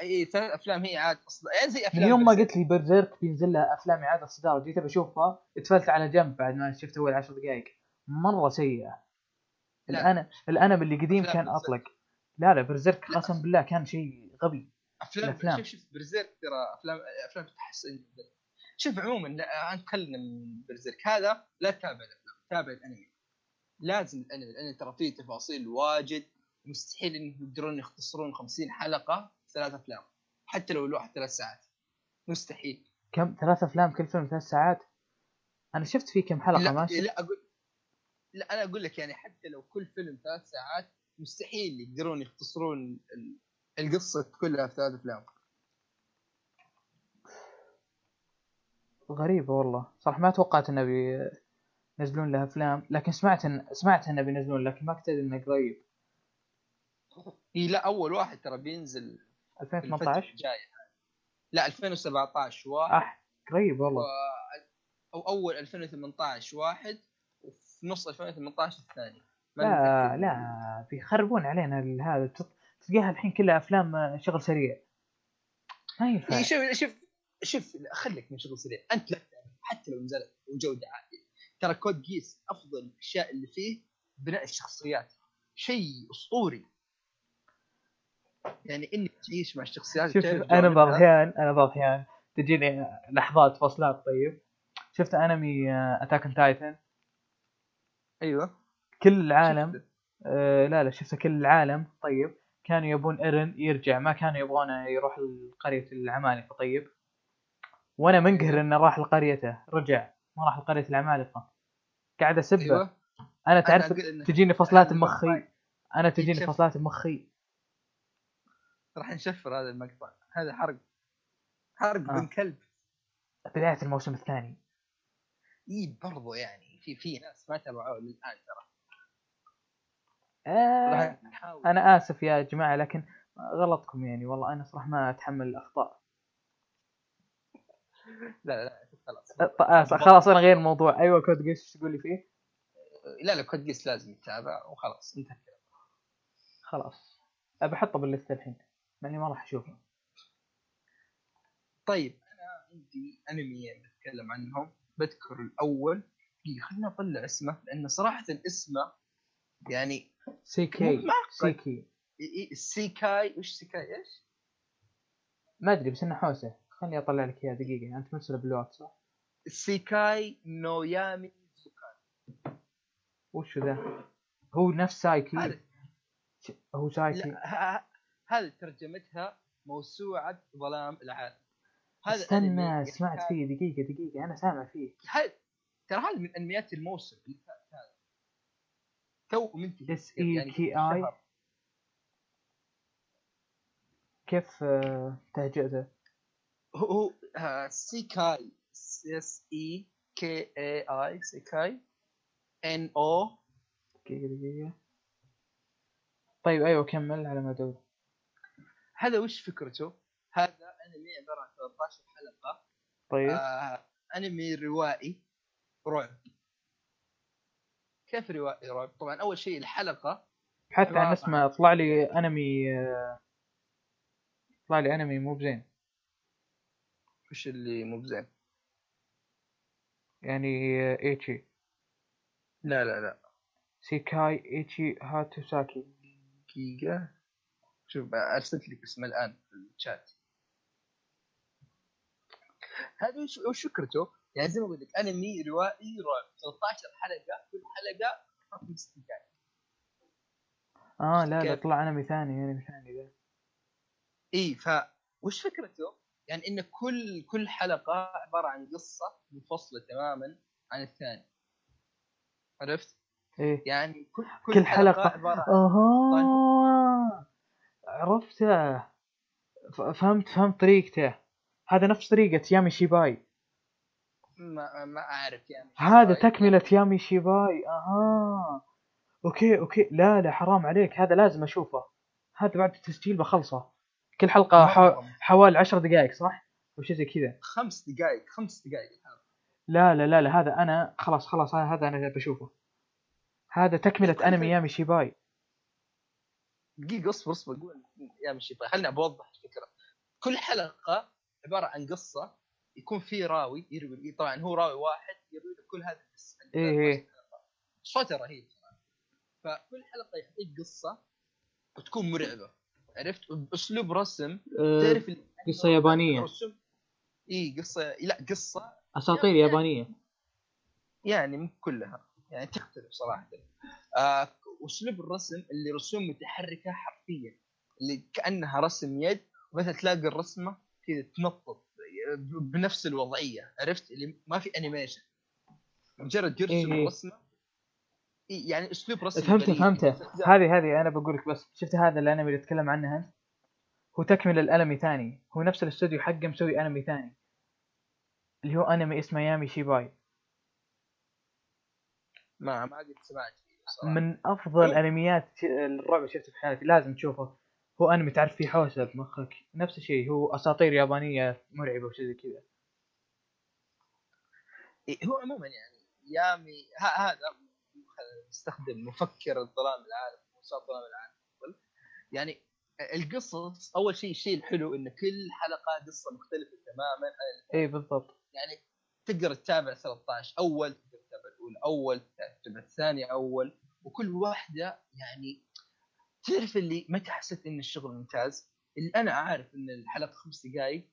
اي ثلاث أفلام هي عاد أصلا يعني زي من افلام يوم ما. قلت لي برزيرك بينزل لها أفلام اعاده اصدار جيت بشوفها اتفلت على جنب بعد ما شفت أول عشر دقائق مرة سيئة لا. الان الانم اللي قديم كان. أطلق لا لا برزيرك. قسم بالله كان شيء غبي أفلام الأفلام. شوف شوف برزيرك ترى أفلام أفلام تحسن جدا شوف عموما لا انت خلينا من برزيرك هذا لا تتابع الأفلام تابع الأنمي لازم الأنمي الأنمي ترى فيه تفاصيل واجد مستحيل إنهم يقدرون يختصرون 50 حلقة في ثلاث أفلام. حتى لو الواحد ثلاث ساعات. مستحيل. كم؟ ثلاث أفلام كل فيلم ثلاث ساعات؟ أنا شفت فيه كم حلقة لا ماشي. لا أقول لا أنا أقول لك يعني حتى لو كل فيلم ثلاث ساعات مستحيل يقدرون يختصرون ال- القصة كلها في ثلاث أفلام. غريبة والله. صراحة ما توقعت إنه بينزلون لها أفلام لكن سمعت إن سمعت إنه بينزلون لكن ما كنت أدري إنه قريب. إي لا أول واحد ترى بينزل في الفترة 2018 الجاية. لا 2017 واحد. أح قريب و... والله أو أول 2018 واحد وفي نص 2018 الثاني. لا. لا بيخربون علينا هذا. تلقاها الحين كلها أفلام آه، شغل سريع. ما ينفع. شوف شوف شوف خليك من شغل سريع. أنت لا حتى لو نزلت وجودة عاليه ترى كود جيس أفضل الأشياء اللي فيه بناء الشخصيات. شيء أسطوري. يعني إنك تعيش مع الشخصيات شوف أنا بعض. الاحيان أنا بعض الاحيان تجيني لحظات فصلات طيب. شفت أنمي Attack on Titan أيوه. كل العالم. آه لا لا شفت كل العالم طيب. كانوا يبون ايرن يرجع ما كانوا يبغونه يروح لقرية العمالقة طيب. وأنا منقهر إنه راح لقريته رجع ما راح لقرية العمالقة. قاعد أسبه. أيوه. أنا تعرف إنه تجيني فصلات المقطع أنا تجيني. فصلات بمخي راح نشفر هذا المقطع. هذا حرق. حرق آه. من كلب. بداية الموسم الثاني. إي برضو يعني في في ناس ما تابعوه للآن ترى. آه أنا آسف يا جماعة لكن غلطكم يعني. والله أنا صراحة ما أتحمل الأخطاء. لا لا خلاص. أ- آسف. خلاص أنا غير الموضوع. أيوه Code Geass تقول لي فيه؟ لا لا Code Geass لازم يتابع وخلاص. انتهى. خلاص. ابى أحطه باللسته الحين. مع اني ما راح اشوفه طيب. أنا عندي انميين بتكلم عنهم بذكر الأول. دقيقة، خليني أطلع اسمه لأنه صراحة اسمه يعني سيكي. سيكي. إي- إي- سيكاي. وش سيكاي؟ إيش؟ ما أدري بس إنه حوسه. خليني أطلع لك إياه دقيقة. أنت مرسله بالواتس صح؟ سيكاي نويامي زوكاي. وش ذا؟ هو نفس سايكي. هذا هو سايكي. لا ه- هذه ترجمتها موسوعة ظلام العالم؟ هذا استنى يعني سمعت فيه دقيقة دقيقة أنا سامع فيه. هذا ترى هذا من أنميات الموسم. هذا تو منتهي إس إي كي آي. شهر. كيف آه، تهجئته؟ هو هو آه، سيكاي. اس إي K A I سيكاي. N O. دقيقة دقيقة. طيب أيوه كمل على ما ادور هذا وش فكرته؟ هذا أنمي عبارة عن 13 حلقة. طيب. آه أنمي روائي رعب. كيف روائي؟ رعب؟ طبعا أول شيء الحلقة. حتى عبارة اسمه طلع لي أنمي آه، طلع لي أنمي مو بزين. وش اللي مو بزين؟ يعني إيتشي. لا لا لا. سيكاي إيتشي هاتوساكي. دقيقة. شوف أرسلت لك اسمه الآن في الشات هذا وش فكرته؟ يعني زي ما قلت لك انمي روائي رعب 13 حلقة كل رقم 60 دقائق آه لا لا؟ طلع انمي ثاني انمي ثاني ذا. اي ف وش فكرته؟ يعني إن كل كل حلقة عبارة عن قصة منفصلة تماما عن الثاني. عرفت؟ إيه. يعني كل كل حلقة عبارة عن أها. عرفته فهمت فهمت طريقته. هذا نفس طريقة يامي شيباي. ما, ما أعرف يعني هذا تكملة يامي شيباي. أها okay okay. لا لا حرام عليك. هذا لازم أشوفه. هذا بعد التسجيل بخلصه. كل حلقة حو... حوالي عشر دقائق صح؟ أو شيء زي كذا. خمس دقائق خمس دقائق لا لا لا لا هذا أنا خلاص خلاص هذا أنا بشوفه. هذا تكملة أنمي يامي شيباي. دقيقة اصبر اصبر قول. يا مشي طيب خليني بوضح الفكرة. كل حلقة عبارة عن قصة يكون في راوي يروي طبعا هو راوي واحد يروي لك كل هذه القصة. إيه إيه. صوته رهيب. فكل حلقة يعطيك قصة وتكون مرعبة. عرفت؟ بأسلوب رسم. تعرف ال- قصة يابانية. رسم. اي قصة لا قصة. أساطير يابانية. يعني مو كلها. يعني تختلف صراحة. آه اسلوب الرسم اللي رسوم متحركة حرفيا اللي كأنها رسم يد مثلا تلاقي الرسمة كذا تنطط بنفس الوضعية عرفت؟ اللي ما في انيميشن مجرد يرسم إيه إيه. الرسمة إيه يعني أسلوب رسم فهمته. فهمته. استخدام- هذه هذه أنا بقول لك بس شفت هذا الانمي اللي تتكلم عنه انت هو تكمل الانمي ثاني. هو نفس الاستوديو حقه مسوي أنمي ثاني. اللي هو أنمي اسمه يامي شيباي. ما ما قد سمعت. صراحة. من أفضل إيه. أنميات الرعب اللي شفته في حياتي لازم تشوفه. هو أنمي تعرف فيه حوسة بمخك. نفس الشيء هو أساطير يابانية مرعبة وشي زي كذا. إيه هو عموما يعني يامي هذا نستخدم مفكر الظلام العالم وساط ظلام العالم. يعني القصص أول شيء الشيء الحلو إن كل حلقة قصة مختلفة تماما. إي بالضبط. يعني تقدر تتابع 13 أول تقدر تتابع الاولى أول. وكل واحدة يعني تعرف اللي متى حسيت إن الشغل ممتاز. اللي أنا عارف إن الحلقة خمس دقائق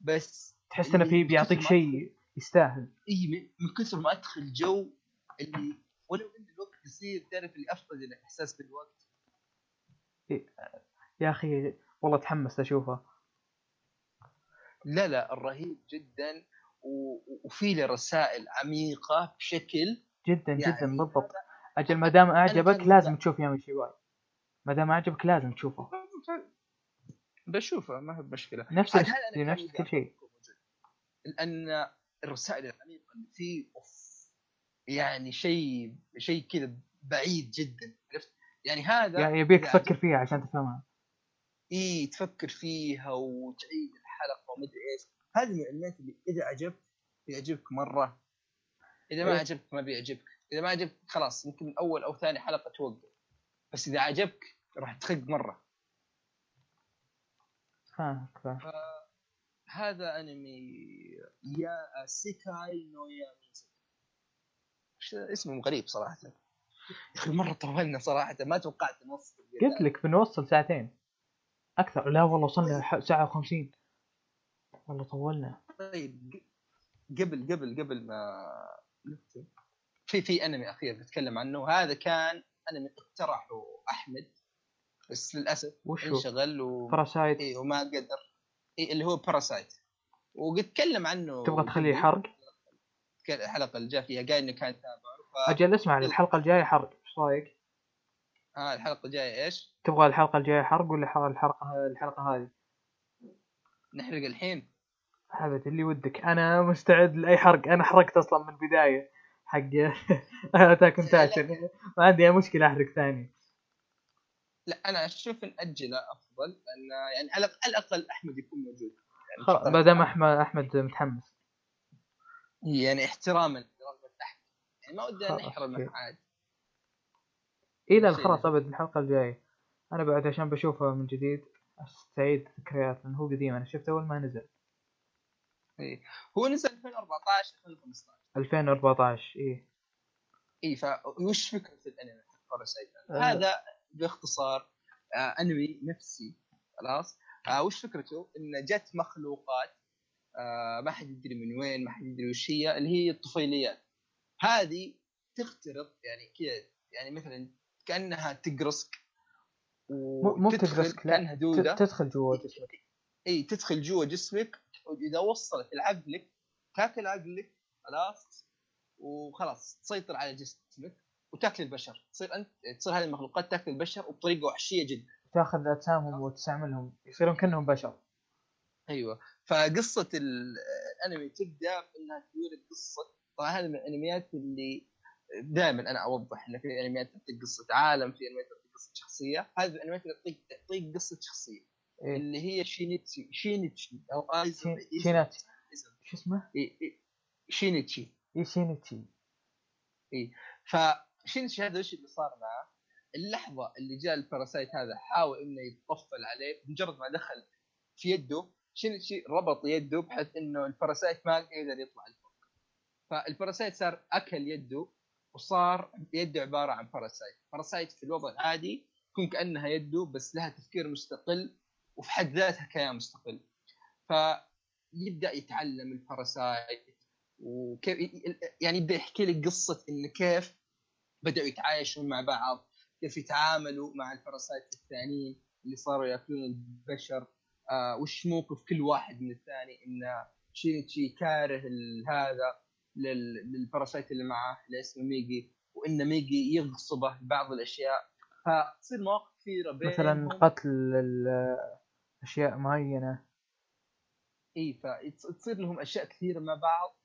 بس تحس إنه في بيعطيك شيء يستاهل. إي من- كثر ما أدخل جو اللي ولو إن الوقت قصير تعرف اللي افقد الإحساس بالوقت. يا أخي والله تحمست أشوفه. لا لا الرهيب جدا. وفي له رسائل عميقة بشكل جدا يعني جدا بالضبط أجل ما دام أعجبك لازم تشوف يامي شيواي ما دام أعجبك لازم تشوفه. بشوفه ما هي مشكله نفس عاد الش- هذا أنا نفس كل شيء. لأن الرسائل العميقة اللي فيه أوف يعني شيء شيء كذا بعيد جدا عرفت؟ يعني هذا يعني يبيك تفكر فيها عشان تفهمها. إي تفكر فيها وتعيد الحلقة ومدري إيش. هذه من الانميات اللي إذا عجبك بيعجبك مرة. إذا ما إيه. عجبك ما بيعجبك. إذا ما عجبك خلاص يمكن من أول أو ثاني حلقة توقف. بس إذا عجبك راح تخق فاهم هذا أنمي يا سيكاي نو يا إيش اسمه غريب صراحة. يا أخي مرة طولنا صراحة ما توقعت نوصل قلت لك بنوصل ساعتين. أكثر. لا والله وصلنا ساعة و50 والله طولنا؟ طيب قبل قبل قبل ما في في أنمي أخير بتكلم عنه. هذا كان أنمي اقترحه أحمد بس للأسف وش هو؟ انشغل و... Parasyte إيه وما قدر. إيه اللي هو Parasyte وقد تكلم عنه تبغى تخليه حرق؟ الحلقة اللي جاء فيها قال إنه كان تابعه ف... أجل اسمع الحلقة الجاية حرق. إيش رأيك؟ آه الحلقة الجاية إيش؟ تبغى الحلقة الجاية حرق ولا الحلقة الحلقة هذه؟ نحرق الحين؟ ابد اللي ودك. أنا مستعد لأي حرق. أنا حرقت أصلا من البداية حق Attack on Titan. ما عندي أي مشكلة أحرق ثاني. لا أنا أشوف ناجله أفضل لأن يعني على الاقل أحمد يكون موجود. يعني خلاص ما دام احمد أحمد متحمس. يعني احتراما لرغبه احمد يعني ما ودنا خلاص، نحرمه okay. عاد اي لا خلاص. ابد الحلقة الجاية. أنا بعد عشان بشوفه من جديد أستعيد ذكريات لأنه هو قديم. أنا شفته أول ما نزل. إيه. هو نزل 2014 2015 2014 اي اي فوش فكرة الأنمي؟ Parasyte آه. هذا باختصار آه أنمي نفسي خلاص. آه وش فكرته؟ إن جت مخلوقات آه ما حد يدري من وين ما حد يدري وش هي اللي هي الطفيليات. هذه تخترق يعني كذا يعني مثلا كأنها تقرصك مو وتدخل بتقرصك كأنها لا دوده تدخل جوا جسمك. اي تدخل جوا جسمك واذا وصلت لعقلك تاكل عقلك خلاص وخلاص تسيطر على جسمك وتاكل البشر. تصير أنت تصير هذه المخلوقات تاكل البشر وبطريقه وحشية جدا. تاخذ أجسامهم وتستعملهم يصيرون كأنهم بشر. أيوه. فقصة ال- الانمي تبدأ انها تورد قصه طبعا هذه من الأنميات اللي دائما أنا أوضح ان في أنميات تعطيك قصة عالم في أنميات تعطيك قصة شخصية. هذه الأنميات اللي تعطيك تعطيك قصة شخصية. اللي هي شينيتشي شينيتشي أو آيزو شي- شيناتشي. شو اسمه؟ إيه، إيه، شينيتشي. إي شينيتشي. فشينيتشي هذا وش اللي صار معه؟ اللحظة اللي جاء ال parasite هذا حاول إنه يتطفل عليه مجرد ما دخل في يده شينيتشي ربط يده بحيث إنه ال parasite ما يقدر يطلع لفوق. فال parasite صار أكل يده وصار يده عبارة عن parasite. parasite في الوضع العادي تكون كأنها يده بس لها تفكير مستقل. وفي حد ذاتها كيان مستقل. فيبدأ يتعلم ال parasite وكيف يعني يبدأ يحكي لك قصة انه كيف بدأوا يتعايشون مع بعض كيف يتعاملوا مع ال parasite الثانيين اللي صاروا يأكلون البشر آه وش موقف كل واحد من الثاني انه شينيتشي كاره هذا لل- للباراسايت اللي معه اللي اسمه ميجي وان ميجي يغصبه بعض الأشياء. فتصير مواقف كثيرة بينهم. مثلا قتل أشياء معينة. اي فتصير لهم أشياء كثيرة مع بعض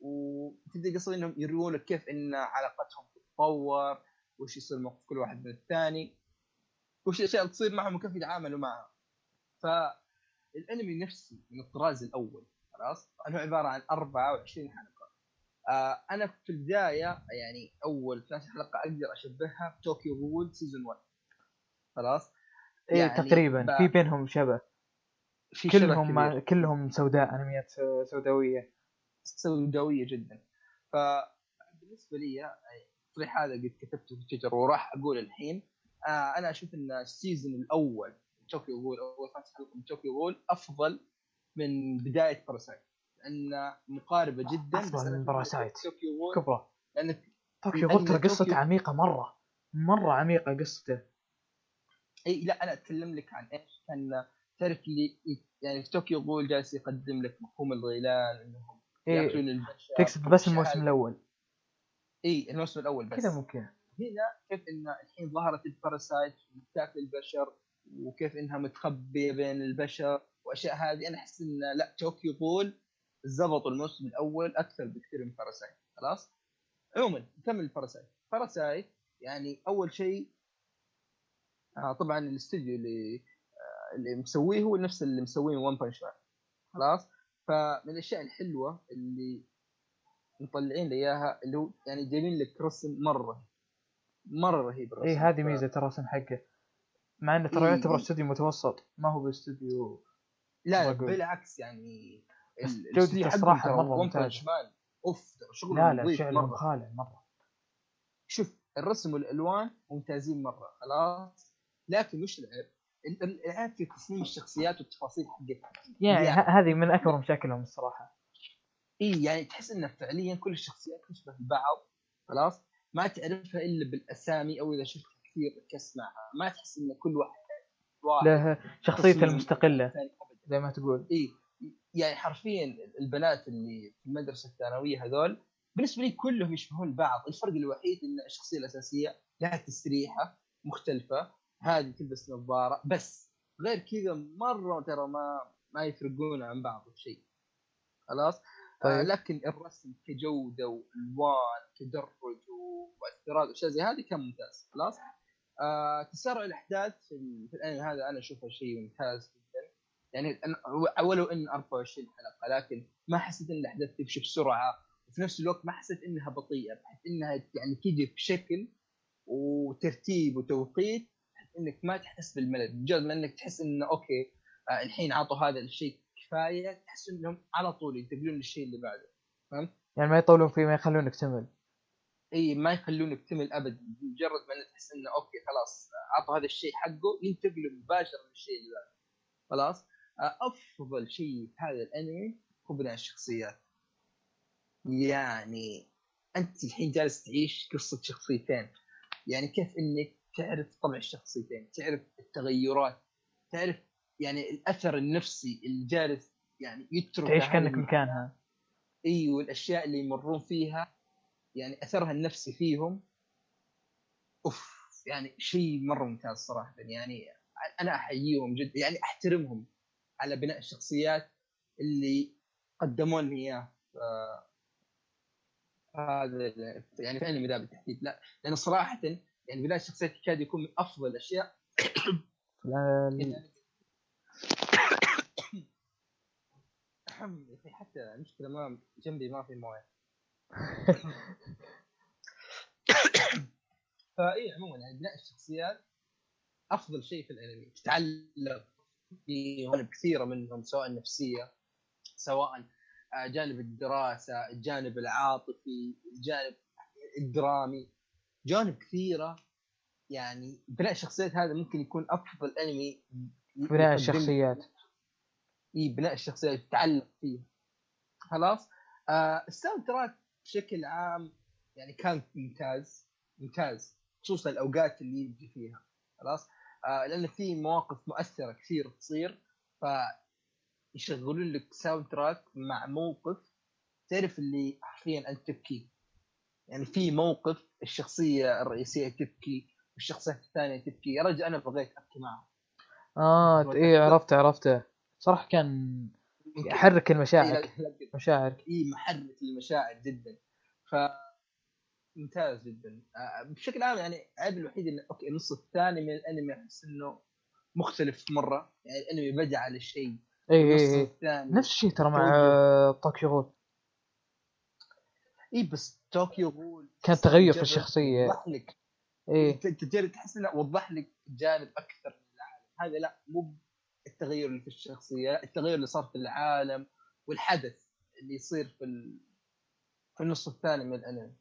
وتبدأ قصه إنهم يروون لك كيف إن علاقتهم تتطور وش يصير موقف كل واحد من الثاني وش الأشياء اللي تصير معهم وكيف يتعاملوا معها. فالانمي نفسه من الطراز الأول خلاص؟ هو عبارة عن 24 حلقة. آه أنا في البداية يعني أول 12 حلقه أقدر أشبهها ب Tokyo Ghoul season 1 خلاص؟ إيه يعني تقريبا. ب- في بينهم شبه. في كلهم. ما كلهم سوداء انميات سو- سوداوية. سوداوية جدا. فبالنسبه لي يعني التصريح هذا قد كتبته في تويتر وراح أقول الحين آه أنا أشوف إن ال season الأول Tokyo Ghoul أول خمس حلقه من Tokyo Ghoul أفضل من بداية Parasyte لأن مقاربة جدا أنا من Parasyte. Tokyo Ghoul كبرى لأن Tokyo لأن Ghoul ترى قصته عميقة مرة. مرة عميقة قصته. إي لا أنا أتكلم لك عن إيش؟ كان تعرف لي يعني في Tokyo Ghoul جالس يقدم لك مفهوم الغيلان إنهم ياكلون البشر تقصد بس الموسم. الأول. إي الموسم الأول بس. كذا ممكن هنا كيف إن الحين ظهرت ال parasite تاكل البشر وكيف إنها متخبية بين البشر وأشياء هذه أنا أحس إن لا Tokyo Ghoul زبطوا الموسم الأول أكثر بكثير من Parasyte خلاص؟ عموما نكمل Parasyte. Parasyte يعني أول شيء طبعا الاستوديو اللي آه اللي مسويه هو نفس اللي مسويه One Punch Man خلاص؟ فمن الأشياء الحلوة اللي مطلعين لي إياها اللي هو يعني جايبين لك رسم مرة. مرة رهيب الرسم. إيه هذه ميزة الرسم حقه. مع إنه ترى إيه. يعتبر استوديو متوسط ما هو باستوديو لا مرة. بالعكس يعني حقهم الصراحة مرة مان أوف شغل لا لا مرة. خالع مرة. شوف الرسم والألوان ممتازين مرة. خلاص؟ لكن وش العيب؟ ال- ال- العيب في تصميم الشخصيات والتفاصيل حقتها. يعني يعني- هذه من أكبر مشاكلهم الصراحة. إي يعني تحس إن فعليا كل الشخصيات تشبه بعض خلاص؟ ما تعرفها إلا بالأسامي أو إذا شفتها كثير تسمعها ما تحس إن كل واحد واحد له شخصيته المستقلة. زي ما تقول. إي يعني حرفيا البنات اللي في المدرسة الثانوية هذول بالنسبة لي كلهم يشبهون بعض. الفرق الوحيد إن الشخصية الأساسية لها تسريحه مختلفة. هذه تلبس نظارة بس غير كذا مرة ترى ما ما يفرقون عن بعض في شيء خلاص طيب. آه طيب. لكن الرسم كجودة وألوان كدرج ومؤثرات وأشياء زي هذه كان ممتاز خلاص آه تسارع الأحداث في, ال- في الانمي هذا أنا أشوفه شيء ممتاز جدا يعني ولو أن 24 حلقة لكن ما حسيت إن الأحداث تمشي بسرعة وفي نفس الوقت ما حسيت إنها بطيئة بحيث إنها يعني تيجي بشكل وترتيب وتوقيت إنك ما تحس بالملل مجرد ما إنك تحس إنه okay آه الحين عطوا هذا الشيء كفاية تحس إنهم على طول ينتقلون للشيء اللي بعده. فهمت؟ يعني ما يطولون فيه ما يخلونك تمل. إي ما يخلونك تمل ابدا مجرد ما إنك تحس إنه أوكي خلاص عطوا هذا الشيء حقه ينتقلوا مباشرة للشيء اللي بعده. خلاص؟ آه، أفضل شيء في هذا الأنمي هو بناء الشخصيات. يعني انت الحين جالس تعيش قصة شخصيتين. يعني كيف إنك تعرف طبع الشخصيتين تعرف التغيرات تعرف يعني الأثر النفسي اللي جالس يعني يترك تعيش كأنك مكانها. أيوه الاشياء اللي يمرون فيها يعني أثرها النفسي فيهم. أوف يعني شيء مرة ممتاز صراحة. يعني أنا أحييهم جدا يعني أحترمهم على بناء الشخصيات اللي قدموا لي إياه. هذا يعني انمي ذا بالتحديد لا لأنه صراحة يعني بناء الشخصيات يكاد يكون من أفضل الأشياء. أخي حتى المشكلة ما جنبي ما في مويه. فإي عموما يعني بناء الشخصيات أفضل شيء في الأنمي. تتعلق في جوانب كثيرة منهم سواء النفسية سواء آه، جانب الدراسة الجانب العاطفي الجانب الدرامي. جوانب كثيرة. يعني بناء الشخصيات هذا ممكن يكون أفضل أنمي بناء الشخصيات. إي بناء الشخصيات تتعلق فيها خلاص؟ آه ال soundtrack بشكل عام يعني كان ممتاز. ممتاز. خصوصا الأوقات اللي يجي فيها. خلاص؟ آه لأن في مواقف مؤثرة كثير تصير. ف يشغلون لك soundtrack مع موقف. تعرف اللي حرفيا انت تبكي يعني في موقف الشخصية الرئيسية تبكي والشخصيات الثانية تبكي. يا رجل أنا بغيت أبكي معها آه إيه عرفته عرفته. صراحة كان يحرك المشاعر. إيه، مشاعر. اي محرك للمشاعر جدا. ف ممتاز جدا. آه، بشكل عام يعني العيب الوحيد انه okay النص الثاني من الأنمي أحس إنه مختلف مرة. يعني الأنمي بدأ على شيء. اي اي اي الثاني نفس الشيء ترى مع طوكيو غول اي بس طوكيو غول كان تغير في الشخصية. يوضح لك. اي انت أنت جالس تحس إنه وضح لك جانب أكثر من العالم. هذا لا مو التغير اللي في الشخصية لا التغير اللي صار في العالم والحدث اللي يصير في ال... في النص الثاني من الأنمي.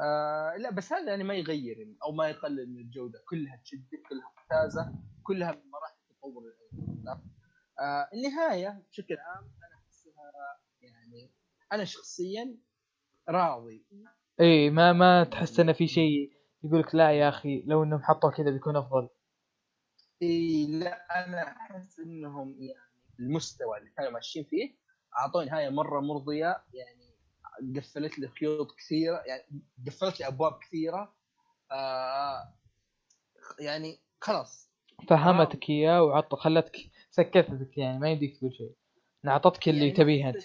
آه لا بس هذا يعني ما يغير يعني أو ما يقلل من الجودة. كلها تشدك كلها ممتازة كلها من مراحل تطور الأنمي. آه النهاية بشكل عام أنا أحسها يعني أنا شخصيا راضي. إي ما ما تحس إنه في شيء يقول لك لا يا أخي لو إنهم حطوا كذا بيكون أفضل. إي لا أنا أحس إنهم يعني المستوى اللي كانوا ماشيين فيه أعطوني نهاية مرة مرضية يعني قفلت لي خيوط كثيرة يعني قفلت لي أبواب كثيرة. آه يعني خلاص. فهمتك إياه وعط خلتك سكتتك يعني ما يمديك تقول شيء. اعطتك اللي يعني تبيه أنت.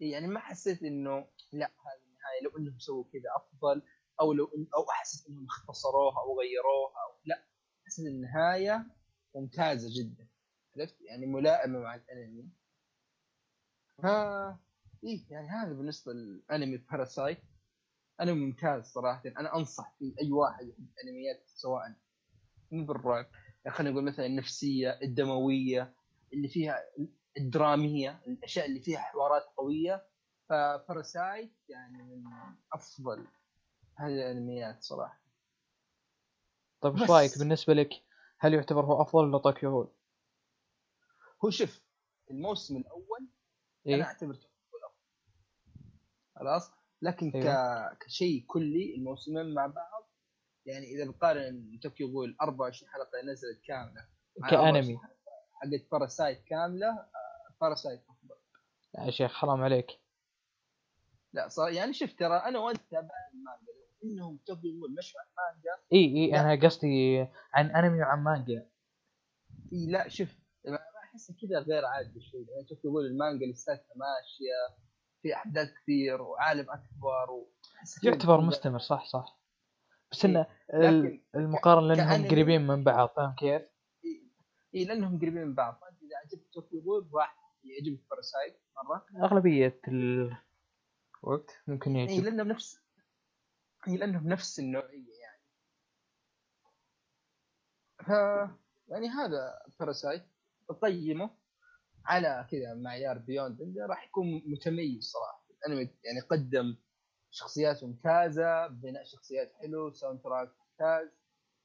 يعني ما حسيت إنه لا هذه النهاية. لو إنهم سووا كذا أفضل أو لو إن أو أحس إنهم اختصروها أو غيروها أو لا. حسيت النهاية ممتازة جدا. عرفت؟ يعني ملائمة مع الأنمي. ها إيه يعني هذا بالنسبة للانمي باراسايت أنمي ممتاز صراحة. أنا أنصح فيه أي واحد يحب انميات سواء مو بالرعب يعني خلينا نقول مثلا النفسية الدموية اللي فيها الدرامية الأشياء اللي فيها حوارات قوية. فباراسايت يعني من أفضل هذه الانميات صراحة. طيب إيش. رأيك بالنسبة لك؟ هل يعتبر هو أفضل ولا طوكيو غول؟ هو شوف الموسم الأول أنا إيه؟ أعتبر توكيو الافضل خلاص؟ لكن ك... أيوة. كشيء كلي الموسمين مع بعض يعني إذا بقارن توكيو غول 24 حلقة نزلت كاملة كأنمي. 24 حقت باراسايت كاملة آه، باراسايت أفضل. يا شيخ حرام عليك. لا صار يعني شفت ترى أنا وانت تابعنا المانجا. لو انهم مشوا على المانجا إي إي. أنا قصدي عن أنمي وعن مانجا. إي لا شوف احس كذا غير عادي شوي. يعني توكيو غول المانجا لساتها ماشية في أحداث كثير وعالم أكبر كذا يعتبر مستمر صح صح. بس. انه ال- المقارنة لأنهم قريبين من بعض فاهم كيف؟ إي لأنهم قريبين من بعض. فانت إذا عجبك توكيو راح يعجبك باراسايت مرة. أغلبية الوقت ممكن اي يعجب لانهم نفس اي لانهم نفس النوعية يعني. ف يعني هذا باراسايت بقيمه على كذا معيار Beyond راح يكون متميز صراحة. الأنمي يعني قدم شخصيات ممتازة بناء شخصيات حلو soundtrack ممتاز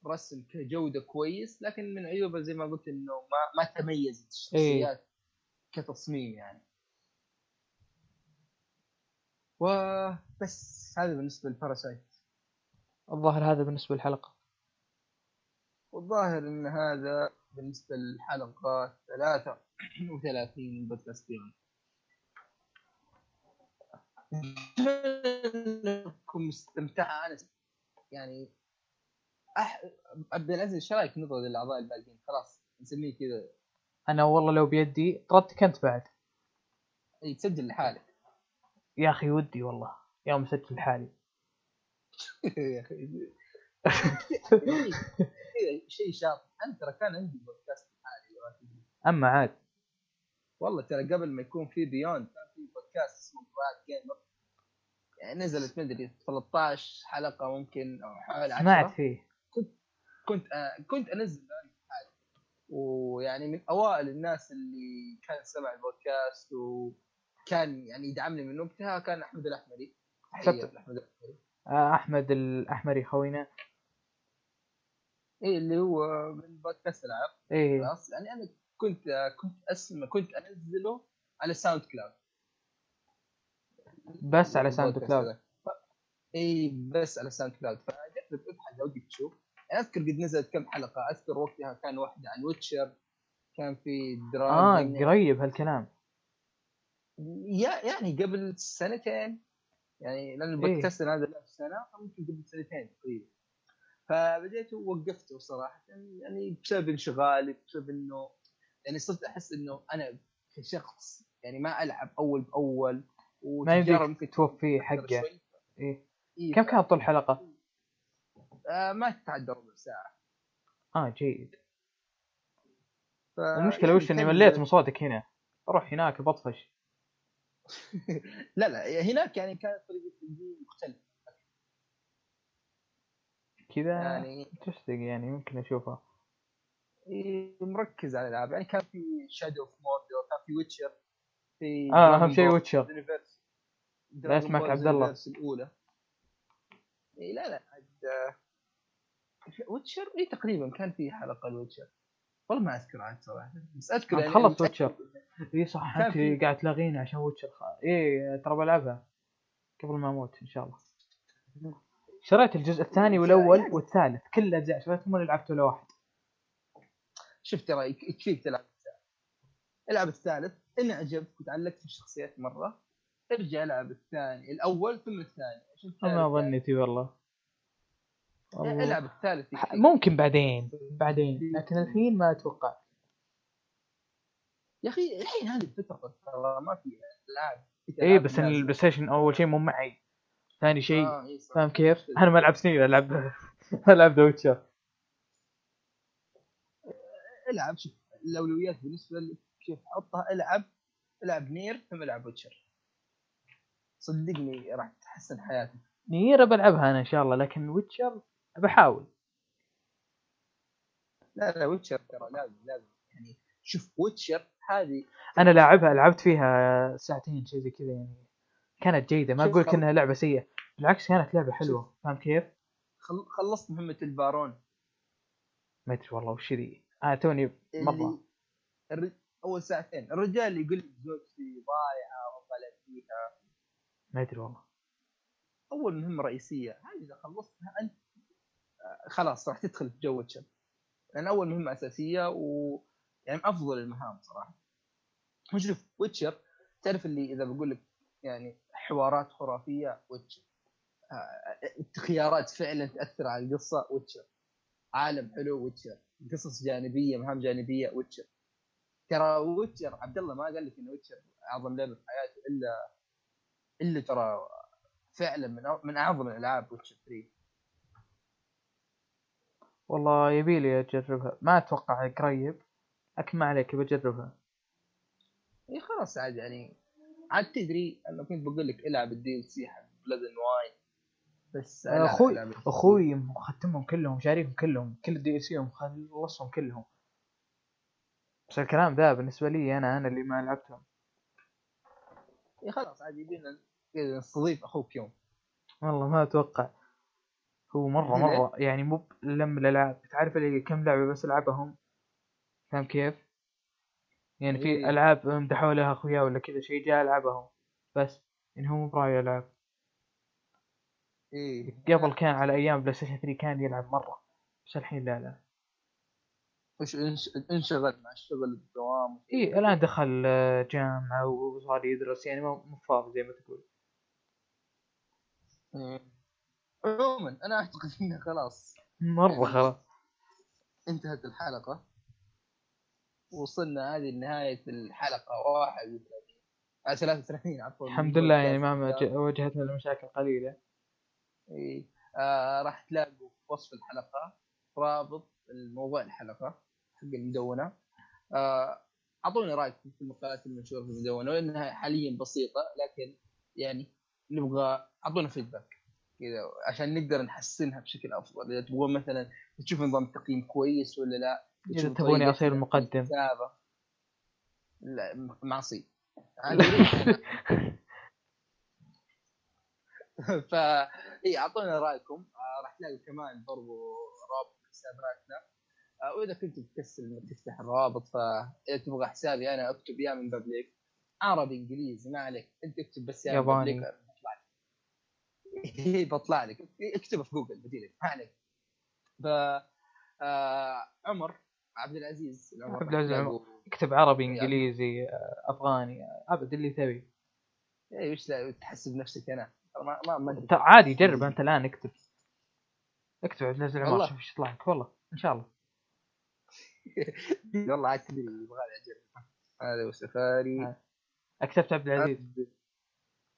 رسم كجوده كويس لكن من عيوبه زي ما قلت إنه ما ما تميزت الشخصيات كتصميم يعني. وبس هذا بالنسبة لباراسايت الظاهر هذا بالنسبة للحلقة. والظاهر إن هذا بالنسبة للحلقة 33 من بودكاست Beyond انكم مستمتعة أنا يعني أح... عبد العزيز إيش رأيك نضرب الاعضاء الباقيين؟ خلاص نسميه كذا. أنا والله لو بيدي طردتك أنت بعد. إي تسجل لحالك. يا أخي ودي والله يوم مسجل لحالي يا أخي. شيء شاطر. أنا ترى كان عندي بودكاست لحالي لو أتدري. أما عاد. والله ترى قبل ما يكون في Beyond كان في بودكاست اسمه قراءة gamer يعني نزلت مدري 13 حلقة ممكن أو حوالي 10 سمعت فيه. كنت آه كنت أنزل ويعني من أوائل الناس اللي كان سمع البودكاست وكان يعني يدعمني من وقتها كان أحمد الأحمري. تحية. لأحمد الأحمري. آه، أحمد الأحمري خوينا. اي اللي هو من بودكاست العاب إيه. خلاص يعني أنا كنت كنت أسمع كنت أنزله على SoundCloud. بس على ساوند البودكاست كلاود. اي بس على SoundCloud. فجرب أبحث لو ودك تشوف يعني أذكر قد نزلت كم حلقة. أذكر وقتها كان واحدة عن Witcher كان في آه Dragon قريب هالكلام. يعني قبل سنتين يعني لأن البودكاست هذا له سنه فممكن قبل سنتين تقريبا. فبديت ووقفته صراحة يعني بسبب انشغالي بسبب إنه يعني صرت أحس إنه أنا كشخص يعني ما ألعب أول بأول ما ممكن توفي حقه. إيه. إيه، كم كانت طول الحلقة؟ آه ما تتعدى ربع ساعة. آه جيد. ف... المشكلة يعني وش إني مليت من صوتك هنا؟ أروح هناك بطفش لا لا هناك يعني كانت طريقة التقديم مختلفة. كذا يعني تشتق يعني ممكن أشوفها. إيه، مركز على الألعاب. يعني كان في شادو اوف موردر كان في ويتشر في آه أهم شيء ويتشر لا Ball عبد الله. الأولى. إيه لا لا عاد آه، ويتشر اي تقريبا كان في حلقة الويتشر والله ما اذكر عاد صراحة بس أذكر يعني خلصت ويتشر. اي صح أنت قاعد تلاغيني عشان ويتشر. اي ترى بلعبها قبل ما أموت إن شاء الله شريت الجزء الثاني والأول يعني- والثالث كل الأجزاء شريتهم ولا لعبت ولا واحد شفت ترى يك- يكفيك تلعب ألعب الثالث ان عجبك وتعلقت بالشخصيات مرة أرجع ألعب الثاني الأول ثم الثاني ما. ظنيتي والله. العب الثالث. ممكن بعدين بعدين لكن الحين ما أتوقع يا أخي الحين هذه الفترة ترى ما في ألعاب اي بس. البلاي ستيشن أول شيء مو معي ثاني شيء آه، إي صح. فاهم كيف؟ أنا ما ألعب سنين ألعب ألعب The Witcher العب شوف الأولويات بالنسبة لك شوف حطها ألعب ألعب Nier ثم ألعب Witcher صدقني راح تحسن حياتك Nier بلعبها أنا إن شاء الله لكن Witcher بحاول. لا لا Witcher ترى لازم لازم. يعني شوف ويتشر هذه أنا لاعبها لعبت فيها ساعتين شيء زي كذا يعني. كانت جيدة ما أقول إنها لعبة سيئة. بالعكس كانت لعبة حلوة. فاهم كيف؟ خل... خلصت مهمة البارون. ما أدري والله وش ذي. أنا توني مرة. اللي. أول ساعتين. الرجال يقول زوجتي ضايعه وطلع فيها. ما أدري والله. أول مهمة رئيسية. هذه إذا خلصتها أنت خلاص راح تدخل في جو Witcher لأن أول مهمة أساسية و يعني أفضل المهام صراحة. وشوف Witcher تعرف اللي إذا بقول لك يعني حوارات خرافية Witcher. آه، خيارات فعلا تأثر على القصة Witcher. عالم حلو Witcher. قصص جانبية مهام جانبية ويتشر. ترى Witcher عبد الله ما قال لك انه Witcher أعظم لعبة في حياته الا إلا ترى فعلا من من أعظم الألعاب Witcher 3 والله يبي لي أجربها. ما أتوقع قريب لكن ما عليك بجربها إي خلاص عاد يعني عاد تدري أنا كنت بقول لك إلعب ال DLC حق Blood and Wine بس أخوي أخوي مختمهم كلهم شاريهم كلهم كل ال DLC مخلصهم كلهم. بس الكلام ذا بالنسبة لي أنا أنا اللي ما لعبتهم. إي خلاص عاد يبينا نستضيف أخوك يوم. والله ما أتوقع. هو مرة ليه؟ مرة يعني مو لم الالعاب تعرف اللي كم لعبه بس العبهم فاهم كيف؟ يعني في إيه. ألعاب مدحوا لها أخويا ولا كذا شيء جاء العبهم بس يعني هو مو براعي العاب اي قبل كان على أيام PlayStation 3 كان يلعب مرة بس الحين لا لا وش انش- انشغل مع الشغل الدوام اي الآن دخل آه، جامعة وصار يدرس يعني مو مو فاضي زي ما تقول إيه. عموما أنا أعتقد إنه خلاص. مرة خلاص. انتهت الحلقة. وصلنا هذه لنهاية الحلقة. 31 آه 33 عفوا. الحمد لله يعني ما واجهتنا المشاكل قليلة. إيه. آه راح تلاقوا في وصف الحلقة رابط الموضوع الحلقة حق المدونة. آه، اعطونا رأيكم في المقالات المنشورة في المدونة لأنها حاليا بسيطة لكن يعني نبغى أعطونا فيدباك كذا عشان نقدر نحسنها بشكل أفضل. إذا تبغون مثلا تشوف نظام التقييم كويس ولا لا إذا طريقة اصير مقدم الكتابة. لا معصي. ف إي أعطونا رأيكم. آه راح تلاقوا كمان برضو رابط حساباتنا. آه وإذا كنت بتكسل إنك تفتح الروابط فإذا تبغى حسابي أنا أكتب يا من بابليك. عربي إنجليزي ما عليك. أنت اكتب بس يا ياباني. بابليك بطلع لك. اكتبه في جوجل بديلك ما عليك ف آه عمر عبد العزيز. العمر عبد العزيز عمر. اكتب عربي انجليزي آه، افغاني آه، ابد اللي تبي. إيه وش تحسب نفسك أنا. ما ما عادي جرب أنت الآن اكتب. اكتب عبد العزيز عمر والله. شوف إيش يطلع لك. والله إن شاء الله. والله عاد تدري يبغى لي أجرب. هذا هو سفاري. آه. كتبت عبد العزيز.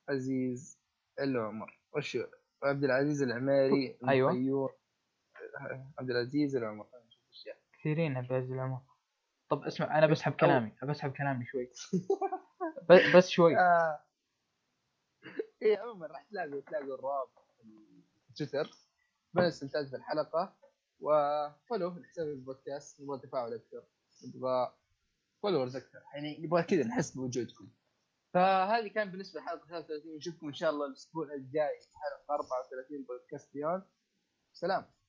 عزيز العمر. وش عبد العزيز العميري أيوة. المخيور عبد العزيز العمر كثيرين عبد العزيز العمر طب اسمع أنا بسحب كلامي بسحب كلامي شوي. بس شوي. آه. إيه عموما راح تلاقوا تلاقوا الرابط في تويتر. بنستمتع في الحلقة و follow لحساب البودكاست نبغى تفاعل أكثر. نبغى followers أكثر. يعني نبغى كذا نحس بوجودكم. فهذه كان بالنسبة لحلقة 33 نشوفكم إن شاء الله الأسبوع الجاي حلقة 34 بودكاست Beyond سلام.